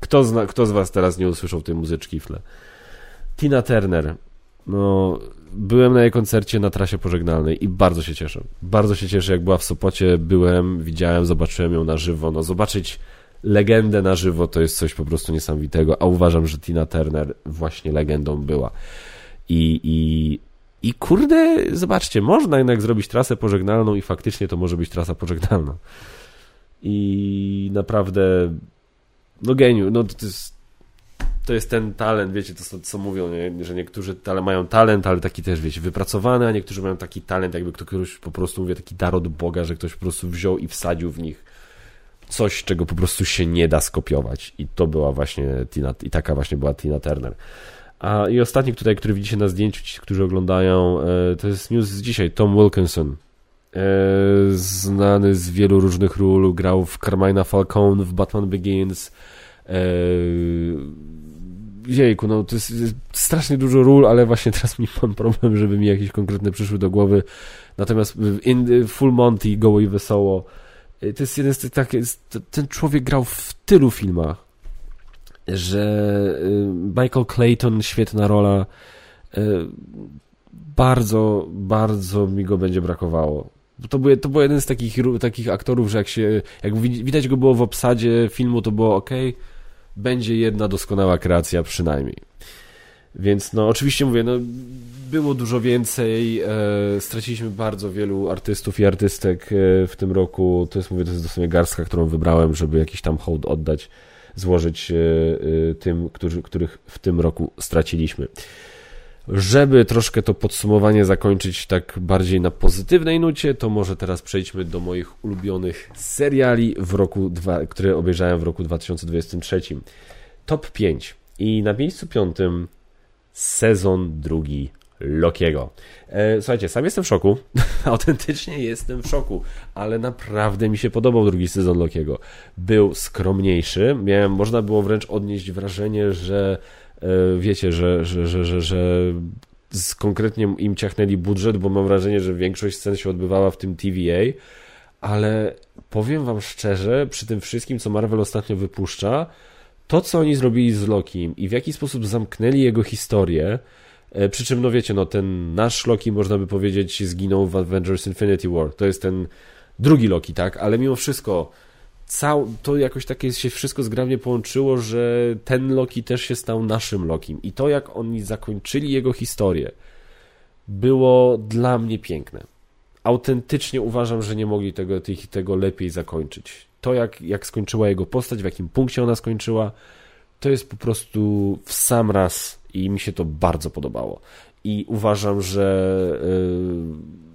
Speaker 1: Kto, kto z was teraz nie usłyszał tej muzyczki w tle? Tina Turner no byłem na jej koncercie na trasie pożegnalnej i bardzo się cieszę. Bardzo się cieszę, jak była w Sopocie, byłem, widziałem, zobaczyłem ją na żywo. No zobaczyć legendę na żywo to jest coś po prostu niesamowitego, a uważam, że Tina Turner właśnie legendą była. I, i, i kurde, zobaczcie, można jednak zrobić trasę pożegnalną i faktycznie to może być trasa pożegnalna. I naprawdę, no geniu, no to jest to jest ten talent, wiecie, to co, mówią, nie? że niektórzy tale, mają talent, ale taki też, wiecie, wypracowany, a niektórzy mają taki talent, jakby ktoś po prostu, mówię, taki dar od Boga, że ktoś po prostu wziął i wsadził w nich coś, czego po prostu się nie da skopiować. I to była właśnie Tina, i taka właśnie była Tina Turner. A i ostatni tutaj, który widzicie na zdjęciu, ci, którzy oglądają, e, to jest news z dzisiaj, Tom Wilkinson. E, znany z wielu różnych ról, grał w Carmina Falcone, w Batman Begins, e, jejku, no to jest, jest, strasznie dużo ról, ale właśnie teraz mi mam problem, żeby mi jakieś konkretne przyszły do głowy. Natomiast in, Full Monty, Goło i Wesoło, y, to jest jeden z tych takich, ten człowiek grał w tylu filmach, że y, Michael Clayton, świetna rola, y, bardzo, bardzo mi go będzie brakowało. To był, to był jeden z takich, takich aktorów, że jak się, jak widać go było w obsadzie filmu, to było ok, będzie jedna doskonała kreacja przynajmniej. Więc no oczywiście mówię, no było dużo więcej, e, straciliśmy bardzo wielu artystów i artystek e, w tym roku, to jest mówię, to jest dosłownie garstka, którą wybrałem, żeby jakiś tam hołd oddać, złożyć e, e tym, którzy, których w tym roku straciliśmy. Żeby troszkę to podsumowanie zakończyć tak bardziej na pozytywnej nucie, to może teraz przejdźmy do moich ulubionych seriali w roku, dwa, które obejrzałem w roku 2023. Top 5. I na miejscu piątym sezon drugi Lokiego. E, słuchajcie, sam jestem w szoku. Autentycznie jestem w szoku, ale naprawdę mi się podobał drugi sezon Lokiego. Był skromniejszy. Miałem, można było wręcz odnieść wrażenie, że wiecie, że, że, że, że, że z konkretnie im ciachnęli budżet, bo mam wrażenie, że większość scen się odbywała w tym TVA, ale powiem wam szczerze, przy tym wszystkim, co Marvel ostatnio wypuszcza, to, co oni zrobili z Lokim i w jaki sposób zamknęli jego historię, E, przy czym, no wiecie, no ten nasz Loki, można by powiedzieć, zginął w Avengers Infinity War. To jest ten drugi Loki, tak? Ale mimo wszystko cał, to jakoś takie się wszystko zgrabnie połączyło, że ten Loki też się stał naszym Lokim. I to, jak oni zakończyli jego historię, było dla mnie piękne. Autentycznie uważam, że nie mogli tego, tego lepiej zakończyć. To, jak, jak skończyła jego postać, w jakim punkcie ona skończyła, to jest po prostu w sam raz i mi się to bardzo podobało. I uważam, że yy,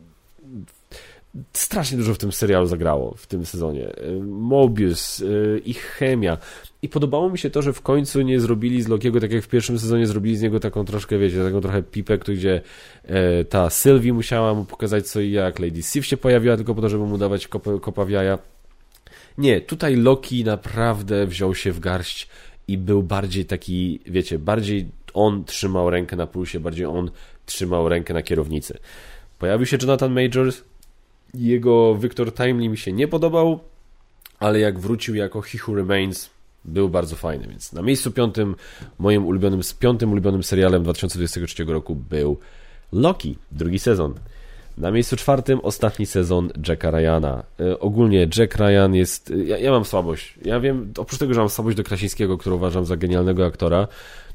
Speaker 1: strasznie dużo w tym serialu zagrało w tym sezonie. Yy, Mobius, yy, ich chemia. I podobało mi się to, że w końcu nie zrobili z Lokiego, tak jak w pierwszym sezonie zrobili z niego taką troszkę, wiecie, taką trochę pipę, gdzie e, ta Sylwie musiała mu pokazać co i jak, Lady Sif się pojawiła tylko po to, żeby mu dawać kop kopa w jaja. Nie, tutaj Loki naprawdę wziął się w garść i był bardziej taki, wiecie, bardziej on trzymał rękę na pulsie, bardziej on trzymał rękę na kierownicy. Pojawił się Jonathan Majors, jego Victor Timely mi się nie podobał, ale jak wrócił jako He Who Remains, był bardzo fajny, więc na miejscu piątym, moim ulubionym, z piątym ulubionym serialem 2023 roku był Loki, drugi sezon. Na miejscu czwartym ostatni sezon Jacka Ryana. E, ogólnie Jack Ryan jest. Ja, ja, mam słabość. Ja wiem, oprócz tego, że mam słabość do Krasińskiego, którego uważam za genialnego aktora,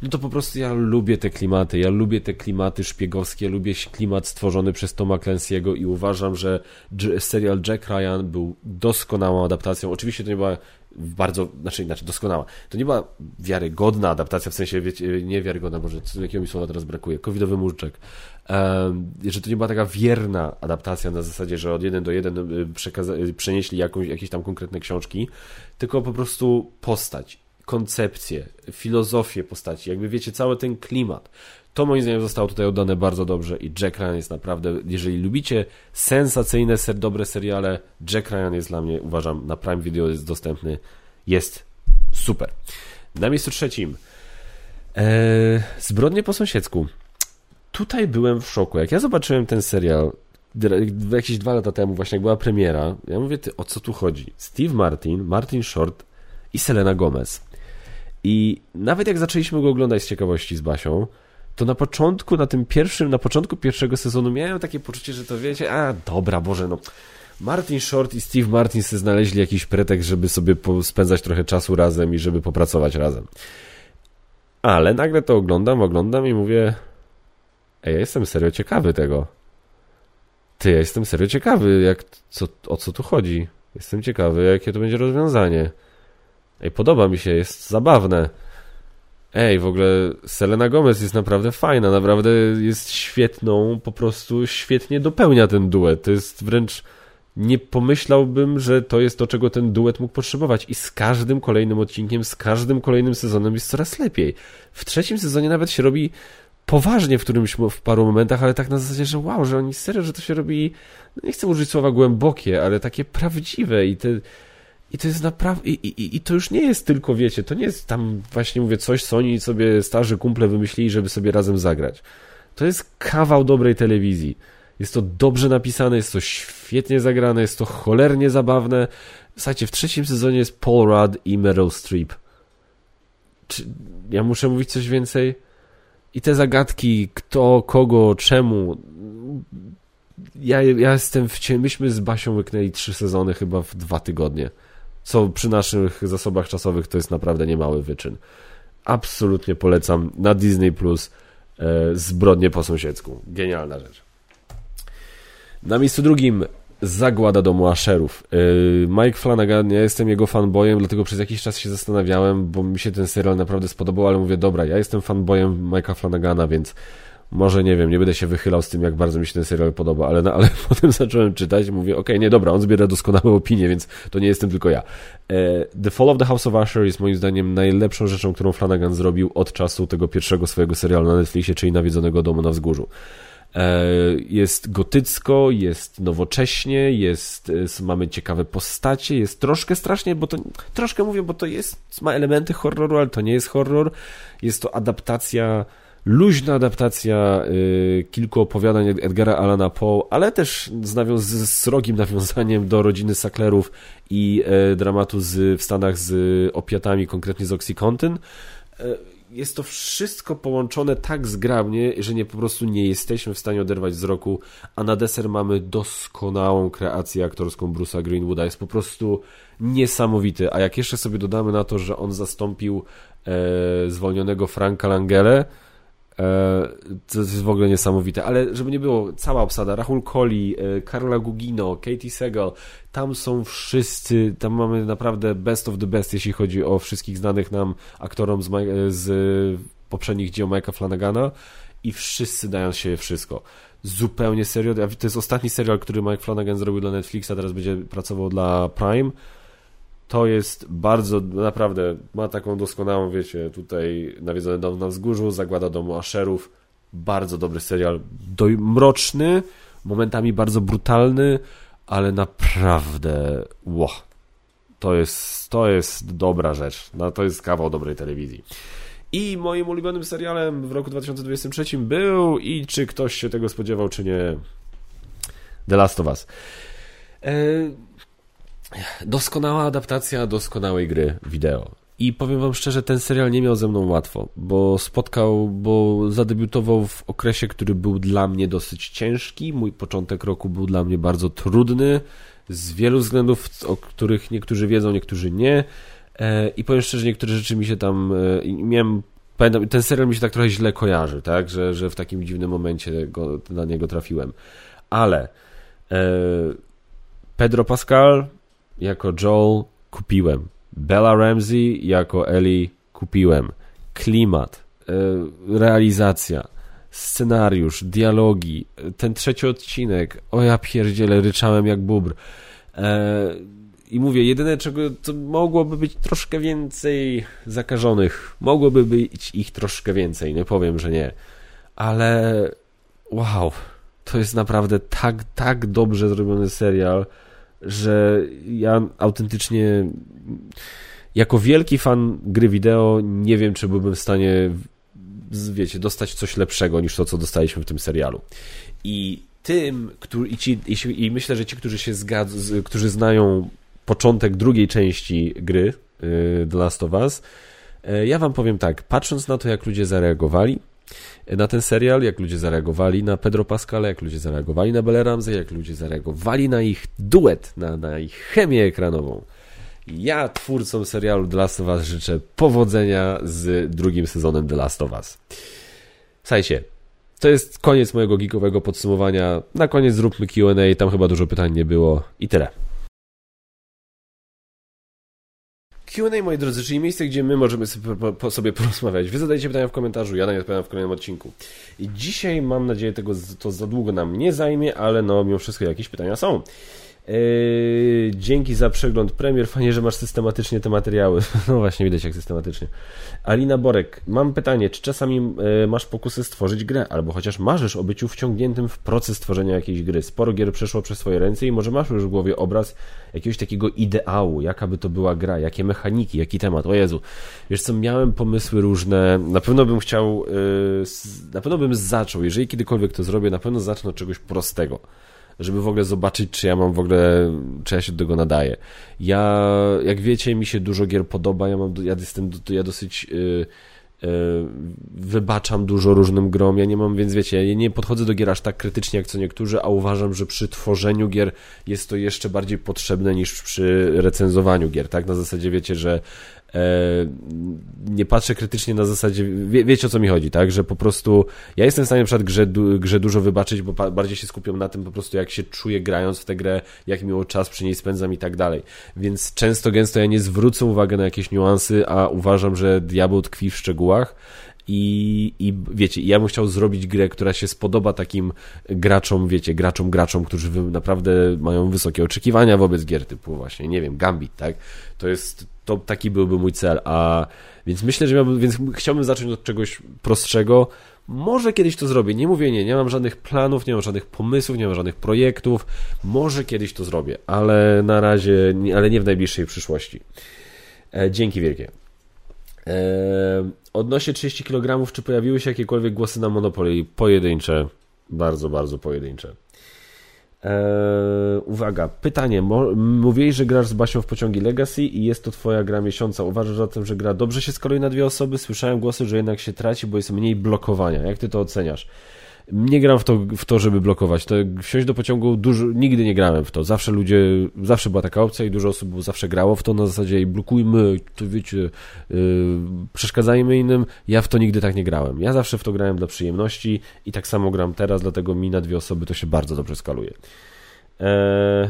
Speaker 1: no to po prostu ja lubię te klimaty. Ja lubię te klimaty szpiegowskie, lubię klimat stworzony przez Toma Clancy'ego i uważam, że serial Jack Ryan był doskonałą adaptacją. Oczywiście to nie była bardzo, znaczy inaczej, doskonała. To nie była wiarygodna adaptacja, w sensie, wiecie, nie wiarygodna, może jakiego mi słowa teraz brakuje, covidowy murczek, że to nie była taka wierna adaptacja na zasadzie, że od jeden do jeden y, y, przenieśli jakąś, jakieś tam konkretne książki, tylko po prostu postać, koncepcję, filozofię postaci, jakby wiecie, cały ten klimat. To moim zdaniem zostało tutaj oddane bardzo dobrze i Jack Ryan jest naprawdę, jeżeli lubicie sensacyjne, ser, dobre seriale, Jack Ryan jest dla mnie, uważam, na Prime Video jest dostępny, jest super. Na miejscu trzecim Eee, zbrodnie po sąsiedzku tutaj byłem w szoku. Jak ja zobaczyłem ten serial jakieś dwa lata temu, właśnie jak była premiera, ja mówię, ty, o co tu chodzi? Steve Martin, Martin Short i Selena Gomez. I nawet jak zaczęliśmy go oglądać z ciekawości z Basią, to na początku, na tym pierwszym, na początku pierwszego sezonu miałem takie poczucie, że to wiecie, a dobra, Boże, no Martin Short i Steve Martin sobie znaleźli jakiś pretekst, żeby sobie spędzać trochę czasu razem i żeby popracować razem. Ale nagle to oglądam, oglądam i mówię, Ej, ja jestem serio ciekawy tego. Ty, ja jestem serio ciekawy, jak, co, o co tu chodzi. Jestem ciekawy, jakie to będzie rozwiązanie. Ej, podoba mi się, jest zabawne. Ej, w ogóle Selena Gomez jest naprawdę fajna, naprawdę jest świetną, po prostu świetnie dopełnia ten duet. To jest wręcz nie pomyślałbym, że to jest to, czego ten duet mógł potrzebować. I z każdym kolejnym odcinkiem, z każdym kolejnym sezonem jest coraz lepiej. W trzecim sezonie nawet się robi poważnie w którymś, w paru momentach, ale tak na zasadzie, że wow, że oni serio, że to się robi, no nie chcę użyć słowa głębokie, ale takie prawdziwe i te, i to jest naprawdę, i, i, i to już nie jest tylko, wiecie, to nie jest tam właśnie, mówię, coś, co oni sobie starzy kumple wymyślili, żeby sobie razem zagrać. To jest kawał dobrej telewizji. Jest to dobrze napisane, jest to świetnie zagrane, jest to cholernie zabawne. Słuchajcie, w trzecim sezonie jest Paul Rudd i Meryl Streep. Czy ja muszę mówić coś więcej? I te zagadki, kto, kogo, czemu. Ja, ja jestem w. Myśmy z Basią łyknęli trzy sezony chyba w dwa tygodnie. Co przy naszych zasobach czasowych to jest naprawdę niemały wyczyn. Absolutnie polecam na Disney Plus e, Zbrodnie po sąsiedzku. Genialna rzecz. Na miejscu drugim Zagłada domu Asherów. Y, Mike Flanagan, ja jestem jego fanboyem, dlatego przez jakiś czas się zastanawiałem, bo mi się ten serial naprawdę spodobał, ale mówię, dobra, ja jestem fanboyem Mike'a Flanagana, więc może nie wiem, nie będę się wychylał z tym, jak bardzo mi się ten serial podoba, ale, no, ale potem zacząłem czytać i mówię, okej, okay, nie, dobra, on zbiera doskonałe opinie, więc to nie jestem tylko ja. E, the Fall of the House of Usher jest moim zdaniem najlepszą rzeczą, którą Flanagan zrobił od czasu tego pierwszego swojego serialu na Netflixie, czyli Nawiedzonego Domu na Wzgórzu. E, jest gotycko, jest nowocześnie, jest, e, mamy ciekawe postacie, jest troszkę strasznie, bo to troszkę mówię, bo to jest, ma elementy horroru, ale to nie jest horror. Jest to adaptacja luźna adaptacja y, kilku opowiadań Edgara Alana Poe, ale też z, nawiąz- z srogim nawiązaniem do rodziny Sacklerów i y, dramatu z, w Stanach z opiatami, konkretnie z Oxycontin. Y, jest to wszystko połączone tak zgrabnie, że nie po prostu nie jesteśmy w stanie oderwać wzroku, a na deser mamy doskonałą kreację aktorską Bruce'a Greenwooda. Jest po prostu niesamowity. A jak jeszcze sobie dodamy na to, że on zastąpił e, zwolnionego Franka Langele, E, to jest w ogóle niesamowite, ale żeby nie było, cała obsada, Rahul Koli, Karola e, Gugino, Katie Segal, tam są wszyscy, tam mamy naprawdę best of the best, jeśli chodzi o wszystkich znanych nam aktorom z, z poprzednich dzieł Mike'a Flanagana i wszyscy dają się wszystko. Zupełnie serio, to jest ostatni serial, który Mike Flanagan zrobił dla Netflixa, teraz będzie pracował dla Prime to jest bardzo, naprawdę, ma taką doskonałą, wiecie, tutaj nawiedzony dom na wzgórzu, zagłada domu Asherów, bardzo dobry serial, doj mroczny, momentami bardzo brutalny, ale naprawdę, ło, to jest, to jest dobra rzecz, no, to jest kawał dobrej telewizji. I moim ulubionym serialem w roku 2023 był, i czy ktoś się tego spodziewał, czy nie, The Last of Us. E, Doskonała adaptacja doskonałej gry wideo. I powiem wam szczerze, ten serial nie miał ze mną łatwo, bo spotkał, bo zadebiutował w okresie, który był dla mnie dosyć ciężki. Mój początek roku był dla mnie bardzo trudny, z wielu względów, o których niektórzy wiedzą, niektórzy nie. E, I powiem szczerze, niektóre rzeczy mi się tam. E, miałem. Pamiętam, ten serial mi się tak trochę źle kojarzy, tak? Że, że w takim dziwnym momencie go, na niego trafiłem. Ale e, Pedro Pascal jako Joel kupiłem. Bella Ramsey jako Ellie kupiłem. Klimat, e, realizacja, scenariusz, dialogi, ten trzeci odcinek, o ja pierdzielę, ryczałem jak bubr. E, I mówię, jedyne czego to mogłoby być troszkę więcej zakażonych, mogłoby być ich troszkę więcej, nie powiem, że nie, ale wow, to jest naprawdę tak, tak dobrze zrobiony serial, że ja autentycznie jako wielki fan gry wideo nie wiem, czy byłbym w stanie wiecie, dostać coś lepszego niż to, co dostaliśmy w tym serialu. I tym, który, i, ci, i, i myślę, że ci, którzy się zgadzają, którzy znają początek drugiej części gry y, The Last of Us, y, ja wam powiem tak, patrząc na to, jak ludzie zareagowali, na ten serial, jak ludzie zareagowali na Pedro Pascala, jak ludzie zareagowali na Belle Ramsey, jak ludzie zareagowali na ich duet, na, na ich chemię ekranową. Ja twórcom serialu The Last of Us życzę powodzenia z drugim sezonem The Last of Us. Słuchajcie, to jest koniec mojego geekowego podsumowania. Na koniec zróbmy Q&A, tam chyba dużo pytań nie było i tyle. Q&A, moi drodzy, czyli miejsce, gdzie my możemy sobie porozmawiać. Wy zadajcie pytania w komentarzu, ja na nie odpowiadam w kolejnym odcinku. I dzisiaj, mam nadzieję, tego to za długo nam nie zajmie, ale no, mimo wszystko jakieś pytania są. Yy, dzięki za przegląd premier. Fajnie, że masz systematycznie te materiały. No właśnie, widać jak systematycznie. Alina Borek, mam pytanie, czy czasami yy, masz pokusy stworzyć grę, albo chociaż marzysz o byciu wciągniętym w proces tworzenia jakiejś gry? Sporo gier przeszło przez twoje ręce i może masz już w głowie obraz jakiegoś takiego ideału, jaka by to była gra, jakie mechaniki, jaki temat. O Jezu, wiesz co, miałem pomysły różne. Na pewno bym chciał, yy, na pewno bym zaczął, jeżeli kiedykolwiek to zrobię, na pewno zacznę od czegoś prostego żeby w ogóle zobaczyć, czy ja mam w ogóle, czy ja się do tego nadaję. Ja, jak wiecie, mi się dużo gier podoba, ja mam, ja jestem, ja dosyć... Yy, wybaczam dużo różnym grom, ja nie mam, więc wiecie, ja nie podchodzę do gier aż tak krytycznie jak co niektórzy, a uważam, że przy tworzeniu gier jest to jeszcze bardziej potrzebne niż przy recenzowaniu gier, tak? Na zasadzie wiecie, że nie patrzę krytycznie na zasadzie, wie, wiecie o co mi chodzi, tak, że po prostu ja jestem w stanie przykład grze, grze dużo wybaczyć, bo bardziej się skupiam na tym po prostu jak się czuję grając w tę grę, jak miło czas przy niej spędzam i tak dalej, więc często, gęsto ja nie zwrócę uwagi na jakieś niuansy, a uważam, że diabeł tkwi w szczegółach. I, I wiecie, ja bym chciał zrobić grę, która się spodoba takim graczom, wiecie, graczom, graczom, którzy naprawdę mają wysokie oczekiwania wobec gier typu właśnie, nie wiem, Gambit, tak? To jest, to taki byłby mój cel, a więc myślę, że miałbym, więc chciałbym zacząć od czegoś prostszego, może kiedyś to zrobię, nie mówię nie, nie mam żadnych planów, nie mam żadnych pomysłów, nie mam żadnych projektów. Może kiedyś to zrobię, ale na razie, ale nie w najbliższej przyszłości. E, dzięki wielkie. E, odnośnie 30 kg, czy pojawiły się jakiekolwiek głosy na Monopoly? Pojedyncze, bardzo, bardzo pojedyncze. Eee, uwaga, pytanie. Mówiłeś, że grasz z Basią w pociągi Legacy i jest to twoja gra miesiąca. Uważasz zatem, że gra dobrze się skaluje na dwie osoby? Słyszałem głosy, że jednak się traci, bo jest mniej blokowania. Jak ty to oceniasz? Nie gram w to, w to żeby blokować. To wsiąść do pociągu dużo, nigdy nie grałem w to. Zawsze ludzie, zawsze była taka opcja i dużo osób zawsze grało w to na zasadzie blokujmy, to wiecie, yy, przeszkadzajmy innym. Ja w to nigdy tak nie grałem. Ja zawsze w to grałem dla przyjemności i tak samo gram teraz, dlatego mi na dwie osoby to się bardzo dobrze skaluje. Eee...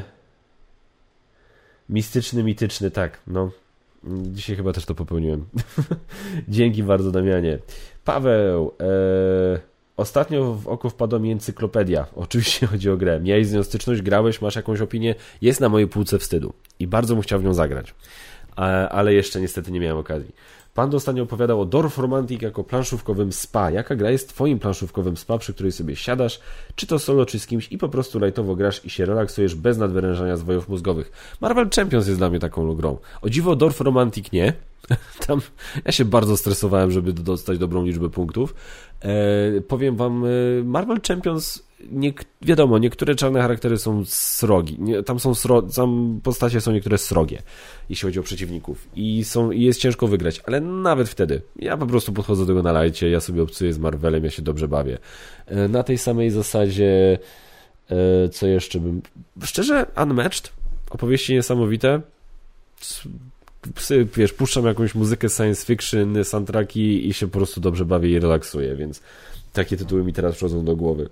Speaker 1: Mistyczny, mityczny, tak, no. Dzisiaj chyba też to popełniłem. Dzięki bardzo, Damianie. Paweł, eee... Ostatnio w oko wpadła mi encyklopedia. Oczywiście chodzi o grę. Miałeś z nią styczność, grałeś, masz jakąś opinię. Jest na mojej półce wstydu. I bardzo bym chciał w nią zagrać. Ale jeszcze niestety nie miałem okazji. Pan ostatnio opowiadał o Dorf Romantic jako planszówkowym spa. Jaka gra jest twoim planszówkowym spa, przy której sobie siadasz, czy to solo, czy z kimś i po prostu lajtowo grasz i się relaksujesz bez nadwyrężania zwojów mózgowych. Marvel Champions jest dla mnie taką grą. O dziwo Dorf Romantic nie. Tam ja się bardzo stresowałem, żeby dostać dobrą liczbę punktów. E, powiem wam, e, Marvel Champions, nie, wiadomo, niektóre czarne charaktery są srogi. Nie, tam są sro, tam postacie są niektóre srogie, jeśli chodzi o przeciwników. I, są, I jest ciężko wygrać, ale nawet wtedy. Ja po prostu podchodzę do tego na lajcie, ja sobie obcuję z Marvelem, ja się dobrze bawię. E, na tej samej zasadzie, e, co jeszcze bym... Szczerze, Unmatched, opowieści niesamowite wiesz, puszczam jakąś muzykę science fiction, soundtracki i się po prostu dobrze bawię i relaksuję, więc takie tytuły mi teraz przychodzą do głowy.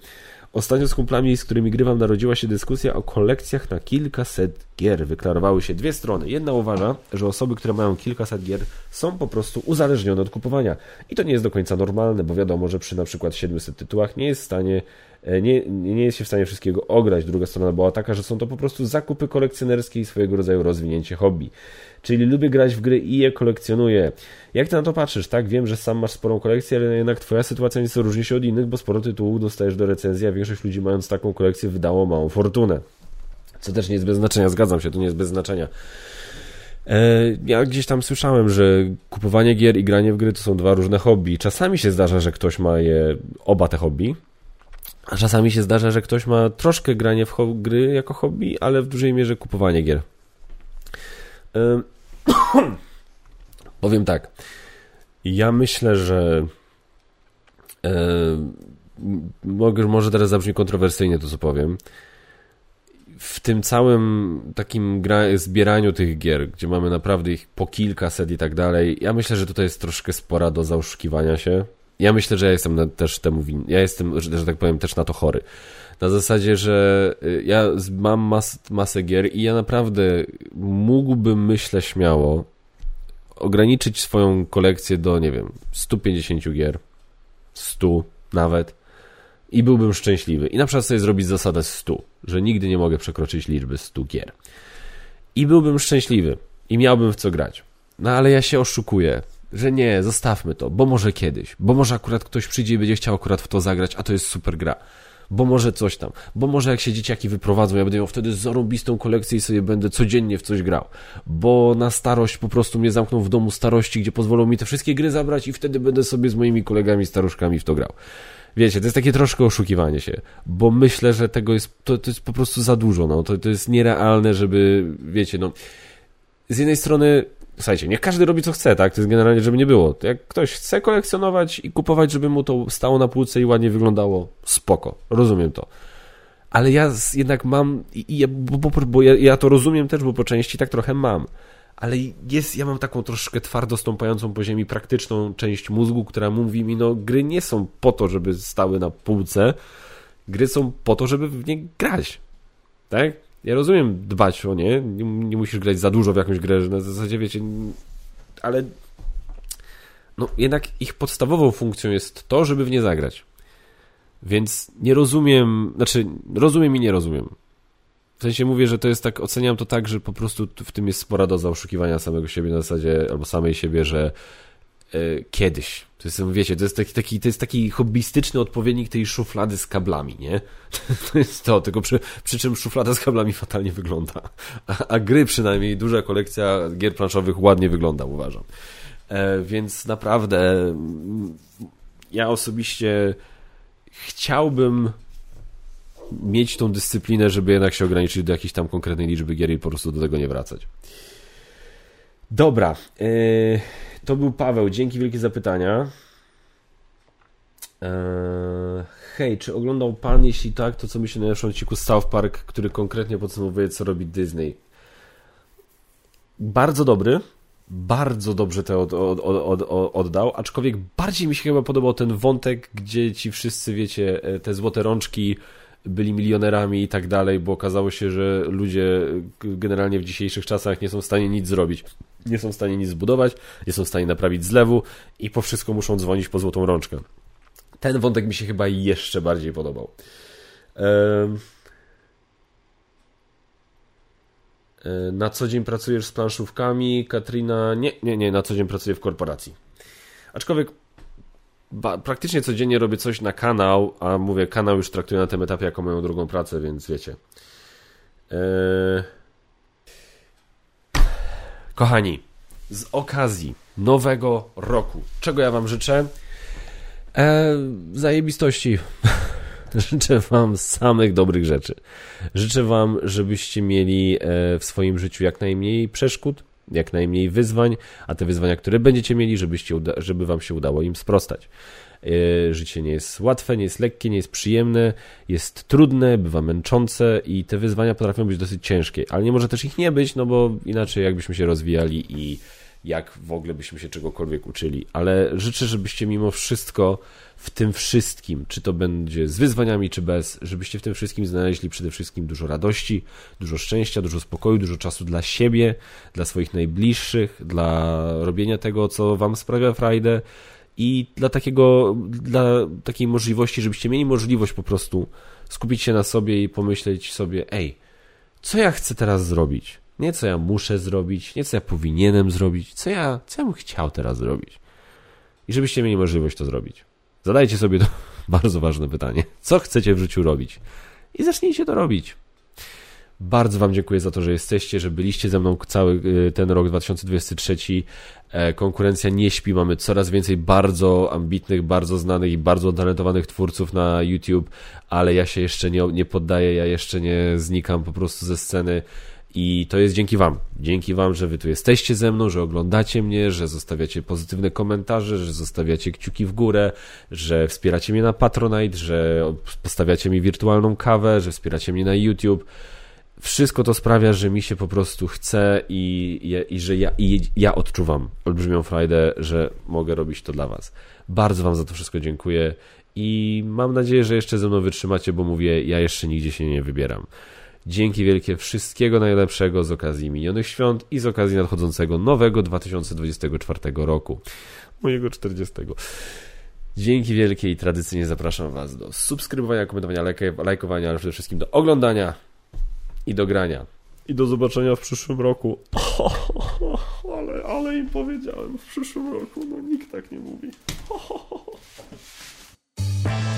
Speaker 1: Ostatnio z kumplami, z którymi grywam, narodziła się dyskusja o kolekcjach na kilkaset gier. Wyklarowały się dwie strony. Jedna uważa, że osoby, które mają kilkaset gier, są po prostu uzależnione od kupowania. I to nie jest do końca normalne, bo wiadomo, że przy na przykład 700 tytułach nie jest w stanie e, nie, nie jest się w stanie wszystkiego ograć. Druga strona była taka, że są to po prostu zakupy kolekcjonerskie i swojego rodzaju rozwinięcie hobby. Czyli lubię grać w gry i je kolekcjonuję. Jak ty na to patrzysz? Tak, wiem, że sam masz sporą kolekcję, ale jednak twoja sytuacja nieco różni się od innych, bo sporo tytułów dostajesz do recenzji, a większość ludzi mając taką kolekcję wydało małą fortunę. Co też nie jest bez znaczenia, zgadzam się, to nie jest bez znaczenia. E, ja gdzieś tam słyszałem, że kupowanie gier i granie w gry to są dwa różne hobby. Czasami się zdarza, że ktoś ma je oba te hobby, a czasami się zdarza, że ktoś ma troszkę granie w gry jako hobby, ale w dużej mierze kupowanie gier. Powiem tak. Ja myślę, że mogę, może teraz zabrzmi kontrowersyjnie to, co powiem. W tym całym takim gra, zbieraniu tych gier, gdzie mamy naprawdę ich po kilkaset i tak dalej, ja myślę, że tutaj jest troszkę spora do oszukiwania się. Ja myślę, że ja jestem też temu winny. Ja jestem, że, że tak powiem, też na to chory. Na zasadzie, że y, ja mam mas, masę gier i ja naprawdę mógłbym, myślę śmiało, ograniczyć swoją kolekcję do, nie wiem, 150 gier, 100 nawet i byłbym szczęśliwy. I na przykład sobie zrobić zasadę 100, że nigdy nie mogę przekroczyć liczby 100 gier. I byłbym szczęśliwy i miałbym w co grać. No ale ja się oszukuję, że nie, zostawmy to, bo może kiedyś, bo może akurat ktoś przyjdzie i będzie chciał akurat w to zagrać, a to jest super gra bo może coś tam, bo może jak się dzieciaki wyprowadzą, ja będę miał wtedy zarobistą kolekcję i sobie będę codziennie w coś grał, bo na starość po prostu mnie zamkną w domu starości, gdzie pozwolą mi te wszystkie gry zabrać i wtedy będę sobie z moimi kolegami staruszkami w to grał. Wiecie, to jest takie troszkę oszukiwanie się, bo myślę, że tego jest, to, to jest po prostu za dużo, no, to, to jest nierealne, żeby, wiecie, no, z jednej strony Słuchajcie, niech każdy robi co chce, tak? To jest generalnie, żeby nie było. Jak ktoś chce kolekcjonować i kupować, żeby mu to stało na półce i ładnie wyglądało, spoko. Rozumiem to. Ale ja jednak mam, i ja, bo, bo, bo ja, ja, to rozumiem też, bo po części tak trochę mam. Ale jest, ja mam taką troszkę twardo stąpającą po ziemi praktyczną część mózgu, która mówi mi, no gry nie są po to, żeby stały na półce, gry są po to, żeby w nie grać. Tak? Ja rozumiem dbać o nie, nie, nie musisz grać za dużo w jakąś grę, że na zasadzie wiecie, ale no jednak ich podstawową funkcją jest to, żeby w nie zagrać. Więc nie rozumiem, znaczy rozumiem i nie rozumiem. W sensie mówię, że to jest tak, oceniam to tak, że po prostu w tym jest spora doza oszukiwania samego siebie na zasadzie, albo samej siebie, że e, kiedyś. To jest, wiecie, to jest taki, taki, to jest taki hobbystyczny odpowiednik tej szuflady z kablami, nie? To jest to, tylko przy, przy czym szuflada z kablami fatalnie wygląda. A, a gry przynajmniej, duża kolekcja gier planszowych ładnie wygląda, uważam. E, więc naprawdę mm, ja osobiście chciałbym mieć tą dyscyplinę, żeby jednak się ograniczyć do jakiejś tam konkretnej liczby gier i po prostu do tego nie wracać. Dobra, yy, to był Paweł. Dzięki wielkie za pytania. Yy, hej, czy oglądał Pan? Jeśli tak, to co myśli o najlepszym odcinku South Park, który konkretnie podsumowuje, co robi Disney? Bardzo dobry. Bardzo dobrze to od, od, od, oddał, aczkolwiek bardziej mi się chyba podobał ten wątek, gdzie ci wszyscy, wiecie, e, te złote rączki byli milionerami i tak dalej, bo okazało się, że ludzie generalnie w dzisiejszych czasach nie są w stanie nic zrobić. Nie są w stanie nic zbudować, nie są w stanie naprawić zlewu i po wszystko muszą dzwonić po złotą rączkę. Ten wątek mi się chyba jeszcze bardziej podobał. Na co dzień pracujesz z planszówkami? Katrina, nie, nie, nie, na co dzień pracuję w korporacji. Aczkolwiek praktycznie codziennie robię coś na kanał, a mówię, kanał już traktuję na tym etapie jako moją drugą pracę, więc wiecie. Eee... Kochani, z okazji nowego roku, czego ja Wam życzę? Eee, zajebistości. życzę Wam samych dobrych rzeczy. Życzę Wam, żebyście mieli e, w swoim życiu jak najmniej przeszkód, jak najmniej wyzwań, a te wyzwania, które będziecie mieli, żebyście żeby wam się udało im sprostać. E, życie nie jest łatwe, nie jest lekkie, nie jest przyjemne, jest trudne, bywa męczące i te wyzwania potrafią być dosyć ciężkie, ale nie może też ich nie być, no bo inaczej jakbyśmy się rozwijali i jak w ogóle byśmy się czegokolwiek uczyli. Ale życzę, żebyście mimo wszystko w tym wszystkim, czy to będzie z wyzwaniami, czy bez, żebyście w tym wszystkim znaleźli przede wszystkim dużo radości, dużo szczęścia, dużo spokoju, dużo czasu dla siebie, dla swoich najbliższych, dla robienia tego, co wam sprawia frajdę i dla takiego, dla takiej możliwości, żebyście mieli możliwość po prostu skupić się na sobie i pomyśleć sobie, ej, co ja chcę teraz zrobić? Nie co ja muszę zrobić, nie co ja powinienem zrobić, co ja, co ja bym chciał teraz zrobić. I żebyście mieli możliwość to zrobić. Zadajcie sobie to bardzo ważne pytanie. Co chcecie w życiu robić? I zacznijcie to robić. Bardzo Wam dziękuję za to, że jesteście, że byliście ze mną cały y, ten rok 2023. E, konkurencja nie śpi, mamy coraz więcej bardzo ambitnych, bardzo znanych i bardzo talentowanych twórców na YouTube, ale ja się jeszcze nie, nie poddaję, ja jeszcze nie znikam po prostu ze sceny. I to jest dzięki Wam. Dzięki Wam, że Wy tu jesteście ze mną, że oglądacie mnie, że zostawiacie pozytywne komentarze, że zostawiacie kciuki w górę, że wspieracie mnie na Patronite, że postawiacie mi wirtualną kawę, że wspieracie mnie na YouTube. Wszystko to sprawia, że mi się po prostu chce i, i, i że ja, i ja odczuwam olbrzymią frajdę, że mogę robić to dla Was. Bardzo Wam za to wszystko dziękuję i mam nadzieję, że jeszcze ze mną wytrzymacie, bo mówię, ja jeszcze nigdzie się nie wybieram. Dzięki wielkie wszystkiego najlepszego z okazji minionych świąt i z okazji nadchodzącego nowego 2024 roku. Mojego 40. Dzięki wielkie i tradycyjnie zapraszam Was do subskrybowania, komentowania, lajkowania, ale przede wszystkim do oglądania i do grania. I do zobaczenia w przyszłym roku. ale, ale im powiedziałem w przyszłym roku, no nikt tak nie mówi.